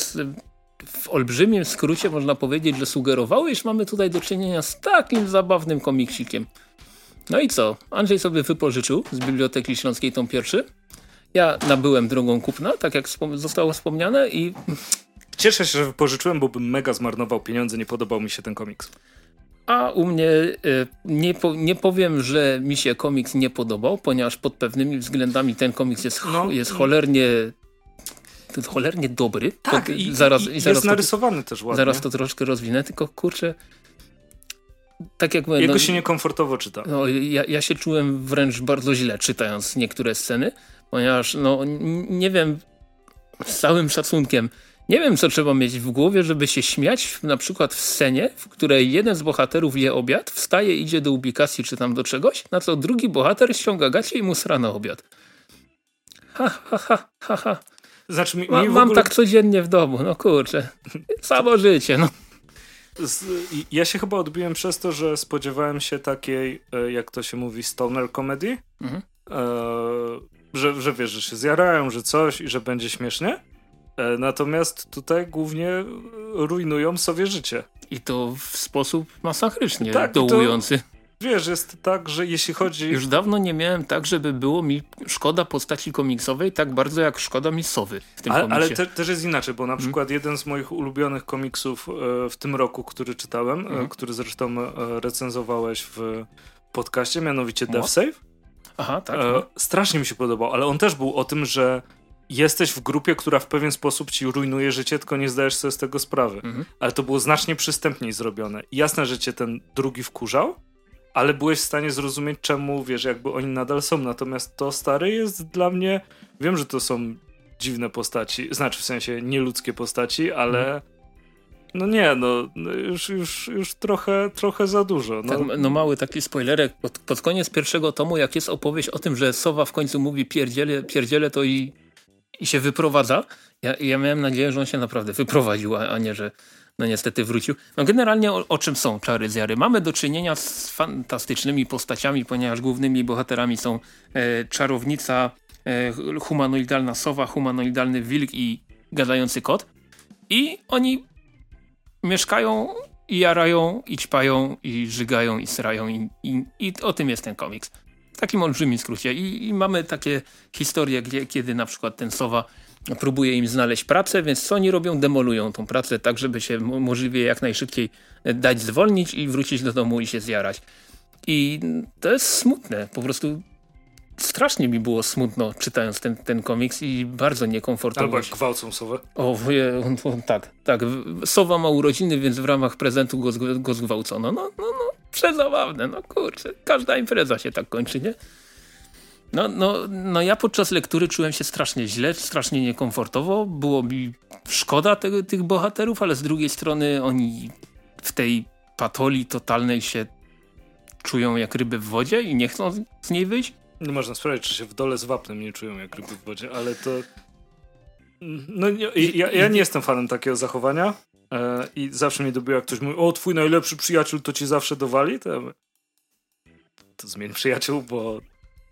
w olbrzymim skrócie można powiedzieć, że sugerowały, iż mamy tutaj do czynienia z takim zabawnym komiksikiem. No i co? Andrzej sobie wypożyczył z Biblioteki Śląskiej tom pierwszy. Ja nabyłem drogą kupna, tak jak zostało wspomniane i...
Cieszę się, że wypożyczyłem, bo bym mega zmarnował pieniądze, nie podobał mi się ten komiks.
A u mnie y, nie, nie powiem, że mi się komiks nie podobał, ponieważ pod pewnymi względami ten komiks jest, no, jest cholernie cholernie dobry.
Tak, i, zaraz, i, i zaraz jest to, narysowany też ładnie.
Zaraz to troszkę rozwinę, tylko kurczę, tak jak
mówię, Jego no, się niekomfortowo czyta.
No, ja, ja się czułem wręcz bardzo źle czytając niektóre sceny, ponieważ no nie wiem, z całym szacunkiem, nie wiem co trzeba mieć w głowie, żeby się śmiać na przykład w scenie, w której jeden z bohaterów je obiad, wstaje, idzie do ubikacji czy tam do czegoś, na co drugi bohater ściąga gacie i mu sra na obiad. Ha, ha, ha, ha, ha. Znaczy, mi, mi Ma, mam tak codziennie w domu, no kurczę. Samo życie, no.
Z, ja się chyba odbiłem przez to, że spodziewałem się takiej, e, jak to się mówi, stoner comedy. Mhm. E, że, że wiesz, że się zjarają, że coś i że będzie śmiesznie. E, natomiast tutaj głównie rujnują sobie życie.
I to w sposób masakrycznie tak, dołujący.
Wiesz, jest tak, że jeśli chodzi...
Już dawno nie miałem tak, żeby było mi szkoda postaci komiksowej tak bardzo jak szkoda mi sowy w tym
ale, komiksie. Ale te, też jest inaczej, bo na hmm? przykład jeden z moich ulubionych komiksów e, w tym roku, który czytałem, hmm. który zresztą e, recenzowałeś w podcaście, mianowicie Death Save.
Aha, tak. No.
Strasznie mi się podobał, ale on też był o tym, że jesteś w grupie, która w pewien sposób ci rujnuje życie, tylko nie zdajesz sobie z tego sprawy. Mhm. Ale to było znacznie przystępniej zrobione. jasne, że cię ten drugi wkurzał, ale byłeś w stanie zrozumieć, czemu, wiesz, jakby oni nadal są. Natomiast to stary jest dla mnie, wiem, że to są dziwne postaci, znaczy w sensie nieludzkie postaci, ale hmm. no nie, no, no już, już, już trochę, trochę za dużo.
No. Tak, no mały taki spoilerek, pod, pod, koniec pierwszego tomu, jak jest opowieść o tym, że Sowa w końcu mówi pierdziele, pierdziele to i, i się wyprowadza, ja, ja miałem nadzieję, że on się naprawdę wyprowadził, a, a nie, że no niestety wrócił. No generalnie o, o, czym są czary zjary? Mamy do czynienia z fantastycznymi postaciami, ponieważ głównymi bohaterami są e, czarownica, e, humanoidalna sowa, humanoidalny wilk i gadający kot. I oni mieszkają i jarają, i ćpają, i żygają, i srają i, i, i o tym jest ten komiks. W takim olbrzymim skrócie. I, i mamy takie historie, gdzie, kiedy na przykład ten sowa próbuje im znaleźć pracę, więc co oni robią? Demolują tą pracę tak, żeby się możliwie jak najszybciej e, dać zwolnić i wrócić do domu i się zjarać. I to jest smutne, po prostu strasznie mi było smutno czytając ten, ten komiks i bardzo niekomfortowo.
Albo jak gwałcą sowę.
O, on, on, tak, tak. Sowa ma urodziny, więc w ramach prezentu go, go zgwałcono. No, no, no, przezabawne, no kurczę. Każda impreza się tak kończy, nie? No, no, no ja podczas lektury czułem się strasznie źle, strasznie niekomfortowo. Było mi szkoda te, tych bohaterów, ale z drugiej strony oni w tej patolii totalnej się czują jak ryby w wodzie i nie chcą z niej wyjść.
Nie można sprawdzić, czy się w dole z wapnem nie czują jak ryby w wodzie, ale to... No nie, ja, ja nie jestem fanem takiego zachowania e, i zawsze mnie dobiło, jak ktoś mówi, o twój najlepszy przyjaciel to ci zawsze dowali, to, to zmień przyjaciół, bo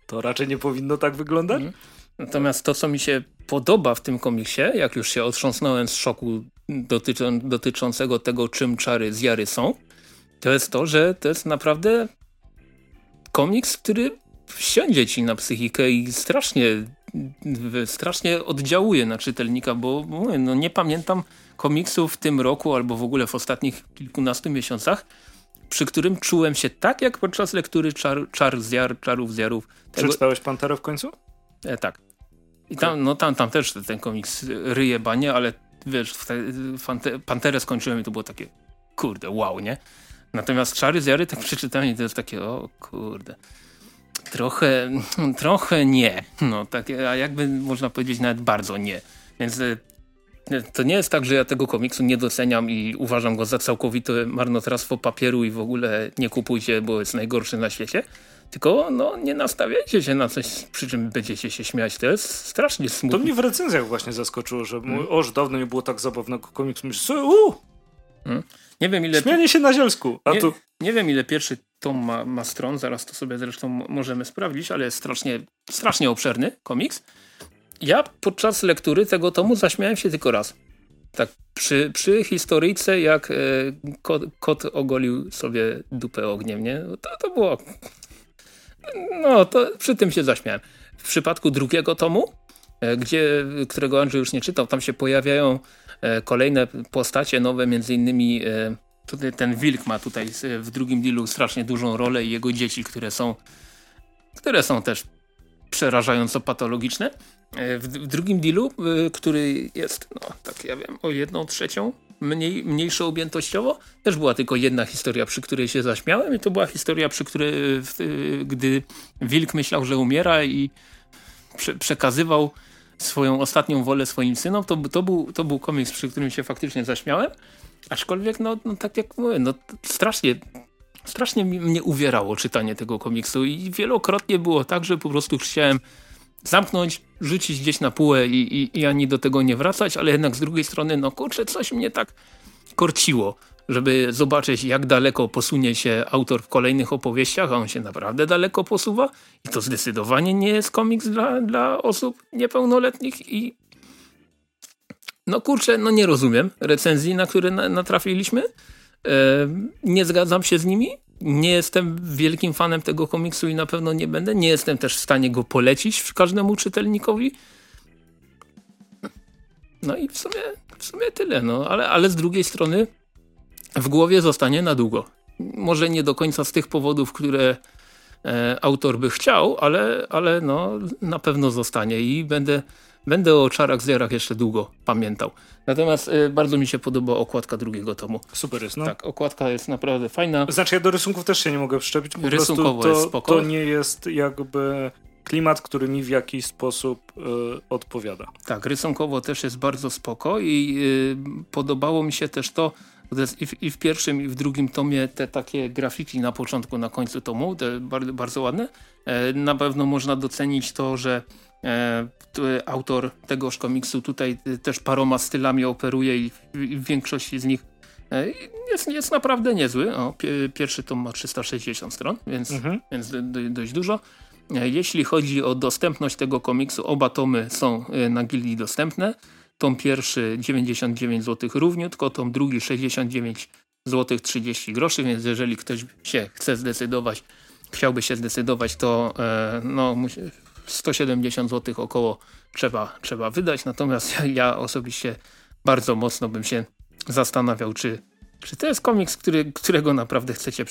to raczej nie powinno tak wyglądać. Mhm.
Natomiast to, co mi się podoba w tym komiksie, jak już się otrząsnąłem z szoku dotyczą, dotyczącego tego, czym czary zjary są, to jest to, że to jest naprawdę komiks, który wsiądzie ci na psychikę i strasznie, strasznie oddziałuje na czytelnika, bo no nie pamiętam komiksów w tym roku albo w ogóle w ostatnich kilkunastu miesiącach, przy którym czułem się tak, jak podczas lektury czar, czar zjar, czarów zjarów.
Tego... Przeczytałeś Panterę w końcu?
E, tak. I tam, no, tam, tam też ten komiks ryje banie, ale wiesz, Panterę skończyłem i to było takie kurde, wow, nie? Natomiast Czary Zjary tak przeczytałem i to jest takie, o kurde, trochę, trochę nie. No, takie, a jakby można powiedzieć nawet bardzo nie. Więc e, to nie jest tak, że ja tego komiksu nie doceniam i uważam go za całkowite marnotrawstwo papieru i w ogóle nie kupujcie, bo jest najgorszy na świecie. Tylko no, nie nastawiajcie się na coś, przy czym będziecie się śmiać. To jest strasznie smutne.
To mnie w recenzjach właśnie zaskoczyło, że hmm. o, że dawno nie było tak zabawnego komiksu. Myślę, uuu! Hmm.
Nie wiem ile...
Śmianie się na zielsku. A
nie,
tu...
nie wiem ile pierwszy tom ma, ma stron, zaraz to sobie zresztą możemy sprawdzić, ale jest strasznie, strasznie obszerny komiks. Ja podczas lektury tego tomu zaśmiałem się tylko raz. Tak, przy, przy historyjce, jak e, kot, kot, ogolił sobie dupę ogniem, nie? No to, to było... No, to przy tym się zaśmiałem. W przypadku drugiego tomu, e, gdzie, którego Andrzej już nie czytał, tam się pojawiają e, kolejne postacie nowe, między innymi e, tutaj ten wilk ma tutaj w drugim dealu strasznie dużą rolę i jego dzieci, które są które są też przerażająco patologiczne. W, drugim dealu, e, który jest, no tak ja wiem, o jedną trzecią mniej, mniejsze objętościowo, też była tylko jedna historia, przy której się zaśmiałem i to była historia, przy której, w, gdy wilk myślał, że umiera i prze, przekazywał swoją ostatnią wolę swoim synom, to, to, był, to był komiks, przy którym się faktycznie zaśmiałem. Aczkolwiek, no, no tak jak mówię, no strasznie strasznie mnie uwierało czytanie tego komiksu i wielokrotnie było tak, że po prostu chciałem zamknąć, rzucić gdzieś na półę i, i, i ani do tego nie wracać, ale jednak z drugiej strony, no kurczę, coś mnie tak korciło, żeby zobaczyć jak daleko posunie się autor w kolejnych opowieściach, a on się naprawdę daleko posuwa i to zdecydowanie nie jest komiks dla, dla osób niepełnoletnich i no kurczę, no nie rozumiem recenzji, na które na, natrafiliśmy. E, nie zgadzam się z nimi. Nie jestem wielkim fanem tego komiksu i na pewno nie będę. Nie jestem też w stanie go polecić każdemu czytelnikowi. No i w sumie, w sumie tyle. No. Ale, ale z drugiej strony w głowie zostanie na długo. Może nie do końca z tych powodów, które e, autor by chciał, ale, ale no, na pewno zostanie i będę Będę o czarach zerach jeszcze długo pamiętał. Natomiast y, bardzo mi się podoba okładka drugiego tomu.
Super jest, no.
Tak, okładka jest naprawdę fajna.
Znaczy ja do rysunków też się nie mogę przyczepić, po Rysunkowo to, jest spoko. to nie jest jakby klimat, który mi w jakiś sposób y, odpowiada.
Tak, rysunkowo też jest bardzo spoko i y, podobało mi się też to, i w, i w, pierwszym i w drugim tomie te takie grafiki na początku, na końcu tomu, te bardzo, bardzo ładne. E, na pewno można docenić to, że autor tegoż komiksu tutaj też paroma stylami operuje i w większości z nich e, jest, jest naprawdę niezły. O, pierwszy tom ma 360 stron, więc, mhm. więc dość dużo. E, jeśli chodzi o dostępność tego komiksu, oba tomy są na gildii dostępne. Tom pierwszy 99 zł równiutko, tom drugi 69 zł 30 groszy, więc jeżeli ktoś się chce zdecydować, chciałby się zdecydować, to e, no, 170 zł około trzeba, trzeba wydać, natomiast ja, osobiście bardzo mocno bym się zastanawiał, czy, czy to jest komiks, który, którego naprawdę chcecie,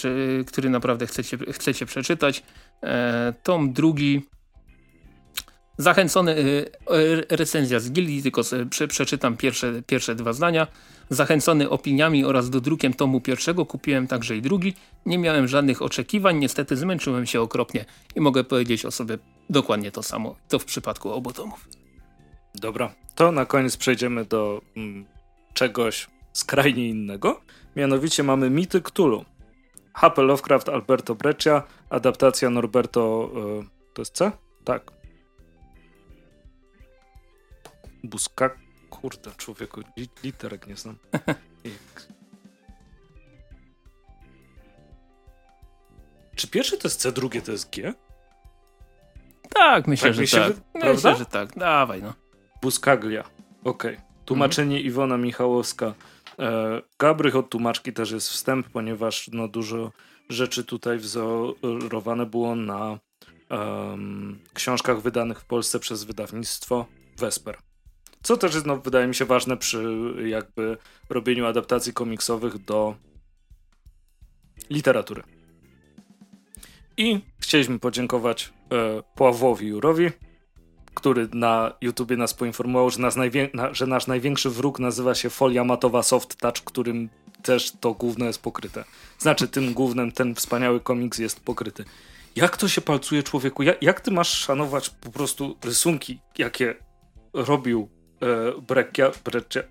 który naprawdę chcecie, chcecie przeczytać. E, tom drugi Zachęcony, e, recenzja z gildii, tylko prze, przeczytam pierwsze, pierwsze dwa zdania. Zachęcony opiniami oraz dodrukiem tomu pierwszego kupiłem także i drugi. Nie miałem żadnych oczekiwań, niestety zmęczyłem się okropnie i mogę powiedzieć o sobie dokładnie to samo. To w przypadku obu tomów.
Dobra, to na koniec przejdziemy do mm, czegoś skrajnie innego. Mianowicie mamy Mity Cthulhu. H.P. Lovecraft, Alberto Breccia, adaptacja Norberto... Yy, to jest C? Tak. Buska... Kurde, człowieku, literek nie znam. Czy pierwszy to jest C, drugie to jest G?
Tak, myślę, tak, że myślę, tak. Że, myślę, że tak. Dawaj, no.
Buskaglia. Okej. Okay. Tłumaczenie mhm. Iwona Michałowska. E, Gabrych od tłumaczki też jest wstęp, ponieważ no, dużo rzeczy tutaj wzorowane było na um, książkach wydanych w Polsce przez wydawnictwo Vesper. Co też jest, no, wydaje mi się, ważne przy jakby robieniu adaptacji komiksowych do literatury. I chcieliśmy podziękować e, Pławłowi Jurowi, który na YouTubie nas poinformował, że, nas na, że nasz największy wróg nazywa się folia matowa Soft Touch, którym też to główne jest pokryte. Znaczy tym głównym ten wspaniały komiks jest pokryty. Jak to się palcuje człowieku? Jak, jak ty masz szanować po prostu rysunki, jakie robił e, Breccia, Breccia,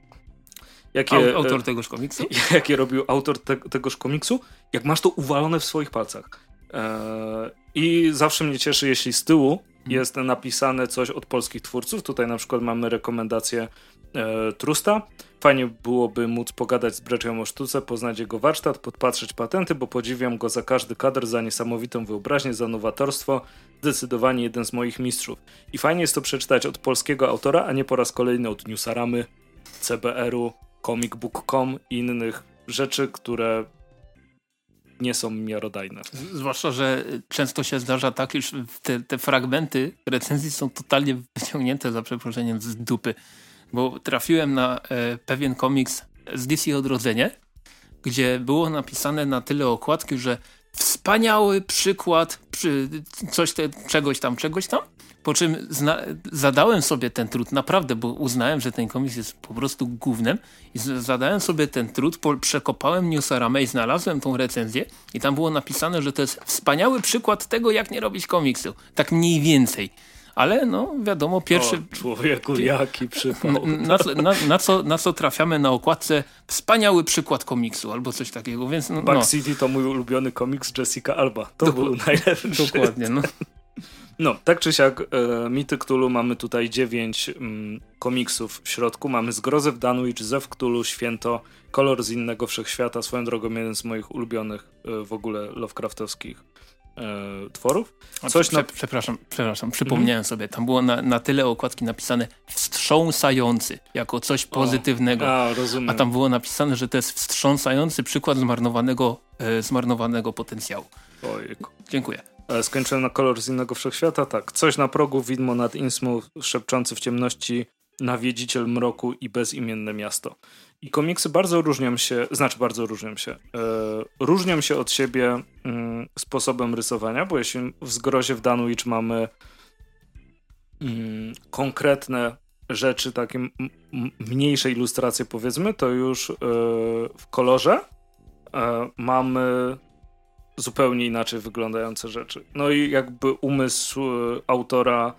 jakie, e, autor tegoż komiksu?
Jakie robił autor te, tegoż komiksu, jak masz to uwalone w swoich palcach. E, I zawsze mnie cieszy, jeśli z tyłu mhm. jest napisane coś od polskich twórców. Tutaj na przykład mamy rekomendację e, Trusta. Fajnie byłoby móc pogadać z Breczem o sztuce, poznać jego warsztat, podpatrzeć patenty, bo podziwiam go za każdy kadr, za niesamowitą wyobraźnię, za nowatorstwo. Zdecydowanie jeden z moich mistrzów. I fajnie jest to przeczytać od polskiego autora, a nie po raz kolejny od Newsaramy, CBR-u, comicbook.com i innych rzeczy, które nie są miarodajne.
Zwłaszcza, że często się zdarza tak, iż te, te fragmenty recenzji są totalnie wyciągnięte za przeproszeniem z dupy. Bo trafiłem na e, pewien komiks z DC Odrodzenie, gdzie było napisane na tyle okładki, że wspaniały przykład przy coś te, czegoś tam, czegoś tam. Po czym zadałem sobie ten trud, naprawdę, bo uznałem, że ten komiks jest po prostu głównym i zadałem sobie ten trud, przekopałem Newsaramę i znalazłem tą recenzję i tam było napisane, że to jest wspaniały przykład tego, jak nie robić komiksu. Tak mniej więcej. Ale no wiadomo, pierwszy...
O, człowieku, jaki przykład.
Na, na, na, co, na co trafiamy na okładce wspaniały przykład komiksu albo coś takiego, więc no.
Back City to mój ulubiony komiks Jessica Alba. To był najlepszy.
Dokładnie, no.
No, tak czy siak, e, Mity Cthulhu mamy tutaj dziewięć mm, komiksów w środku. Mamy Zgrozę w Danwich, Zew Cthulhu, Święto, Kolor z innego wszechświata. Swoją drogą jeden z moich ulubionych e, w ogóle Lovecraftowskich e, tworów.
Coś Prze na... Przepraszam, przepraszam, przypomniałem mm. sobie, tam było na, na tyle okładki napisane wstrząsający, jako coś pozytywnego.
O, a, rozumiem.
a tam było napisane, że to jest wstrząsający przykład zmarnowanego, e, zmarnowanego potencjału.
Ojejku.
Dziękuję.
E, skończyłem na kolor z innego wszechświata, tak. Coś na progu, widmo nad Innsmouth, szepczący w ciemności, nawiedziciel mroku i bezimienne miasto. I komiksy bardzo różnią się, znaczy bardzo różnią się, e, różnią się od siebie mm, sposobem rysowania, bo jeśli w Zgrozie w Danwich mamy mm, konkretne rzeczy, takie mniejsze ilustracje powiedzmy, to już e, w kolorze e, mamy zupełnie inaczej wyglądające rzeczy. No i jakby umysł autora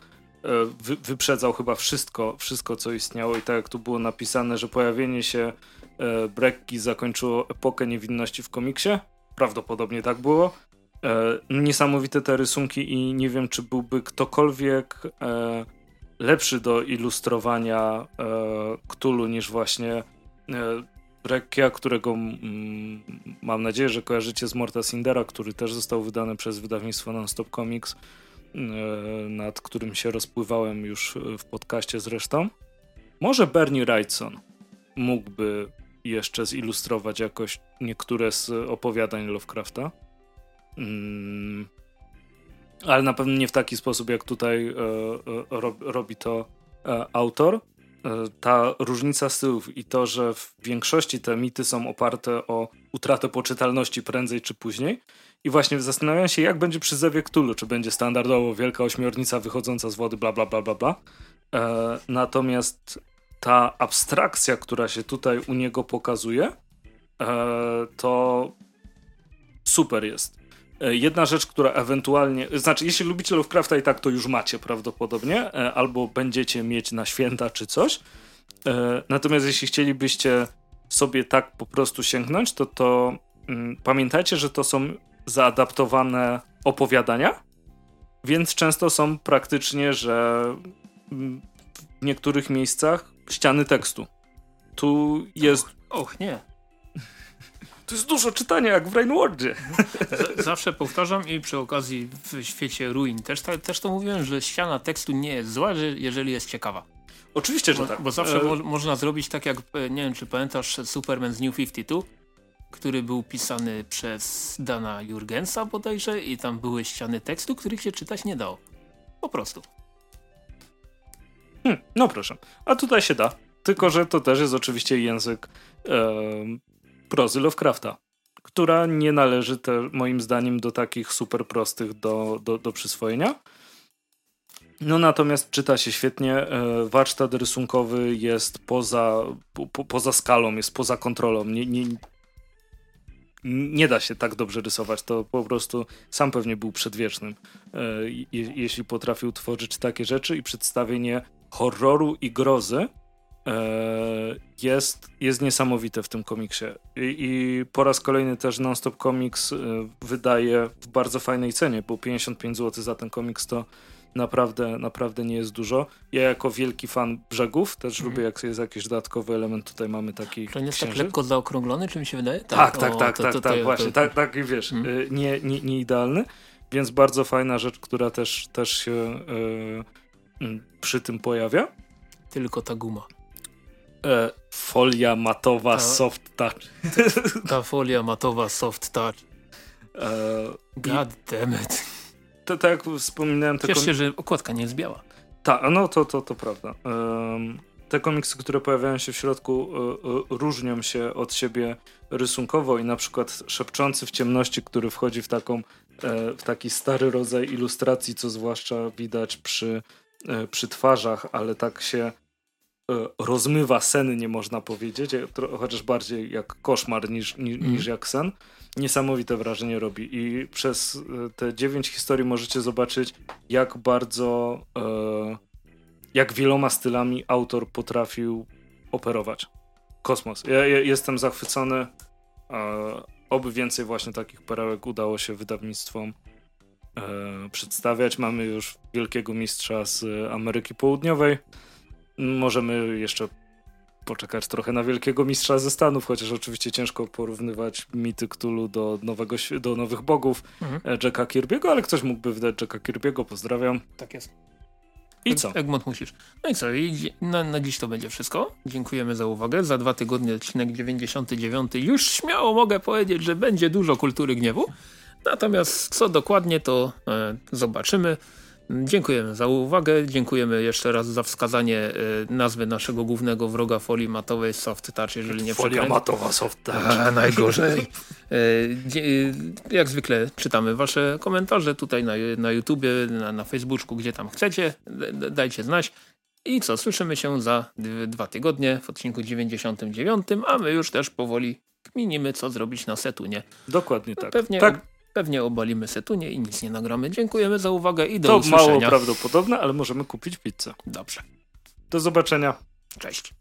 wy, wyprzedzał chyba wszystko, wszystko, co istniało i tak jak tu było napisane, że pojawienie się e, Brekki zakończyło epokę niewinności w komiksie. Prawdopodobnie tak było. Niesamowite te rysunki i nie wiem, czy byłby ktokolwiek lepszy do ilustrowania Ktulu niż właśnie Rekia, którego mm, mam nadzieję, że kojarzycie z Morta Sindera, który też został wydany przez wydawnictwo Nonstop Comics, e, nad którym się rozpływałem już w podcaście zresztą. Może Bernie Wrightson mógłby jeszcze zilustrować jakoś niektóre z opowiadań Lovecrafta. Mm, ale na pewno nie w taki sposób, jak tutaj e, e, robi to autor. E, ta różnica stylów i to, że w większości te mity są oparte o utratę poczytalności prędzej czy później. I właśnie zastanawiam się, jak będzie przy Zewie Cthulhu, czy będzie standardowo wielka ośmiornica wychodząca z wody, bla, bla, bla, bla, bla. E, natomiast ta abstrakcja, która się tutaj u niego pokazuje, e, to super jest. E, jedna rzecz, która ewentualnie, znaczy jeśli lubicie Lovecrafta i tak to już macie prawdopodobnie, e, albo będziecie mieć na święta czy coś. E, natomiast jeśli chcielibyście sobie tak po prostu sięgnąć, to to mm, pamiętajcie, że to są zaadaptowane opowiadania, więc często są praktycznie, że mm, w niektórych miejscach ściany tekstu. Tu jest...
Och, nie.
To jest dużo czytania, jak w Rainwardzie.
Zawsze powtarzam i przy okazji w świecie ruin też, też to mówiłem, że ściana tekstu nie jest zła, jeżeli jest ciekawa.
Oczywiście, że
bo,
tak.
Bo zawsze e... mo można zrobić tak jak, e, nie wiem czy pamiętasz Superman z New 52, który był pisany przez Dana Jurgensa bodajże i tam były ściany tekstu, których się czytać nie dało. Po prostu.
Hmm, no proszę. A tutaj się da. Tylko, że to też jest oczywiście język prozy Lovecrafta, która nie należy te, moim zdaniem do takich super prostych do, do, do przyswojenia. No natomiast czyta się świetnie. E, warsztat rysunkowy jest poza, po, poza skalą, jest poza kontrolą. Nie, nie, nie da się tak dobrze rysować. To po prostu sam pewnie był przedwiecznym, e, je, jeśli potrafił tworzyć takie rzeczy i przedstawienie horroru i grozy jest, jest niesamowite w tym komiksie. I, I, po raz kolejny też Nonstop Comics wydaje w bardzo fajnej cenie, bo 55 zł za ten komiks to naprawdę, naprawdę nie jest dużo. Ja jako wielki fan brzegów też mm. lubię, jak jest jakiś dodatkowy element. Tutaj mamy taki
To nie jest tak lekko zaokrąglony, czy mi się wydaje?
Tak, tak, tak, tak, tak, to, tak, właśnie. Tak, tak, wiesz, mm. nie, nie, nie idealny, więc bardzo fajna rzecz, która też, też się yy, przy tym pojawia.
Tylko ta guma.
E, folia matowa ta, soft touch.
Ta folia matowa soft touch. E, God i, damn it
to, tak jak wspominałem...
Cieszę się, że okładka nie jest biała.
Tak, no to, to, to prawda. Um, te komiksy, które pojawiają się w środku, y, y, różnią się od siebie rysunkowo i na przykład Szepczący w ciemności, który wchodzi w, taką, e, w taki stary rodzaj ilustracji, co zwłaszcza widać przy, e, przy twarzach, ale tak się e, rozmywa sen, nie można powiedzieć, chociaż bardziej jak koszmar niż, niż, niż jak sen niesamowite wrażenie robi i przez e, te dziewięć historii możecie zobaczyć, jak bardzo, e, jak wieloma stylami autor potrafił operować. Kosmos. Ja, jestem zachwycony. Oby więcej właśnie takich perełek udało się wydawnictwom e, przedstawiać. Mamy już wielkiego mistrza z Ameryki Południowej. Możemy jeszcze poczekać trochę na wielkiego mistrza ze Stanów, chociaż oczywiście ciężko porównywać mity Cthulhu do, nowego, do nowych bogów mhm. E, Jacka Kirby'ego, ale ktoś mógłby wydać Jacka Kirby'ego, pozdrawiam.
Tak jest.
I co?
Egmont musisz. No i co? I na, na dziś to będzie wszystko. Dziękujemy za uwagę. Za dwa tygodnie odcinek 99. Już śmiało mogę powiedzieć, że będzie dużo kultury gniewu. Natomiast co dokładnie to e, zobaczymy. Dziękujemy za uwagę, dziękujemy jeszcze raz za wskazanie y, nazwy naszego głównego wroga folii matowej Soft Touch, jeżeli nie
Folia matowa Soft Touch.
A, najgorzej. y, jak zwykle czytamy wasze komentarze tutaj na, na YouTubie, na, na Facebooku, gdzie tam chcecie. Dajcie znać. I co, słyszymy się za dwa tygodnie w odcinku 99, a my już też powoli kminimy, co zrobić na setu, nie?
Dokładnie tak.
Pewnie
tak.
Pewnie obalimy setunie i nic nie nagramy. Dziękujemy za uwagę i do to usłyszenia.
To mało prawdopodobne, ale możemy kupić pizzę.
Dobrze.
Do zobaczenia.
Cześć.